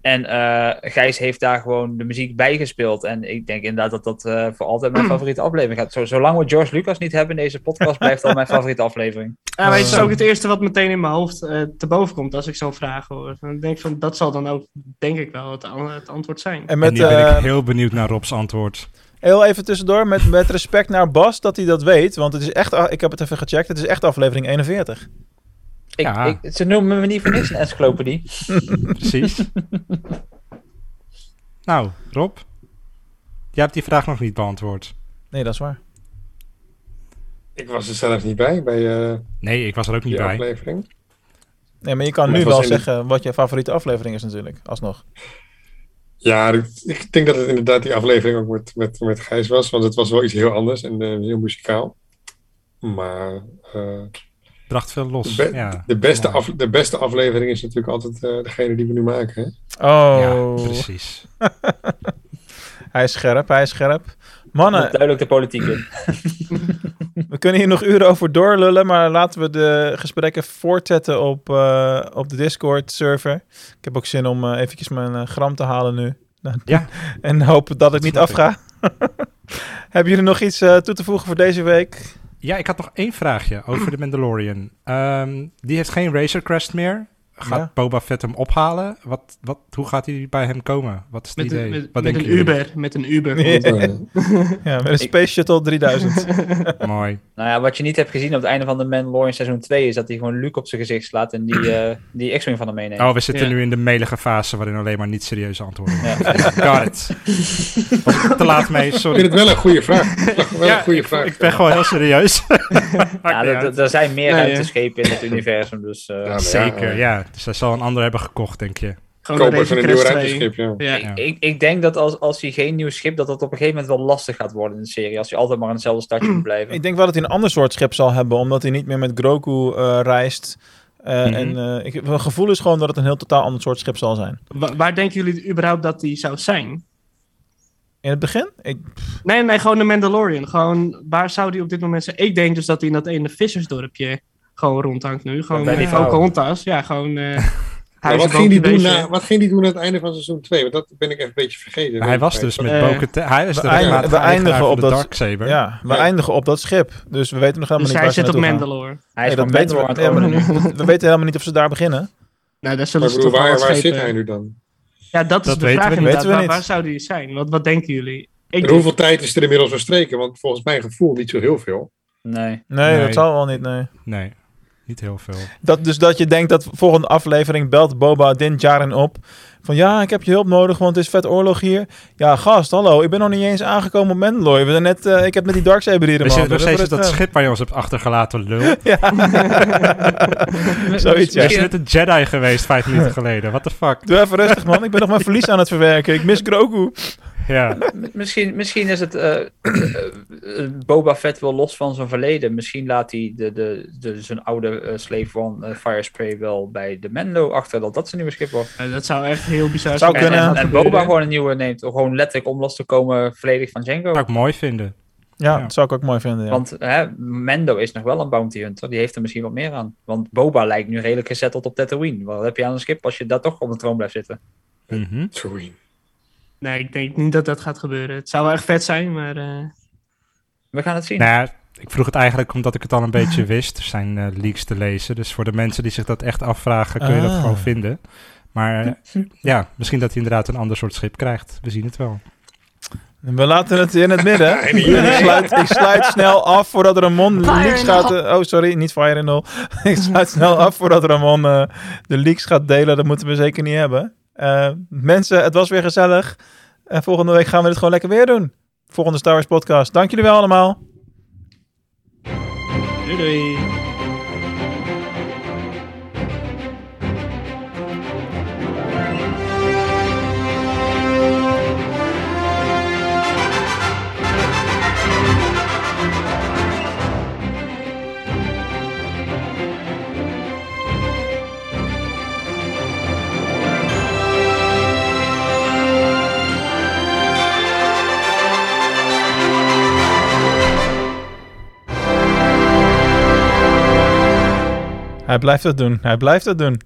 En eh, Gijs heeft daar gewoon de muziek bij gespeeld. En ik denk inderdaad dat dat eh, voor altijd mijn favoriete aflevering gaat. Zo, zolang we George Lucas niet hebben in deze podcast, blijft dat mijn favoriete aflevering. Ja, maar het is Eh. ook het eerste wat meteen in mijn hoofd eh, te boven komt als ik zo'n vraag hoor. Dan denk ik van, dat zal dan ook, denk ik wel, het, an- het antwoord zijn. En En met, nu ben ik heel benieuwd naar Rob's antwoord. heel even tussendoor, met, met respect naar Bas, dat hij dat weet. Want het is echt, ik heb het even gecheckt, het is echt aflevering 41. Ik, Ja. ik, ze noemen me niet voor niks een encyclopedie. Precies. nou, Rob. Jij hebt die vraag nog niet beantwoord. Nee, dat is waar. Ik was er zelf niet bij, bij eh Nee, ik was er ook niet bij. aflevering. Nee, maar je kan Maar nu wel de- zeggen wat je favoriete aflevering is natuurlijk, alsnog. Ja, ik- ik denk dat het inderdaad die aflevering ook met, met, met Gijs was, want het was wel iets heel anders en eh, heel muzikaal. Maar eh, Bracht veel los. de, be- ja. de, beste af, de beste aflevering is natuurlijk altijd eh, degene die we nu maken. Hè? Oh, Ja, precies. hij is scherp, hij is scherp. Mannen, duidelijk de politiek in. we kunnen hier nog uren over doorlullen, maar laten we de gesprekken voortzetten op, eh, op de Discord-server. Ik heb ook zin om eh, eventjes mijn gram te halen nu. Ja. en hopen dat ik niet afga. Hebben jullie nog iets eh, toe te voegen voor deze week? Ja, ik had nog één vraagje over de Mandalorian. Ehm, die heeft geen Razor Crest meer. Gaat Ja. Boba Fett hem ophalen? Wat, wat, hoe gaat hij bij hem komen? Wat is het Met, idee? een, met, wat met denken een? Uber, met een Uber. Ja. Ja, met een Space Shuttle 3000. Mooi. Nou ja, wat je niet hebt gezien op het einde van de Mandalorian seizoen 2 is dat hij gewoon Luke op zijn gezicht slaat en die, eh, die X-Wing van hem meeneemt. Oh, we zitten Ja. nu in de melige fase waarin alleen maar niet serieuze antwoorden. Ja. Got it. Ik te laat mee, ik vind sorry. het wel een goede vraag. Wel Ja, een goede vraag. Ik ben gewoon heel serieus. Ja, er- zijn meer ruimteschepen in het universum, dus... eh, Zeker, eh, ja. Dus hij zal een ander hebben gekocht, denk je. Gewoon een Koper van een Razor nieuw Crest 2. ruimteschip, ja. Ja. Ja. Ik, ik denk dat als, als hij geen nieuw schip, dat dat op een gegeven moment wel lastig gaat worden in de serie. Als hij altijd maar in hetzelfde stadje moet blijven. ik denk wel dat hij een ander soort schip zal hebben, omdat hij niet meer met Grogu eh, reist. Eh, Mhm. En eh, ik, mijn gevoel is gewoon dat het een heel totaal ander soort schip zal zijn. Wa- waar denken jullie überhaupt dat die zou zijn? In het begin? Ik, Nee, nee, gewoon de Mandalorian. Gewoon, waar zou die op dit moment zijn? Ik denk dus dat hij in dat ene vissersdorpje gewoon rondhangt nu. Gewoon bij die met vrouw. Pocahontas. Ja, gewoon... eh Maar wat, ging die doen na, wat ging die doen aan het einde van seizoen 2? Want dat ben ik even een beetje vergeten. Maar hij was dus met Eh, Bo-Katan- Hij is we de eindigen- we eindigen eigenaar van op de dat- Darksaber. ja, we Ja. eindigen op dat schip. Dus we weten nog helemaal Dus niet hij waar ze zit op. Mandalore. Hij is Nee, van dat weten we, ordenen nu. maar we weten helemaal niet of ze daar beginnen. Nou, daar Maar zullen ik ze waar, waar zit hij nu dan? Ja, dat is Dat de weten vraag we inderdaad. Weten we Waar, zou die zijn? Wat, wat denken jullie? Ik En denk- hoeveel tijd is er inmiddels verstreken? Want volgens mijn gevoel niet zo heel veel. Nee. Nee, Nee. dat zal wel niet, nee. Nee. Niet heel veel. Dat, dus dat je denkt dat volgende aflevering belt Boba Din Djarin op. Van ja, ik heb je hulp nodig, want het is vet oorlog hier. Ja, gast, hallo, ik ben nog niet eens aangekomen op Mandalore. We zijn net, eh, ik heb met die Darksaber hier We zitten nog steeds dat schip waar je ons hebt achtergelaten, lul. Ja. Zoiets, ja. Je is net een Jedi geweest vijf minuten geleden. What the fuck? Doe even rustig, man. Ik ben nog mijn verlies aan het verwerken. Ik mis Grogu. Ja. Misschien, misschien is het eh, eh, eh, Boba Fett wel los van zijn verleden. Misschien laat hij de, de, de, zijn oude eh, slave one Firespray wel bij de Mendo achter dat dat zijn nieuwe schip wordt. Dat zou echt heel bizar Zou zijn. En, kunnen. en, en Boba gewoon een nieuwe neemt. Gewoon letterlijk om los te komen volledig van Django. zou ik mooi vinden. Ja, Ja. dat zou ik ook mooi vinden. Ja. Want hè, Mendo is nog wel een bounty hunter. Die heeft er misschien wat meer aan. Want Boba lijkt nu redelijk gezetteld op Tatooine. Wat heb je aan een schip als je daar toch op de troon blijft zitten? Mhm. Sorry. Nee, ik denk niet dat dat gaat gebeuren. Het zou wel echt vet zijn, maar... eh, We gaan het zien. Nou ja, ik vroeg het eigenlijk omdat ik het al een beetje wist. Er zijn eh, leaks te lezen. Dus voor de mensen die zich dat echt afvragen, kun je dat Ah. gewoon vinden. Maar eh, ja, misschien dat hij inderdaad een ander soort schip krijgt. We zien het wel. We laten het in het midden. Ik, sluit, ik sluit snel af voordat Ramon de leaks gaat... oh, sorry, niet Fire in all. ik sluit snel af voordat Ramon de leaks gaat delen. Dat moeten we zeker niet hebben. Eh, mensen, het was weer gezellig. En volgende week gaan we dit gewoon lekker weer doen. Volgende Star Wars podcast. Dank jullie wel allemaal. doei doei. Hij blijft het doen. Hij blijft het doen.